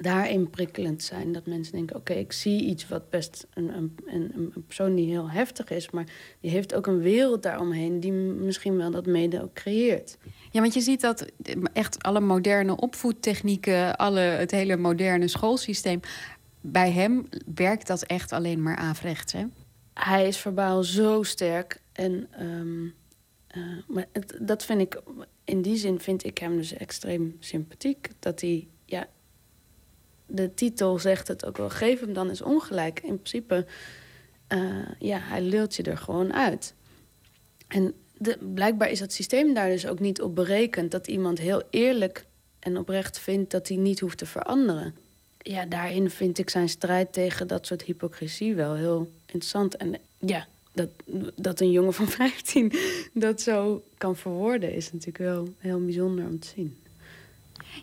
daarin prikkelend zijn. Dat mensen denken, oké, ik zie iets wat best een, een, een, een persoon die heel heftig is... maar die heeft ook een wereld daaromheen die misschien wel dat mede ook creëert. Ja, want je ziet dat echt alle moderne opvoedtechnieken, alle, het hele moderne schoolsysteem, bij hem werkt dat echt alleen maar averechts. Hè? Hij is verbaal zo sterk. En um, uh, maar dat vind ik, in die zin vind ik hem dus extreem sympathiek. Dat hij, ja, de titel zegt het ook wel, geef hem dan eens ongelijk. In principe, uh, ja, hij lult je er gewoon uit. En de, blijkbaar is dat systeem daar dus ook niet op berekend. Dat iemand heel eerlijk en oprecht vindt dat hij niet hoeft te veranderen. Ja, daarin vind ik zijn strijd tegen dat soort hypocrisie wel heel interessant. En ja, dat, dat een jongen van 15 dat zo kan verwoorden, is natuurlijk wel heel bijzonder om te zien.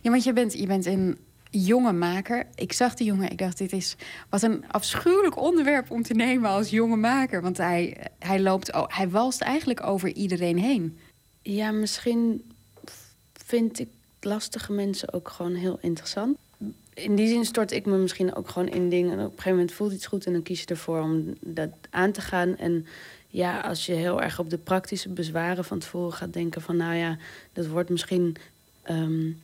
Ja, want je bent, je bent een jonge maker. Ik zag die jongen, ik dacht, dit is wat een afschuwelijk onderwerp om te nemen als jonge maker. Want hij, hij loopt, oh, hij walst eigenlijk over iedereen heen. Ja, misschien vind ik lastige mensen ook gewoon heel interessant. In die zin stort ik me misschien ook gewoon in dingen. En op een gegeven moment voelt iets goed en dan kies je ervoor om dat aan te gaan. En ja, als je heel erg op de praktische bezwaren van tevoren gaat denken van... nou ja, dat wordt misschien... Um,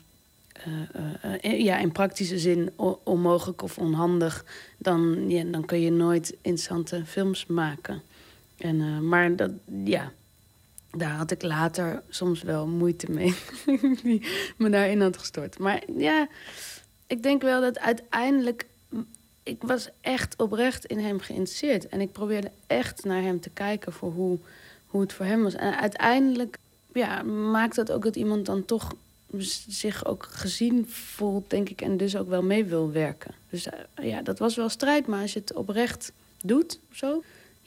uh, uh, ja, in praktische zin onmogelijk of onhandig, dan, ja, dan kun je nooit interessante films maken. En, maar dat, ja, daar had ik later soms wel moeite mee, die me daarin had gestort. Maar ja, ik denk wel dat uiteindelijk. Ik was echt oprecht in hem geïnteresseerd. En ik probeerde echt naar hem te kijken voor hoe, hoe het voor hem was. En uiteindelijk ja, maakt dat ook dat iemand dan toch zich ook gezien voelt, denk ik, en dus ook wel mee wil werken. Dus ja, dat was wel strijd, maar als je het oprecht doet, zo,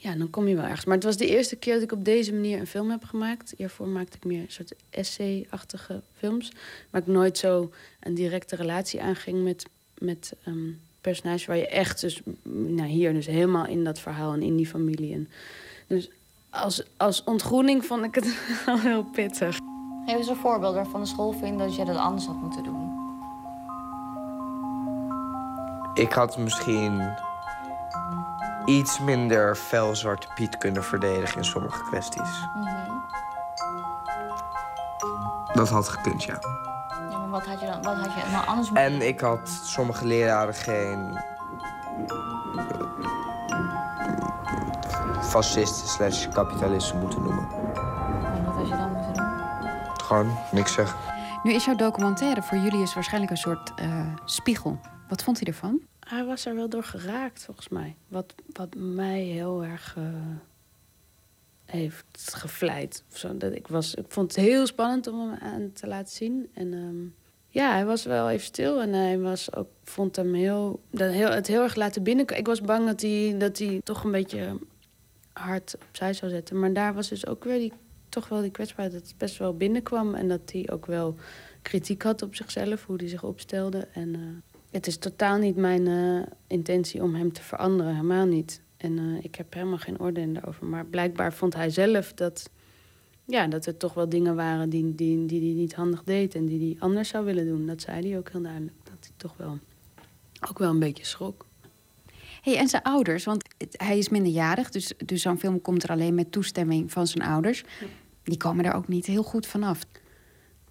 ja, dan kom je wel ergens. Maar het was de eerste keer dat ik op deze manier een film heb gemaakt. Hiervoor maakte ik meer een soort essay-achtige films. Waar ik nooit zo een directe relatie aanging met, met um, personages. Waar je echt dus, nou hier dus helemaal in dat verhaal en in die familie. En dus als, als ontgroening vond ik het wel heel pittig. Geef eens een voorbeeld waarvan de school vindt dat je dat anders had moeten doen. Ik had misschien iets minder fel Zwarte Piet kunnen verdedigen in sommige kwesties. Mm -hmm. Dat had gekund, ja. Ja, maar wat had je dan wat had je nou anders moeten En ik had sommige leraren geen fascisten slash kapitalisten moeten noemen. En wat had je dan moeten doen? Gewoon niks zeggen. Nu is jouw documentaire voor Julius waarschijnlijk een soort uh, spiegel. Wat vond hij ervan? Hij was er wel door geraakt, volgens mij. Wat, wat mij heel erg uh, heeft gevleid. Zo, dat ik, was, ik vond het heel spannend om hem aan te laten zien. En um, ja, hij was wel even stil. En hij was ook, vond hem heel, dat heel, het heel erg laten binnenkomen. Ik was bang dat hij, dat hij toch een beetje hard opzij zou zetten. Maar daar was dus ook weer die, toch wel die kwetsbaarheid dat het best wel binnenkwam. En dat hij ook wel kritiek had op zichzelf, hoe hij zich opstelde. En uh, het is totaal niet mijn uh, intentie om hem te veranderen, helemaal niet. En uh, ik heb helemaal geen oordeel daarover. Maar blijkbaar vond hij zelf dat, ja, dat er toch wel dingen waren die hij die, die, die niet handig deed en die hij anders zou willen doen. Dat zei hij ook heel duidelijk. Dat hij toch wel ook wel een beetje schrok. Hey, en zijn ouders, want hij is minderjarig, dus, dus zo'n film komt er alleen met toestemming van zijn ouders. die komen er ook niet heel goed vanaf.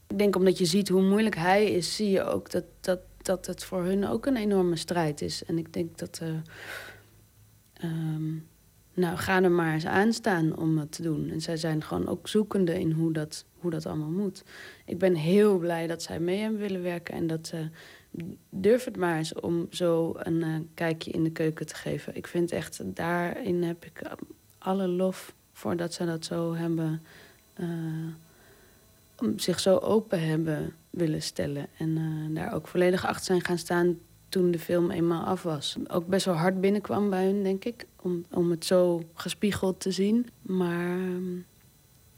Ik denk omdat je ziet hoe moeilijk hij is, zie je ook dat, dat, dat het voor hun ook een enorme strijd is. En ik denk dat. eh, ehm, nou, ga er maar eens aan staan om het te doen. En zij zijn gewoon ook zoekende in hoe dat, hoe dat allemaal moet. Ik ben heel blij dat zij mee hebben willen werken. En dat ze durf het maar eens om zo een eh, kijkje in de keuken te geven. Ik vind echt, daarin heb ik alle lof voor dat ze dat zo hebben... eh, om zich zo open hebben willen stellen. En eh, daar ook volledig achter zijn gaan staan toen de film eenmaal af was. Ook best wel hard binnenkwam bij hun, denk ik. Om, om het zo gespiegeld te zien. Maar ehm,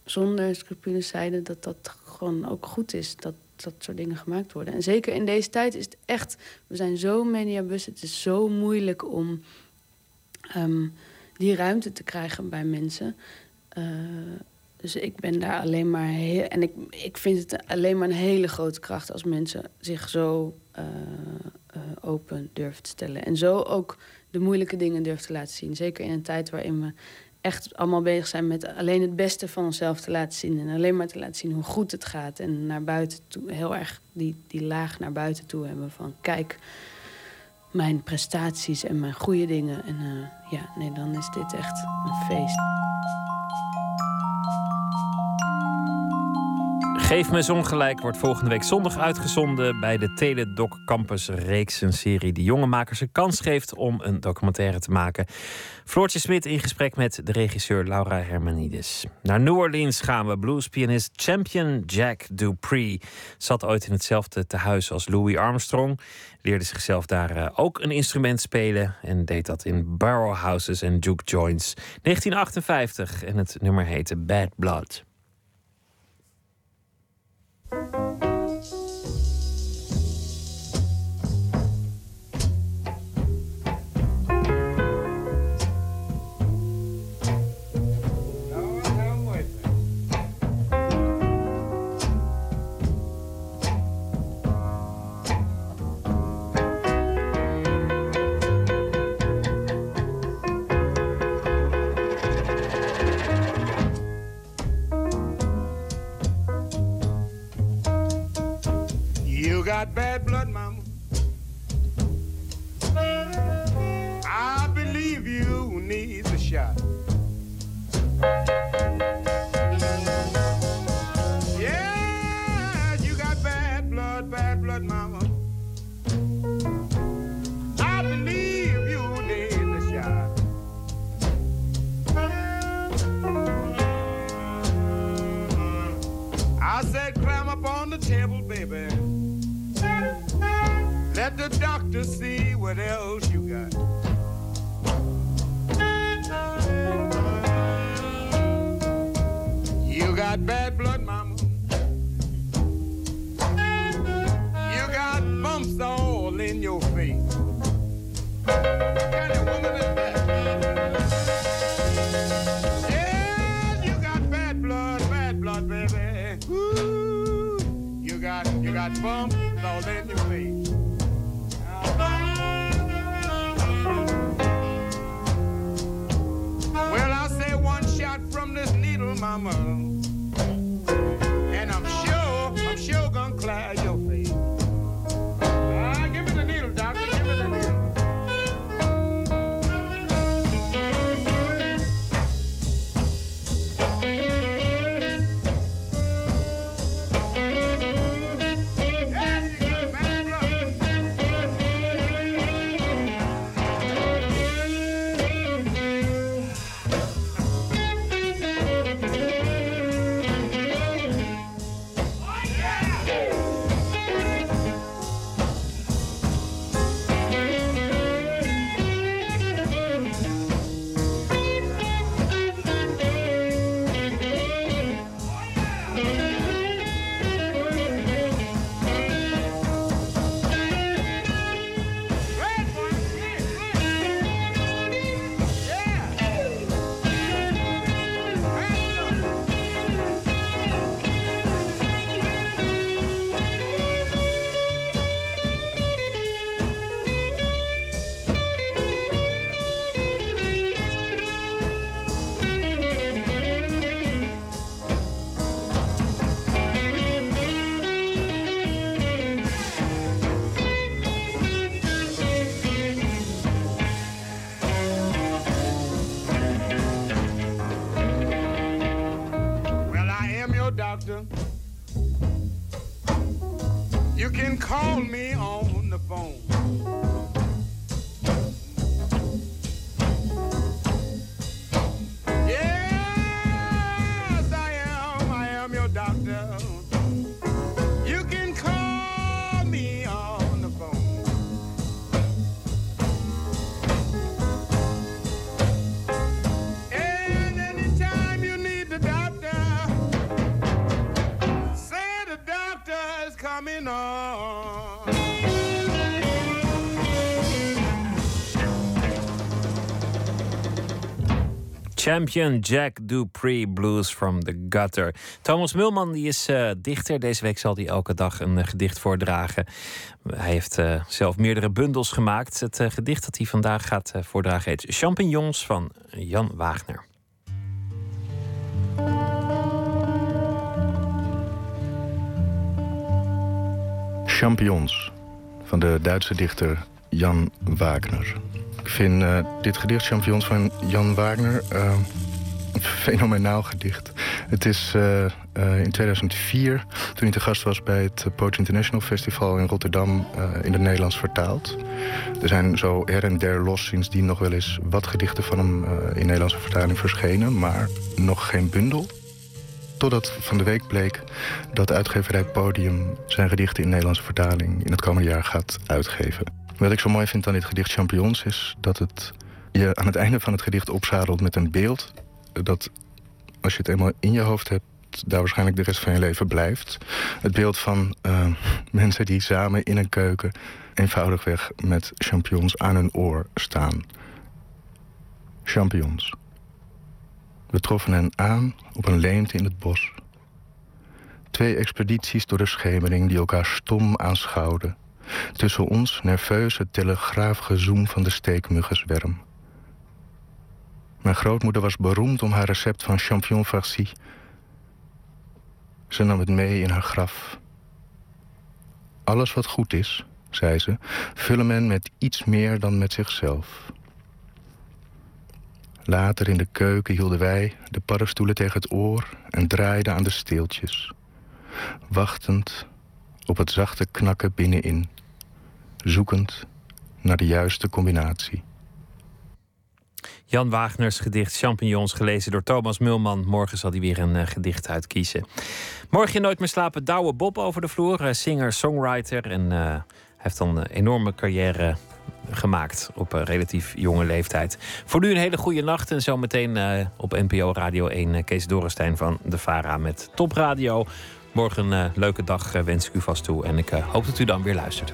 zonder scrupules zeiden dat dat gewoon ook goed is. Dat dat soort dingen gemaakt worden. En zeker in deze tijd is het echt... We zijn zo mediabus. Het is zo moeilijk om ehm, die ruimte te krijgen bij mensen. Eh, dus ik ben daar alleen maar heel. En ik, ik vind het alleen maar een hele grote kracht als mensen zich zo eh, eh, open durven te stellen. En zo ook de moeilijke dingen durven te laten zien. Zeker in een tijd waarin we echt allemaal bezig zijn met alleen het beste van onszelf te laten zien. En alleen maar te laten zien hoe goed het gaat. En naar buiten toe, heel erg die, die laag naar buiten toe hebben van kijk. Mijn prestaties en mijn goede dingen. En eh, ja, nee, dan is dit echt een feest. Geef me ongelijk wordt volgende week zondag uitgezonden bij de Teledoc Campus reeks. Een serie die jonge makers een kans geeft om een documentaire te maken. Floortje Smit in gesprek met de regisseur Laura Hermanides. Naar New Orleans gaan we. Bluespianist Champion Jack Dupree zat ooit in hetzelfde tehuis als Louis Armstrong. Leerde zichzelf daar eh, ook een instrument spelen en deed dat in barrowhouses en juke joints. 1958 en het nummer heette Bad Blood. You table, baby. Let the doctor see what else you got. You got bad blood, mama. You got bumps all in your face. What kind of woman is that? Yeah, Well, I say one shot from this needle, mama. You can call me on the phone. Champion Jack Dupree Blues from the Gutter. Thomas Mulman die is eh, dichter. Deze week zal hij elke dag een eh, gedicht voordragen. Hij heeft eh, zelf meerdere bundels gemaakt. Het gedicht dat hij vandaag gaat voordragen heet Champignons van Jan Wagner. Champions van de Duitse dichter Jan Wagner. Ik vind eh, dit gedicht Champions van Jan Wagner eh, een fenomenaal gedicht. Het is eh, in 2004, toen hij te gast was bij het Poetry International Festival in Rotterdam, in het Nederlands vertaald. Er zijn zo her en der los sindsdien nog wel eens wat gedichten van hem in Nederlandse vertaling verschenen, maar nog geen bundel. Totdat van de week bleek dat uitgeverij Podium zijn gedichten in Nederlandse vertaling in het komende jaar gaat uitgeven. Wat ik zo mooi vind aan dit gedicht Champions is dat het je aan het einde van het gedicht opzadelt met een beeld dat als je het eenmaal in je hoofd hebt, daar waarschijnlijk de rest van je leven blijft. Het beeld van eh, mensen die samen in een keuken eenvoudigweg met champignons aan hun oor staan. Champignons. We troffen hen aan op een leemte in het bos. Twee expedities door de schemering die elkaar stom aanschouwden. Tussen ons nerveus het telegraafgezoem van de steekmuggenzwerm. Mijn grootmoeder was beroemd om haar recept van champignon farci. Ze nam het mee in haar graf. Alles wat goed is, zei ze, vullen men met iets meer dan met zichzelf. Later in de keuken hielden wij de paddenstoelen tegen het oor en draaiden aan de steeltjes. Wachtend op het zachte knakken binnenin. Zoekend naar de juiste combinatie. Jan Wagners gedicht Champignons, gelezen door Thomas Mulman. Morgen zal hij weer een eh, gedicht uitkiezen. Morgen in Nooit meer slapen, Douwe Bob over de vloer. eh, singer, songwriter. En eh, hij heeft dan een enorme carrière gemaakt op een relatief jonge leeftijd. Voor nu een hele goede nacht. En zometeen op NPO Radio 1 eh, Kees Dorrestein van de VARA met Top Radio. Morgen een leuke dag wens ik u vast toe. En ik hoop dat u dan weer luistert.